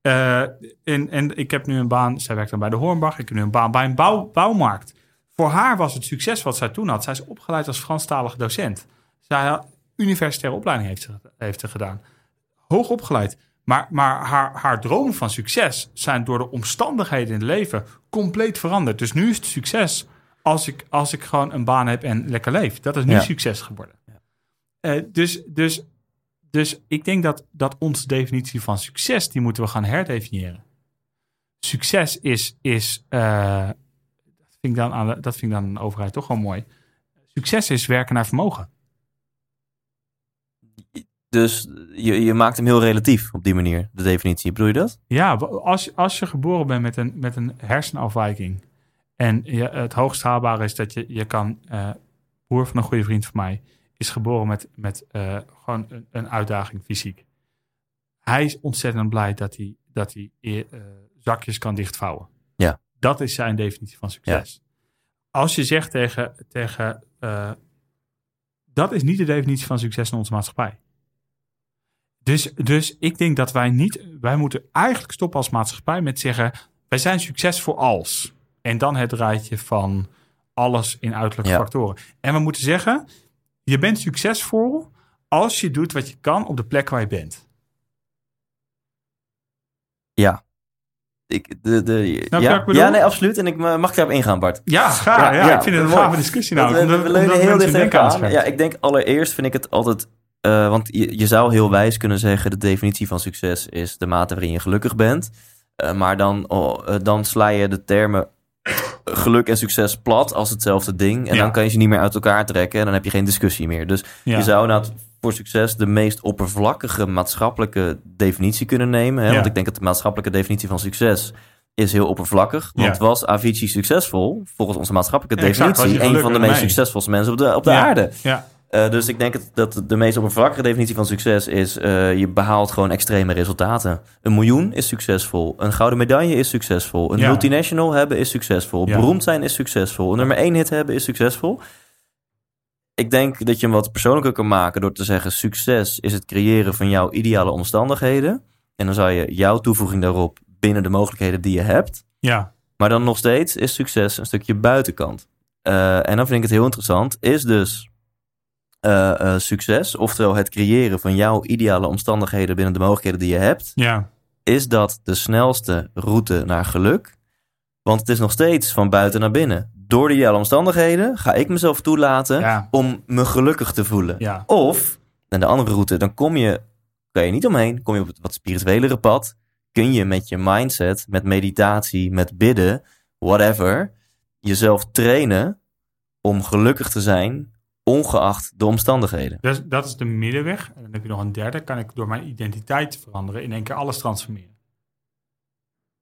[SPEAKER 3] Eh, en, en ik heb nu een baan, zij werkt dan bij de Hornbach, ik heb nu een baan bij een bouw, bouwmarkt. Voor haar was het succes wat zij toen had. Zij is opgeleid als Franstalige docent. Zij had universitaire opleiding heeft ze, heeft ze gedaan. Hoog opgeleid. Maar, maar haar, haar dromen van succes zijn door de omstandigheden in het leven compleet veranderd. Dus nu is het succes als ik, als ik gewoon een baan heb en lekker leef. Dat is nu
[SPEAKER 1] Ja.
[SPEAKER 3] succes geworden. Eh, dus, dus, dus ik denk dat, dat onze definitie van succes, die moeten we gaan herdefiniëren. Succes is, is eh, dat, vind ik dan aan de, dat vind ik dan de overheid toch wel mooi. Succes is werken naar vermogen.
[SPEAKER 1] Dus je, je maakt hem heel relatief op die manier, de definitie. Bedoel je dat?
[SPEAKER 3] Ja, als, als je geboren bent met een, met een hersenafwijking. En je, het hoogst haalbare is dat je, je kan. broer van een goede vriend van mij is geboren met, met eh, gewoon een, een uitdaging fysiek. Hij is ontzettend blij dat hij, dat hij eh, zakjes kan dichtvouwen.
[SPEAKER 1] Ja.
[SPEAKER 3] Dat is zijn definitie van succes. Als je zegt tegen. tegen eh, dat is niet de definitie van succes in onze maatschappij. Dus, dus ik denk dat wij niet, wij moeten eigenlijk stoppen als maatschappij met zeggen, wij zijn succesvol als. En dan het rijtje van alles in uiterlijke
[SPEAKER 1] Ja.
[SPEAKER 3] factoren. En we moeten zeggen, je bent succesvol als je doet wat je kan op de plek waar je bent.
[SPEAKER 1] Ja. Ik, de, de, ja,
[SPEAKER 3] ik
[SPEAKER 1] nee, absoluut. En ik ma- mag ik daarop ingaan, Bart?
[SPEAKER 3] Ja, ga, ja, ik vind het een gave discussie nou.
[SPEAKER 1] We-
[SPEAKER 3] omdat,
[SPEAKER 1] we leunen heel dicht
[SPEAKER 3] aan
[SPEAKER 1] Ja, ik denk allereerst vind ik het altijd... eh, want je, je zou heel wijs kunnen zeggen... de definitie van succes is de mate waarin je gelukkig bent. Eh, maar dan, oh, eh, dan sla je de termen geluk en succes plat als hetzelfde ding. En
[SPEAKER 3] Ja.
[SPEAKER 1] dan kan je ze niet meer uit elkaar trekken. En dan heb je geen discussie meer. Dus
[SPEAKER 3] Ja.
[SPEAKER 1] je zou inderdaad voor succes de meest oppervlakkige maatschappelijke definitie kunnen nemen. Hè? Want ik denk dat de maatschappelijke definitie van succes is heel oppervlakkig. Want
[SPEAKER 3] Ja.
[SPEAKER 1] was Avicii succesvol, volgens onze maatschappelijke
[SPEAKER 3] Ja, exact. Was
[SPEAKER 1] definitie, een van de meest succesvolste mensen op de, op de
[SPEAKER 3] Ja.
[SPEAKER 1] aarde.
[SPEAKER 3] Ja,
[SPEAKER 1] Eh, dus ik denk het- dat de meest oppervlakkige definitie van succes is... eh, je behaalt gewoon extreme resultaten. Een miljoen is succesvol. Een gouden medaille is succesvol. Een
[SPEAKER 3] Ja.
[SPEAKER 1] multinational hebben is succesvol.
[SPEAKER 3] Ja.
[SPEAKER 1] Beroemd zijn is succesvol. Een nummer één hit hebben is succesvol. Ik denk dat je hem wat persoonlijker kan maken... door te zeggen succes is het creëren van jouw ideale omstandigheden. En dan zou je jouw toevoeging daarop binnen de mogelijkheden die je hebt...
[SPEAKER 3] Ja,
[SPEAKER 1] Maar dan nog steeds is succes een stukje buitenkant. Eh, en dan vind ik het heel interessant. Is dus eh, eh, succes, oftewel het creëren van jouw ideale omstandigheden binnen de mogelijkheden die je hebt,
[SPEAKER 3] ja,
[SPEAKER 1] is dat de snelste route naar geluk? Want het is nog steeds van buiten naar binnen. Door de ideale omstandigheden ga ik mezelf toelaten
[SPEAKER 3] ja,
[SPEAKER 1] om me gelukkig te voelen.
[SPEAKER 3] ja.
[SPEAKER 1] Of, en de andere route, dan kom je, kan je niet omheen, kom je op het wat spirituelere pad. Kun je met je mindset, met meditatie, met bidden, whatever, jezelf trainen om gelukkig te zijn, ongeacht de omstandigheden.
[SPEAKER 3] Dus dat is de middenweg. En dan heb je nog een derde. Kan ik door mijn identiteit veranderen in één keer alles transformeren.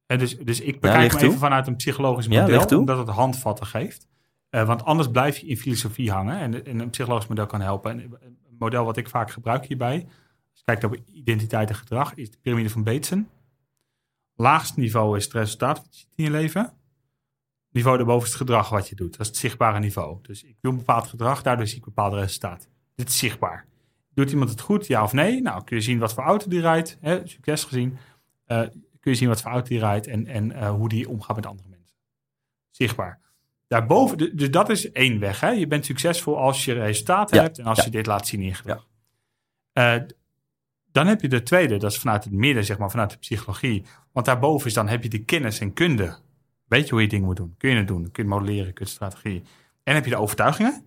[SPEAKER 3] En dus, dus ik bekijk
[SPEAKER 1] toe.
[SPEAKER 3] even vanuit een psychologisch
[SPEAKER 1] Ja,
[SPEAKER 3] model,
[SPEAKER 1] toe.
[SPEAKER 3] omdat het handvatten geeft. Eh, want anders blijf je in filosofie hangen. En, en een psychologisch model kan helpen. En een model wat ik vaak gebruik hierbij, als je kijkt op identiteit en gedrag, is de piramide van Bateson. Laagste niveau is het resultaat wat je ziet in je leven. Niveau daarboven is het gedrag wat je doet. Dat is het zichtbare niveau. Dus ik doe een bepaald gedrag, daardoor zie ik een bepaald resultaat. Dit is zichtbaar. Doet iemand het goed, ja of nee? Nou, kun je zien wat voor auto die rijdt. Hè, succes gezien. Eh, kun je zien wat voor auto die rijdt en, en eh, hoe die omgaat met andere mensen. Zichtbaar. Daarboven, dus dat is één weg. Hè? Je bent succesvol als je resultaten
[SPEAKER 1] Ja,
[SPEAKER 3] hebt en als
[SPEAKER 1] ja.
[SPEAKER 3] je dit laat zien in je gedrag. Eh, dan heb je de tweede, dat is vanuit het midden, zeg maar, vanuit de psychologie. Want daarboven is dan heb je de kennis en kunde. Weet je hoe je dingen moet doen? Kun je het doen? Kun je het modelleren? Kun je het strategie? En heb je de overtuigingen?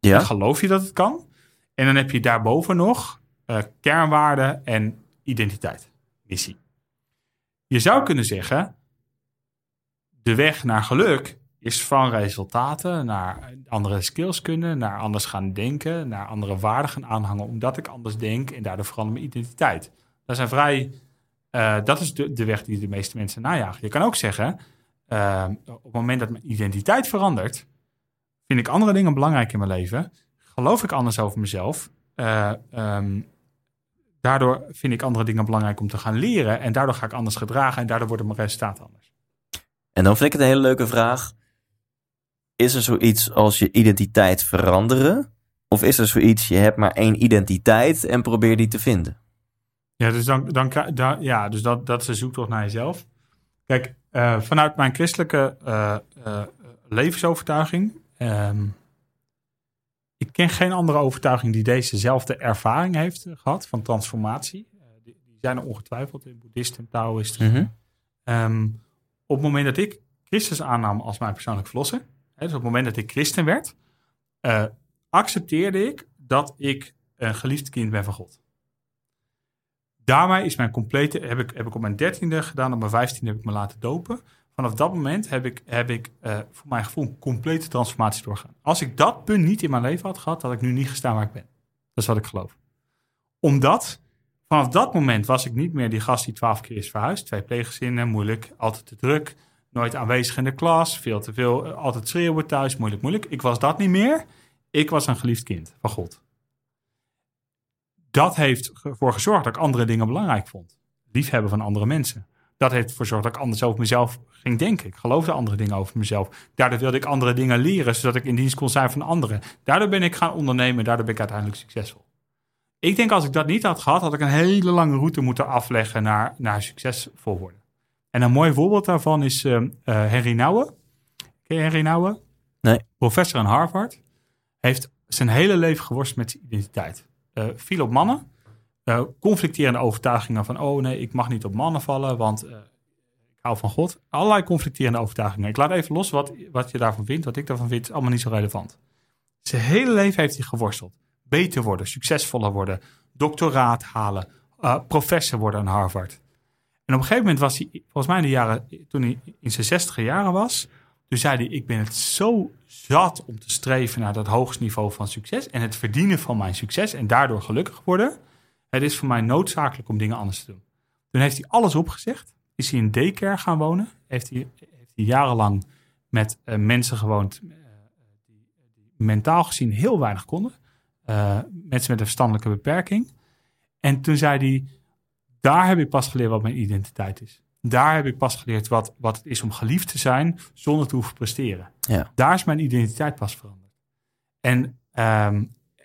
[SPEAKER 1] Ja?
[SPEAKER 3] Dan geloof je dat het kan. En dan heb je daarboven nog eh, kernwaarden en identiteit, missie. Je zou kunnen zeggen, de weg naar geluk is van resultaten naar andere skills kunnen, naar anders gaan denken, naar andere waarden gaan aanhangen, omdat ik anders denk en daardoor verandert mijn identiteit. Dat, zijn vrij, eh, dat is de, de weg die de meeste mensen najagen. Je kan ook zeggen, eh, op het moment dat mijn identiteit verandert, vind ik andere dingen belangrijk in mijn leven, geloof ik anders over mezelf. eh, ehm, daardoor vind ik andere dingen belangrijk om te gaan leren en daardoor ga ik anders gedragen en daardoor worden mijn resultaten anders.
[SPEAKER 1] En dan vind ik het een hele leuke vraag. Is er zoiets als je identiteit veranderen? Of is er zoiets, je hebt maar één identiteit en probeer die te vinden?
[SPEAKER 3] Ja, dus, dan, dan, ja, dus dat, dat is een zoektocht naar jezelf. Kijk, eh, vanuit mijn christelijke eh, eh, levensovertuiging. ehm, ik ken geen andere overtuiging die dezezelfde ervaring heeft eh, gehad van transformatie. Die, die zijn er ongetwijfeld in boeddhisten en taoïsten. Ehm, op het moment dat ik Christus aannam als mijn persoonlijk verlosser, hè, dus op het moment dat ik christen werd, accepteerde ik dat ik een geliefd kind ben van God. Daarmee is mijn complete, heb ik, heb ik op mijn dertiende gedaan, op mijn vijftiende heb ik me laten dopen. Vanaf dat moment heb ik, heb ik eh, voor mijn gevoel een complete transformatie doorgaan. Als ik dat punt niet in mijn leven had gehad, had ik nu niet gestaan waar ik ben. Dat is wat ik geloof. Omdat vanaf dat moment was ik niet meer die gast die twaalf keer is verhuisd. Twee pleeggezinnen, moeilijk, altijd te druk. Nooit aanwezig in de klas, veel te veel, eh, altijd schreeuwen thuis, moeilijk, moeilijk. Ik was dat niet meer. Ik was een geliefd kind van God. Dat heeft ervoor gezorgd dat ik andere dingen belangrijk vond. Liefhebben van andere mensen. Dat heeft ervoor gezorgd dat ik anders over mezelf ging denken. Ik geloofde andere dingen over mezelf. Daardoor wilde ik andere dingen leren, zodat ik in dienst kon zijn van anderen. Daardoor ben ik gaan ondernemen. Daardoor ben ik uiteindelijk succesvol. Ik denk als ik dat niet had gehad, had ik een hele lange route moeten afleggen naar, naar succesvol worden. En een mooi voorbeeld daarvan is eh, eh, Henry Nouwen. Ken je Henry Nouwen?
[SPEAKER 1] Nee.
[SPEAKER 3] Professor aan Harvard. Heeft zijn hele leven geworsteld met zijn identiteit. Eh viel op mannen. Eh, conflicterende overtuigingen van, oh nee, ik mag niet op mannen vallen, want eh, ik hou van God. Allerlei conflicterende overtuigingen. Ik laat even los wat, wat je daarvan vindt. Wat ik daarvan vind, is allemaal niet zo relevant. Zijn hele leven heeft hij geworsteld. Beter worden, succesvoller worden, doctoraat halen, professor worden aan Harvard. En op een gegeven moment was hij, volgens mij in de jaren, toen hij in zijn zestiger jaren was, toen zei hij, ik ben het zo zat om te streven naar dat hoogste niveau van succes en het verdienen van mijn succes en daardoor gelukkig worden. Het is voor mij noodzakelijk om dingen anders te doen. Toen heeft hij alles opgezegd, is hij in daycare gaan wonen, heeft hij, heeft hij jarenlang met eh, mensen gewoond eh, die, mentaal gezien heel weinig konden. eh, mensen met een verstandelijke beperking. En toen zei hij, daar heb ik pas geleerd wat mijn identiteit is. Daar heb ik pas geleerd wat, wat het is om geliefd te zijn zonder te hoeven presteren.
[SPEAKER 1] Ja.
[SPEAKER 3] Daar is mijn identiteit pas veranderd. En, ehm,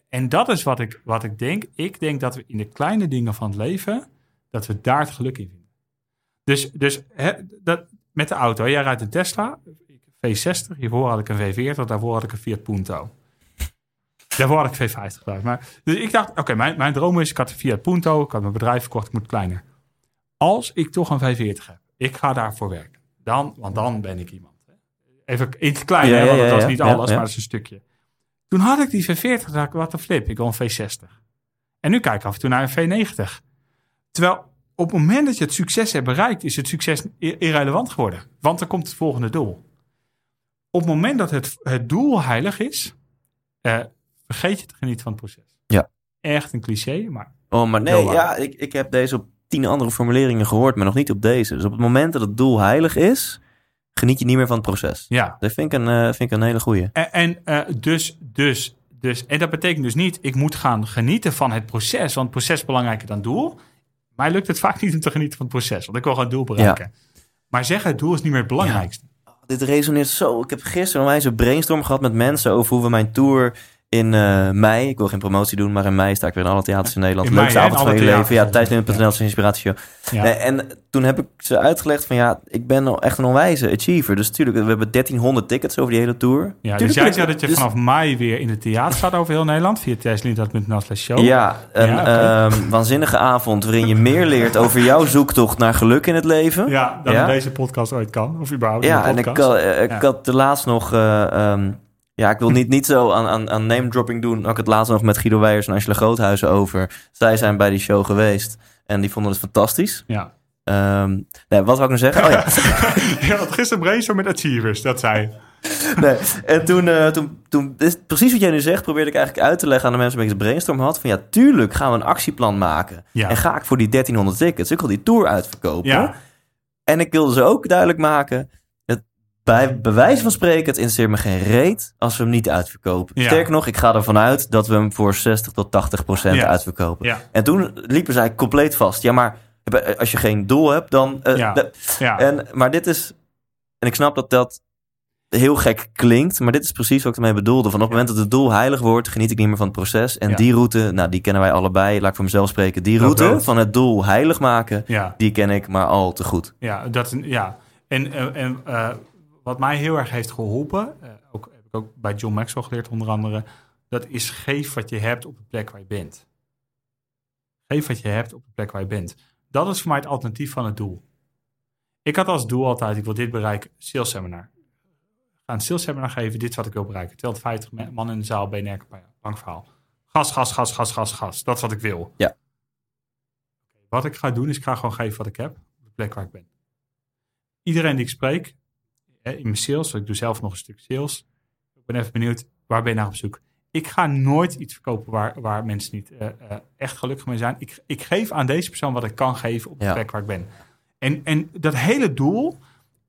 [SPEAKER 3] en dat is wat ik, wat ik denk. Ik denk dat we in de kleine dingen van het leven, dat we daar het geluk in vinden. Dus, dus dat, met de auto, jij rijdt een Tesla, V60, hiervoor had ik een V40, daarvoor had ik een Fiat Punto. Daarvoor had ik V50 gebruikt. Maar, dus ik dacht, oké, mijn, mijn droom is, ik had een Fiat Punto, ik had mijn bedrijf verkocht, ik moet kleiner. Als ik toch een V40 heb, ik ga daarvoor werken. Dan, want dan ben ik iemand. Even in het klein,
[SPEAKER 1] Ja,
[SPEAKER 3] want dat was niet alles, maar dat is een stukje. Toen had ik die V40, dacht ik, wat een flip, ik wil een V60. En nu kijk ik af en toe naar een V90. Terwijl op het moment dat je het succes hebt bereikt, is het succes irrelevant geworden. Want er komt het volgende doel. Op het moment dat het, het doel heilig is, eh, vergeet je te genieten van het proces.
[SPEAKER 1] Ja.
[SPEAKER 3] Echt een cliché, maar
[SPEAKER 1] Oh, maar nee, ja, ik, ik heb deze op tien andere formuleringen gehoord, maar nog niet op deze. Dus op het moment dat het doel heilig is, geniet je niet meer van het proces.
[SPEAKER 3] ja.
[SPEAKER 1] Dat vind ik een, eh, vind ik een hele goeie.
[SPEAKER 3] En, en eh, dus, dus, dus, en dat betekent dus niet, ik moet gaan genieten van het proces, want het proces is belangrijker dan doel. Mij lukt het <laughs> vaak niet om te genieten van het proces, want ik wil gewoon het doel bereiken. Maar zeggen, het doel is niet meer het belangrijkste.
[SPEAKER 1] Dit resoneert zo. Ik heb gisteren een wijze brainstorm gehad met mensen over hoe we mijn tour in eh, mei, ik wil geen promotie doen, maar in mei sta ik weer in alle theaters in Nederland.
[SPEAKER 3] In
[SPEAKER 1] Leukste
[SPEAKER 3] mei,
[SPEAKER 1] avond van je leven. Ja, tijdslint.nl is een inspiratieshow.
[SPEAKER 3] Ja.
[SPEAKER 1] Nee, en toen heb ik ze uitgelegd van ja, ik ben echt een onwijze achiever. Dus natuurlijk, we hebben 1300 tickets over die hele tour.
[SPEAKER 3] Ja, dus jij zei dat je
[SPEAKER 1] dus-
[SPEAKER 3] vanaf mei weer in het theater staat over heel Nederland, via slash show.
[SPEAKER 1] Ja, een
[SPEAKER 3] Ja, oké.
[SPEAKER 1] ehm, waanzinnige avond waarin je meer leert over jouw zoektocht naar geluk in het leven.
[SPEAKER 3] Ja, dan
[SPEAKER 1] Ja?
[SPEAKER 3] deze podcast ooit kan, of überhaupt
[SPEAKER 1] Ja, en ik, eh, ik had de laatst nog... eh, ehm, ja, ik wil niet, niet zo aan, aan, aan name dropping doen. Ik had het laatst nog met Guido Weijers en Angela Groothuizen over. Zij zijn bij die show geweest en die vonden het fantastisch.
[SPEAKER 3] Ja.
[SPEAKER 1] Ehm, nee, wat wou ik nou zeggen? Oh ja. <laughs>
[SPEAKER 3] Je had gisteren brainstorm met Achievers, dat zei
[SPEAKER 1] Nee. En toen, eh, toen, toen is precies wat jij nu zegt, probeerde ik eigenlijk uit te leggen aan de mensen met wie ik een brainstorm had. Van ja, tuurlijk gaan we een actieplan maken.
[SPEAKER 3] Ja.
[SPEAKER 1] En ga ik voor die 1300 tickets, ik wil die tour uitverkopen.
[SPEAKER 3] Ja.
[SPEAKER 1] En ik wilde ze ook duidelijk maken. Het, bij bewijs van spreken, het interesseert me geen reet als we hem niet uitverkopen.
[SPEAKER 3] Ja.
[SPEAKER 1] Sterker nog, ik ga ervan uit dat we hem voor 60 tot 80 procent
[SPEAKER 3] Ja.
[SPEAKER 1] uitverkopen.
[SPEAKER 3] Ja.
[SPEAKER 1] En toen liepen zij compleet vast. Ja, maar als je geen doel hebt, dan... eh, en, maar dit is... En ik snap dat dat heel gek klinkt, maar dit is precies wat ik ermee bedoelde. Van op het moment dat het doel heilig wordt, geniet ik niet meer van het proces. En die route, nou die kennen wij allebei, laat ik voor mezelf spreken. Die route van het doel heilig maken, die ken ik maar al te goed.
[SPEAKER 3] Ja, dat, ja. en, en, en eh, wat mij heel erg heeft geholpen, eh, ook, heb ik ook bij John Maxwell geleerd onder andere, dat is geef wat je hebt op de plek waar je bent. Geef wat je hebt op de plek waar je bent. Dat is voor mij het alternatief van het doel. Ik had als doel altijd, ik wil dit bereiken, sales seminar. Ga een sales seminar geven, dit is wat ik wil bereiken. 250 me- man in de zaal, BNR, lang verhaal. Gas, gas, gas, gas, gas, gas. Dat is wat ik wil.
[SPEAKER 1] Ja.
[SPEAKER 3] Wat ik ga doen, is ik ga gewoon geven wat ik heb op de plek waar ik ben. Iedereen die ik spreek, in mijn sales, want ik doe zelf nog een stuk sales. Ik ben even benieuwd, waar ben je naar op zoek? Ik ga nooit iets verkopen waar, waar mensen niet eh, eh, echt gelukkig mee zijn. Ik, ik geef aan deze persoon wat ik kan geven op de
[SPEAKER 1] Ja.
[SPEAKER 3] plek waar ik ben. En, en dat hele doel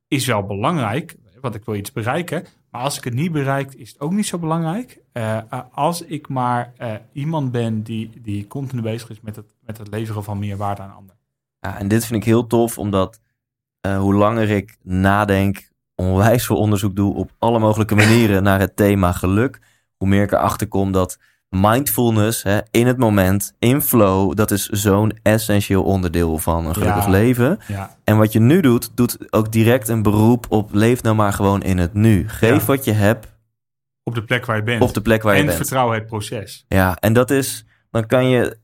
[SPEAKER 3] is wel belangrijk, want ik wil iets bereiken. Maar als ik het niet bereik, is het ook niet zo belangrijk. Eh, als ik maar iemand ben die, die continu bezig is met het, met het leveren van meer waarde aan anderen.
[SPEAKER 1] Ja, en dit vind ik heel tof, omdat hoe langer ik nadenk, onwijs veel onderzoek doe op alle mogelijke <laughs> manieren naar het thema geluk, hoe meer ik erachter kom dat mindfulness, hè, in het moment, in flow, dat is zo'n essentieel onderdeel van een gelukkig
[SPEAKER 3] Ja.
[SPEAKER 1] leven.
[SPEAKER 3] Ja,
[SPEAKER 1] En wat je nu doet, doet ook direct een beroep op leef nou maar gewoon in het nu. Geef
[SPEAKER 3] Ja.
[SPEAKER 1] wat je hebt
[SPEAKER 3] op de plek waar je bent.
[SPEAKER 1] op de plek waar je
[SPEAKER 3] en
[SPEAKER 1] bent.
[SPEAKER 3] vertrouw het proces.
[SPEAKER 1] Ja, en dat is, dan kan je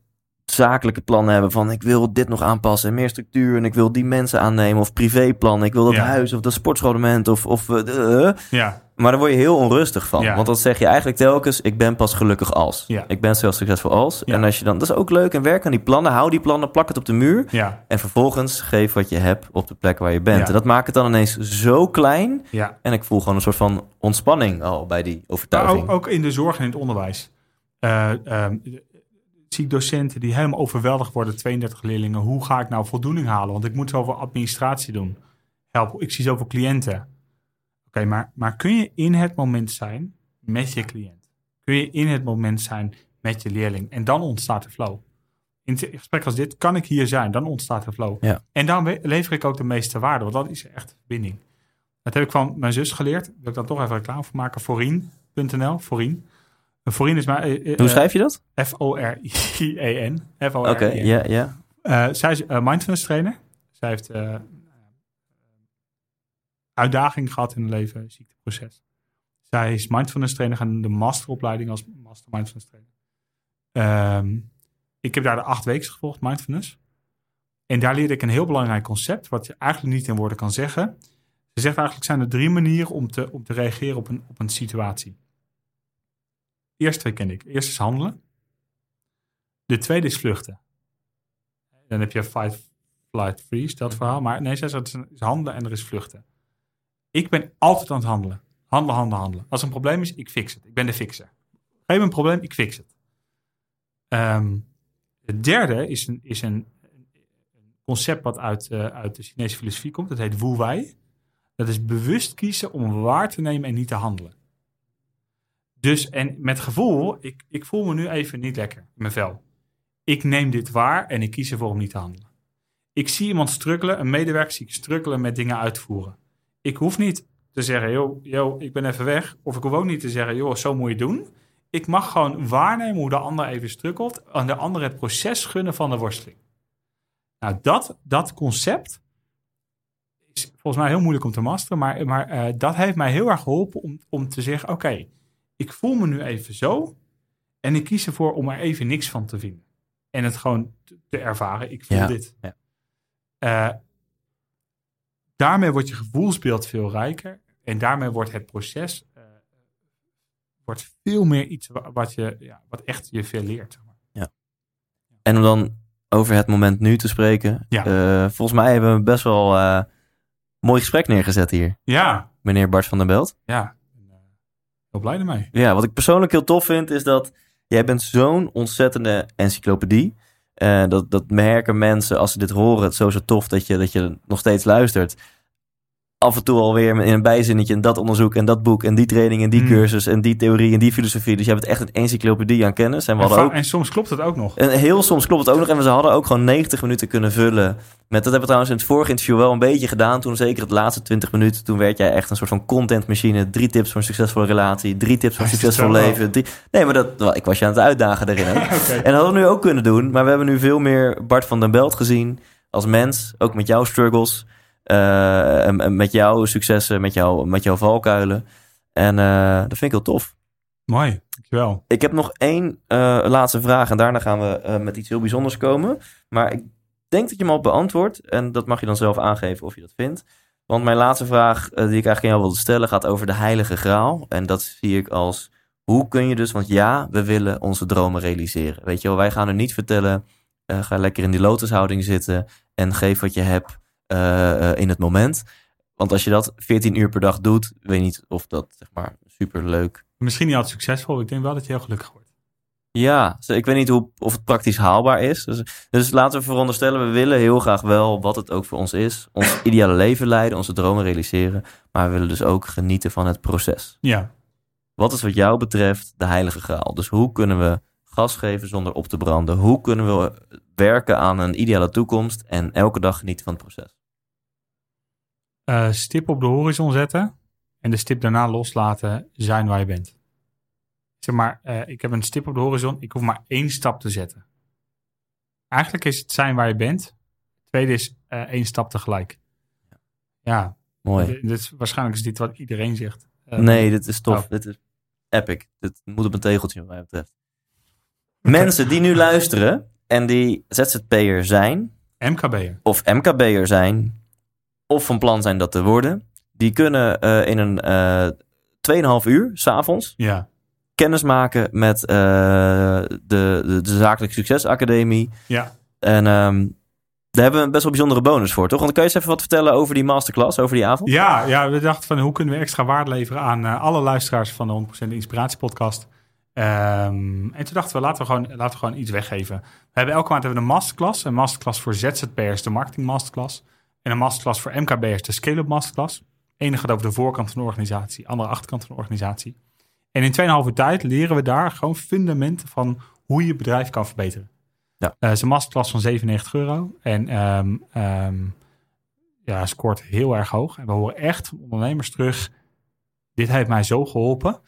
[SPEAKER 1] zakelijke plannen hebben van ik wil dit nog aanpassen en meer structuur en ik wil die mensen aannemen of privéplannen, ik wil dat
[SPEAKER 3] Ja.
[SPEAKER 1] huis of dat sportschoolmoment of, of eh, de- eh.
[SPEAKER 3] Ja,
[SPEAKER 1] maar daar word je heel onrustig van,
[SPEAKER 3] Ja.
[SPEAKER 1] want dan zeg je eigenlijk telkens ik ben pas gelukkig als,
[SPEAKER 3] Ja.
[SPEAKER 1] ik ben zelfs succesvol als
[SPEAKER 3] Ja.
[SPEAKER 1] en als je dan, dat is ook leuk en werk aan die plannen, hou die plannen, plak het op de muur
[SPEAKER 3] ja,
[SPEAKER 1] en vervolgens geef wat je hebt op de plek waar je bent en dat maakt het dan ineens zo klein
[SPEAKER 3] ja.
[SPEAKER 1] en ik voel gewoon een soort van ontspanning al bij die overtuiging.
[SPEAKER 3] ook, ook in de zorg en in het onderwijs. Eh, ehm, zie ik docenten die helemaal overweldigd worden, 32 leerlingen. Hoe ga ik nou voldoening halen? Want ik moet zoveel administratie doen. Help, ik zie zoveel cliënten. Oké, maar, maar kun je in het moment zijn met je cliënt? Kun je in het moment zijn met je leerling. En dan ontstaat de flow. In een gesprek als dit kan ik hier zijn, dan ontstaat de flow.
[SPEAKER 1] Ja.
[SPEAKER 3] En dan lever ik ook de meeste waarde, want dat is echt verbinding. Dat heb ik van mijn zus geleerd. Wil ik dan toch even reclame voor maken. Forien.nl, Forien. En Forien is maar... eh, eh,
[SPEAKER 1] Hoe schrijf je dat?
[SPEAKER 3] F-O-R-I-E-N. F-O-R-I-E-N.
[SPEAKER 1] Oké, ja, ja.
[SPEAKER 3] Eh, zij is mindfulness trainer. Zij heeft uitdaging gehad in het leven, ziekteproces. Zij is mindfulness trainer gaan de masteropleiding als master mindfulness trainer. Ehm, ik heb daar de acht weken gevolgd, mindfulness. En daar leerde ik een heel belangrijk concept, wat je eigenlijk niet in woorden kan zeggen. Ze zegt eigenlijk zijn er drie manieren om te, om te reageren op een, op een situatie. De eerste twee ken ik. Eerst is handelen. De tweede is vluchten. Dan heb je fight, flight, freeze, dat verhaal. Maar nee, zij zegt het is handelen en er is vluchten. Ik ben altijd aan het handelen. Handelen, handelen, handelen. Als er een probleem is, ik fix het. Ik ben de fixer. Geef me een probleem, ik fix het. Ehm, het derde is een, is een, een concept wat uit, eh, uit de Chinese filosofie komt. Dat heet Wu Wei. Dat is bewust kiezen om waar te nemen en niet te handelen. Dus, en met gevoel, ik, ik voel me nu even niet lekker in mijn vel. Ik neem dit waar en ik kies ervoor om niet te handelen. Ik zie iemand strukkelen, een medewerker zie ik strukkelen met dingen uitvoeren. Ik hoef niet te zeggen, joh, joh, ik ben even weg. Of ik hoef ook niet te zeggen, joh, zo moet je doen. Ik mag gewoon waarnemen hoe de ander even strukkelt. En de ander het proces gunnen van de worsteling. Nou, dat, dat concept is volgens mij heel moeilijk om te masteren. Maar, maar eh, dat heeft mij heel erg geholpen om, om te zeggen, oké, ik voel me nu even zo. En ik kies ervoor om er even niks van te vinden. En het gewoon te, ervaren. Ik voel
[SPEAKER 1] Ja,
[SPEAKER 3] dit.
[SPEAKER 1] ja.
[SPEAKER 3] Eh, daarmee wordt je gevoelsbeeld veel rijker. En daarmee wordt het proces eh, wordt veel meer iets wa- wat, je, ja, wat echt je veel leert. Zeg maar.
[SPEAKER 1] En om dan over het moment nu te spreken.
[SPEAKER 3] Ja.
[SPEAKER 1] eh, volgens mij hebben we best wel mooi gesprek neergezet hier.
[SPEAKER 3] Ja,
[SPEAKER 1] Meneer Bart van den Belt.
[SPEAKER 3] ja. Heel blij ermee.
[SPEAKER 1] Ja, wat ik persoonlijk heel tof vind is dat jij bent zo'n ontzettende encyclopedie. Eh dat, dat merken mensen als ze dit horen. Het is zo, zo tof dat je, dat je nog steeds luistert. Af en toe alweer in een bijzinnetje en dat onderzoek en dat boek en die training en die
[SPEAKER 3] Mm.
[SPEAKER 1] cursus en die theorie en die filosofie. Dus je hebt echt een encyclopedie aan kennis. En we
[SPEAKER 3] En,
[SPEAKER 1] hadden
[SPEAKER 3] va-
[SPEAKER 1] ook
[SPEAKER 3] en soms klopt het ook nog.
[SPEAKER 1] En heel soms klopt het ook nog. En we hadden ook gewoon 90 minuten kunnen vullen. Met, dat hebben we trouwens in het vorige interview wel een beetje gedaan. Toen zeker het laatste 20 minuten. Toen werd jij echt een soort van contentmachine. Drie tips voor een succesvolle relatie. Drie tips voor een succesvol leven. Drie, nee, maar dat, ik was je aan het uitdagen daarin. <laughs> En dat hadden we nu ook kunnen doen. Maar we hebben nu veel meer Bart van den Belt gezien. Als mens. Ook met jouw struggles. Eh, met jouw successen. Met, jou, met jouw valkuilen. En eh, dat vind ik heel tof.
[SPEAKER 3] Mooi, dankjewel.
[SPEAKER 1] Ik heb nog één eh, laatste vraag en daarna gaan we met iets heel bijzonders komen. Maar ik denk dat je hem al beantwoordt en dat mag je dan zelf aangeven of je dat vindt. Want mijn laatste vraag die ik eigenlijk aan jou wilde stellen gaat over de heilige graal. En dat zie ik als, hoe kun je dus, want ja, we willen onze dromen realiseren. Weet je wel, wij gaan er niet vertellen, ga lekker in die lotushouding zitten en geef wat je hebt eh, eh, in het moment. Want als je dat 14 uur per dag doet, weet je niet of dat zeg maar super leuk
[SPEAKER 3] Misschien niet altijd succesvol. Ik denk wel dat je heel gelukkig wordt.
[SPEAKER 1] ja, ik weet niet hoe, of het praktisch haalbaar is. Dus, dus laten we veronderstellen, we willen heel graag wel, wat het ook voor ons is, ons <clears throat> ideale leven leiden, onze dromen realiseren. Maar we willen dus ook genieten van het proces.
[SPEAKER 3] Ja.
[SPEAKER 1] Wat is wat jou betreft de heilige graal? Dus hoe kunnen we gas geven zonder op te branden? Hoe kunnen we werken aan een ideale toekomst en elke dag genieten van het proces?
[SPEAKER 3] Eh, stip op de horizon zetten. En de stip daarna loslaten. Zijn waar je bent. Zeg maar, eh, ik heb een stip op de horizon. Ik hoef maar één stap te zetten. Eigenlijk is het zijn waar je bent. Tweede is eh, één stap tegelijk. Ja,
[SPEAKER 1] Mooi.
[SPEAKER 3] dit is, waarschijnlijk is dit wat iedereen zegt.
[SPEAKER 1] Nee, dit is tof.
[SPEAKER 3] Oh.
[SPEAKER 1] Dit is epic. Dit moet op een tegeltje wat mij betreft. Mensen die nu luisteren en die ZZP'er zijn,
[SPEAKER 3] MKB'er.
[SPEAKER 1] of MKB'er zijn, of van plan zijn dat te worden, die kunnen eh, in een eh 2,5 uur s'avonds
[SPEAKER 3] Ja.
[SPEAKER 1] kennis maken met eh, de, de, de Zakelijk Succesacademie.
[SPEAKER 3] Ja.
[SPEAKER 1] En ehm, daar hebben we een best wel bijzondere bonus voor, toch? Want dan kan je eens even wat vertellen over die masterclass, over die avond?
[SPEAKER 3] Ja, ja, we dachten van hoe kunnen we extra waarde leveren aan alle luisteraars van de 100% Inspiratie podcast. Ehm, en toen dachten we, laten we, gewoon, laten we gewoon iets weggeven. We hebben elke maand hebben we een masterclass. Een masterclass voor ZZP'ers, de marketing masterclass. En een masterclass voor MKB'ers, de scale-up masterclass. Eén gaat over de voorkant van de organisatie, andere achterkant van de organisatie. En in 2,5 uur tijd leren we daar gewoon fundamenten van hoe je je bedrijf kan verbeteren.
[SPEAKER 1] Ja.
[SPEAKER 3] Eh, het is een masterclass van 97 euro. En ehm, ehm, ja, scoort heel erg hoog. En we horen echt van ondernemers terug. Dit heeft mij zo geholpen.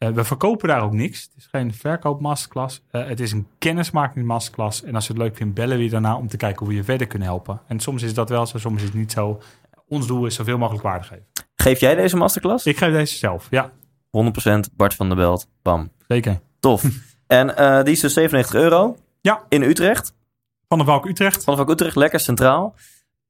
[SPEAKER 3] Eh, we verkopen daar ook niks. Het is geen verkoopmasterclass. Eh het is een kennismaking masterclass. En als je het leuk vindt, bellen we je daarna om te kijken hoe we je verder kunnen helpen. En soms is dat wel zo, soms is het niet zo. Ons doel is zoveel mogelijk waarde geven.
[SPEAKER 1] Geef jij deze masterclass?
[SPEAKER 3] Ik geef deze zelf. Ja,
[SPEAKER 1] 100% Bart van der Belt. Bam.
[SPEAKER 3] zeker.
[SPEAKER 1] Tof. <laughs> en eh, die is dus 97 euro.
[SPEAKER 3] Ja.
[SPEAKER 1] In Utrecht.
[SPEAKER 3] Van de Valk Utrecht.
[SPEAKER 1] Vanaf Utrecht, lekker centraal.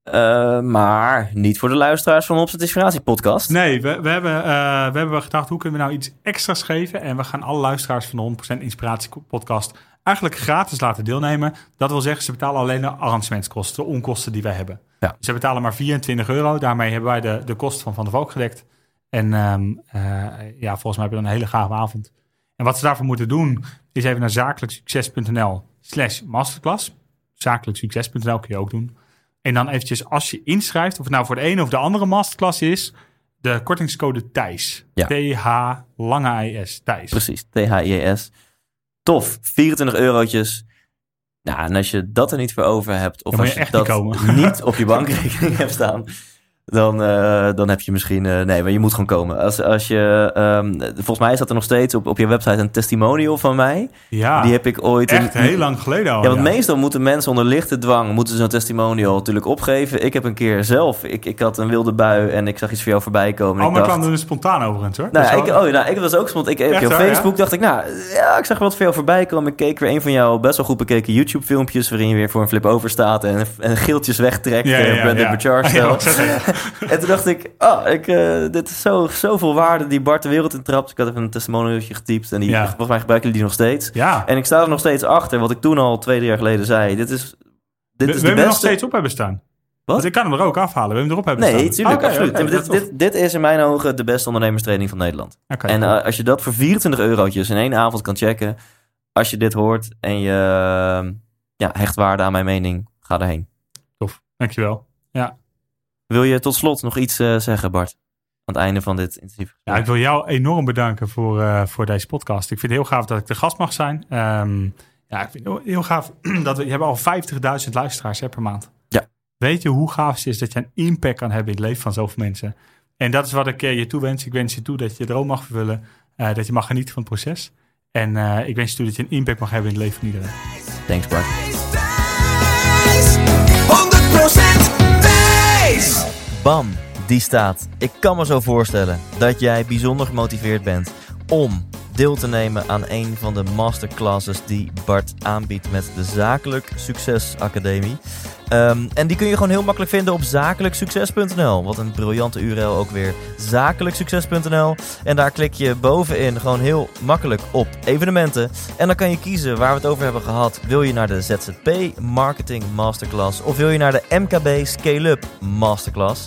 [SPEAKER 1] Eh, maar niet voor de luisteraars van Opzet Inspiratie podcast.
[SPEAKER 3] Nee, we, we, hebben, eh, we hebben gedacht, hoe kunnen we nou iets extra's geven? En we gaan alle luisteraars van de 100% Inspiratie podcast eigenlijk gratis laten deelnemen. Dat wil zeggen, ze betalen alleen de arrangementskosten, de onkosten die wij hebben.
[SPEAKER 1] Ja.
[SPEAKER 3] Ze betalen maar 24 euro. Daarmee hebben wij de, de kosten van Van de Valk gedekt. En ehm, eh, ja, volgens mij hebben we dan een hele gave avond. En wat ze daarvoor moeten doen, is even naar zakelijksucces.nl slash masterclass. Zakelijksucces.nl kun je ook doen. En dan eventjes, als je inschrijft, of het nou voor de ene of de andere masterclass is, de kortingscode Thijs.
[SPEAKER 1] Ja.
[SPEAKER 3] T-H lange I-S, Thijs.
[SPEAKER 1] Precies, THIES. Tof, 24 eurotjes. Nou, en als je dat er niet voor over hebt, of als
[SPEAKER 3] je
[SPEAKER 1] je dat
[SPEAKER 3] komen.
[SPEAKER 1] niet op je bankrekening <laughs> hebt staan, dan, eh, dan heb je misschien... eh, nee, maar je moet gewoon komen. Als, als je, ehm, volgens mij staat er nog steeds op, op je website een testimonial van mij.
[SPEAKER 3] Ja,
[SPEAKER 1] Die heb ik ooit...
[SPEAKER 3] echt
[SPEAKER 1] een-
[SPEAKER 3] heel lang geleden al.
[SPEAKER 1] Ja, want
[SPEAKER 3] ja.
[SPEAKER 1] meestal moeten mensen onder lichte dwang moeten ze zo'n testimonial natuurlijk opgeven. Ik heb een keer zelf, ik, ik had een wilde bui en ik zag iets voor jou voorbij komen. en
[SPEAKER 3] Al
[SPEAKER 1] ik
[SPEAKER 3] mijn
[SPEAKER 1] dacht,
[SPEAKER 3] klanten doen het spontaan overigens hoor.
[SPEAKER 1] nou,
[SPEAKER 3] is
[SPEAKER 1] ik, oh, nou, ik was ook want ik,
[SPEAKER 3] Echt
[SPEAKER 1] op Facebook dacht ik, nou, ja, ik zag wat voor jou voorbij komen. Ik keek weer een van jouw best wel goed bekeken YouTube-filmpjes waarin je weer voor een flip over staat en, en geeltjes wegtrekt,
[SPEAKER 3] Ja, ja, ja,
[SPEAKER 1] Brandon <laughs>
[SPEAKER 3] ja. Ja?
[SPEAKER 1] En toen dacht ik, oh, ik, eh, dit is zo, zoveel waarde die Bart de wereld in trapt. Ik had even een testimonialtje getypt en die,
[SPEAKER 3] Ja.
[SPEAKER 1] volgens mij gebruiken jullie die nog steeds.
[SPEAKER 3] Ja,
[SPEAKER 1] En ik sta er nog steeds achter, wat ik toen al twee drie jaar geleden zei. Dit is, dit
[SPEAKER 3] we,
[SPEAKER 1] is
[SPEAKER 3] we
[SPEAKER 1] de
[SPEAKER 3] hem nog
[SPEAKER 1] beste...
[SPEAKER 3] steeds op hebben staan.
[SPEAKER 1] Wat?
[SPEAKER 3] Want ik kan hem er ook afhalen. We hebben hem erop hebben staan.
[SPEAKER 1] Nee, tuurlijk, absoluut. dit, dit, dit is in mijn ogen de beste ondernemerstraining van Nederland. En eh, als je dat voor 24 eurotjes in één avond kan checken, als je dit hoort en je eh, ja, hecht waarde aan mijn mening, ga erheen.
[SPEAKER 3] tof. Dankjewel.
[SPEAKER 1] Wil je tot slot nog iets eh, zeggen, Bart? Aan het einde van dit intensief
[SPEAKER 3] Ja, ik wil jou enorm bedanken voor, eh, voor deze podcast. Ik vind het heel gaaf dat ik de gast mag zijn. Ehm, ja, ik vind het heel, heel gaaf <clears throat> dat we... Je hebt al 50.000 luisteraars hè, per maand.
[SPEAKER 1] Ja.
[SPEAKER 3] Weet je hoe gaaf het is dat je een impact kan hebben in het leven van zoveel mensen? En dat is wat ik eh, je toewens. Ik wens je toe dat je je droom mag vervullen. eh, dat je mag genieten van het proces. En eh, ik wens je toe dat je een impact mag hebben in het leven van iedereen.
[SPEAKER 1] Thanks, Bart.
[SPEAKER 2] Thijs, 100% Thijs!
[SPEAKER 1] Bam, die staat. Ik kan me zo voorstellen dat jij bijzonder gemotiveerd bent om deel te nemen aan een van de masterclasses die Bart aanbiedt met de Zakelijk Succes Academie. Ehm, en die kun je gewoon heel makkelijk vinden op zakelijksucces.nl. Wat een briljante URL ook weer. Zakelijksucces.nl. En daar klik je bovenin gewoon heel makkelijk op evenementen. En dan kan je kiezen waar we het over hebben gehad. Wil je naar de ZZP Marketing Masterclass of wil je naar de MKB Scale Up Masterclass?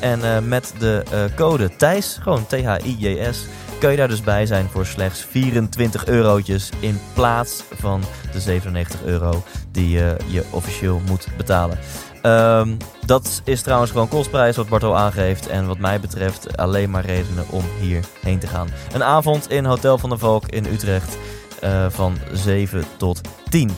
[SPEAKER 1] En eh, met de eh, code Thijs, gewoon T-H-I-J-S, kun je daar dus bij zijn voor slechts 24 eurotjes in plaats van de 97 euro die eh, je officieel moet betalen. Ehm, dat is trouwens gewoon kostprijs wat Bart aangeeft. En wat mij betreft alleen maar redenen om hierheen te gaan. Een avond in Hotel van der Valk in Utrecht eh, van 7 tot 10.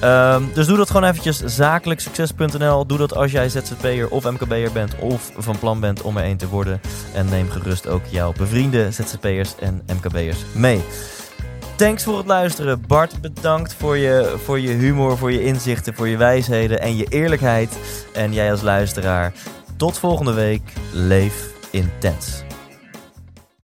[SPEAKER 1] Ehm, dus doe dat gewoon eventjes zakelijksucces.nl. Doe dat als jij ZZP'er of MKB'er bent of van plan bent om er een te worden. En neem gerust ook jouw bevriende ZZP'ers en MKB'ers mee. Thanks voor het luisteren. Bart, bedankt voor je, voor je humor, voor je inzichten, voor je wijsheden en je eerlijkheid. En jij als luisteraar, tot volgende week. Leef intens.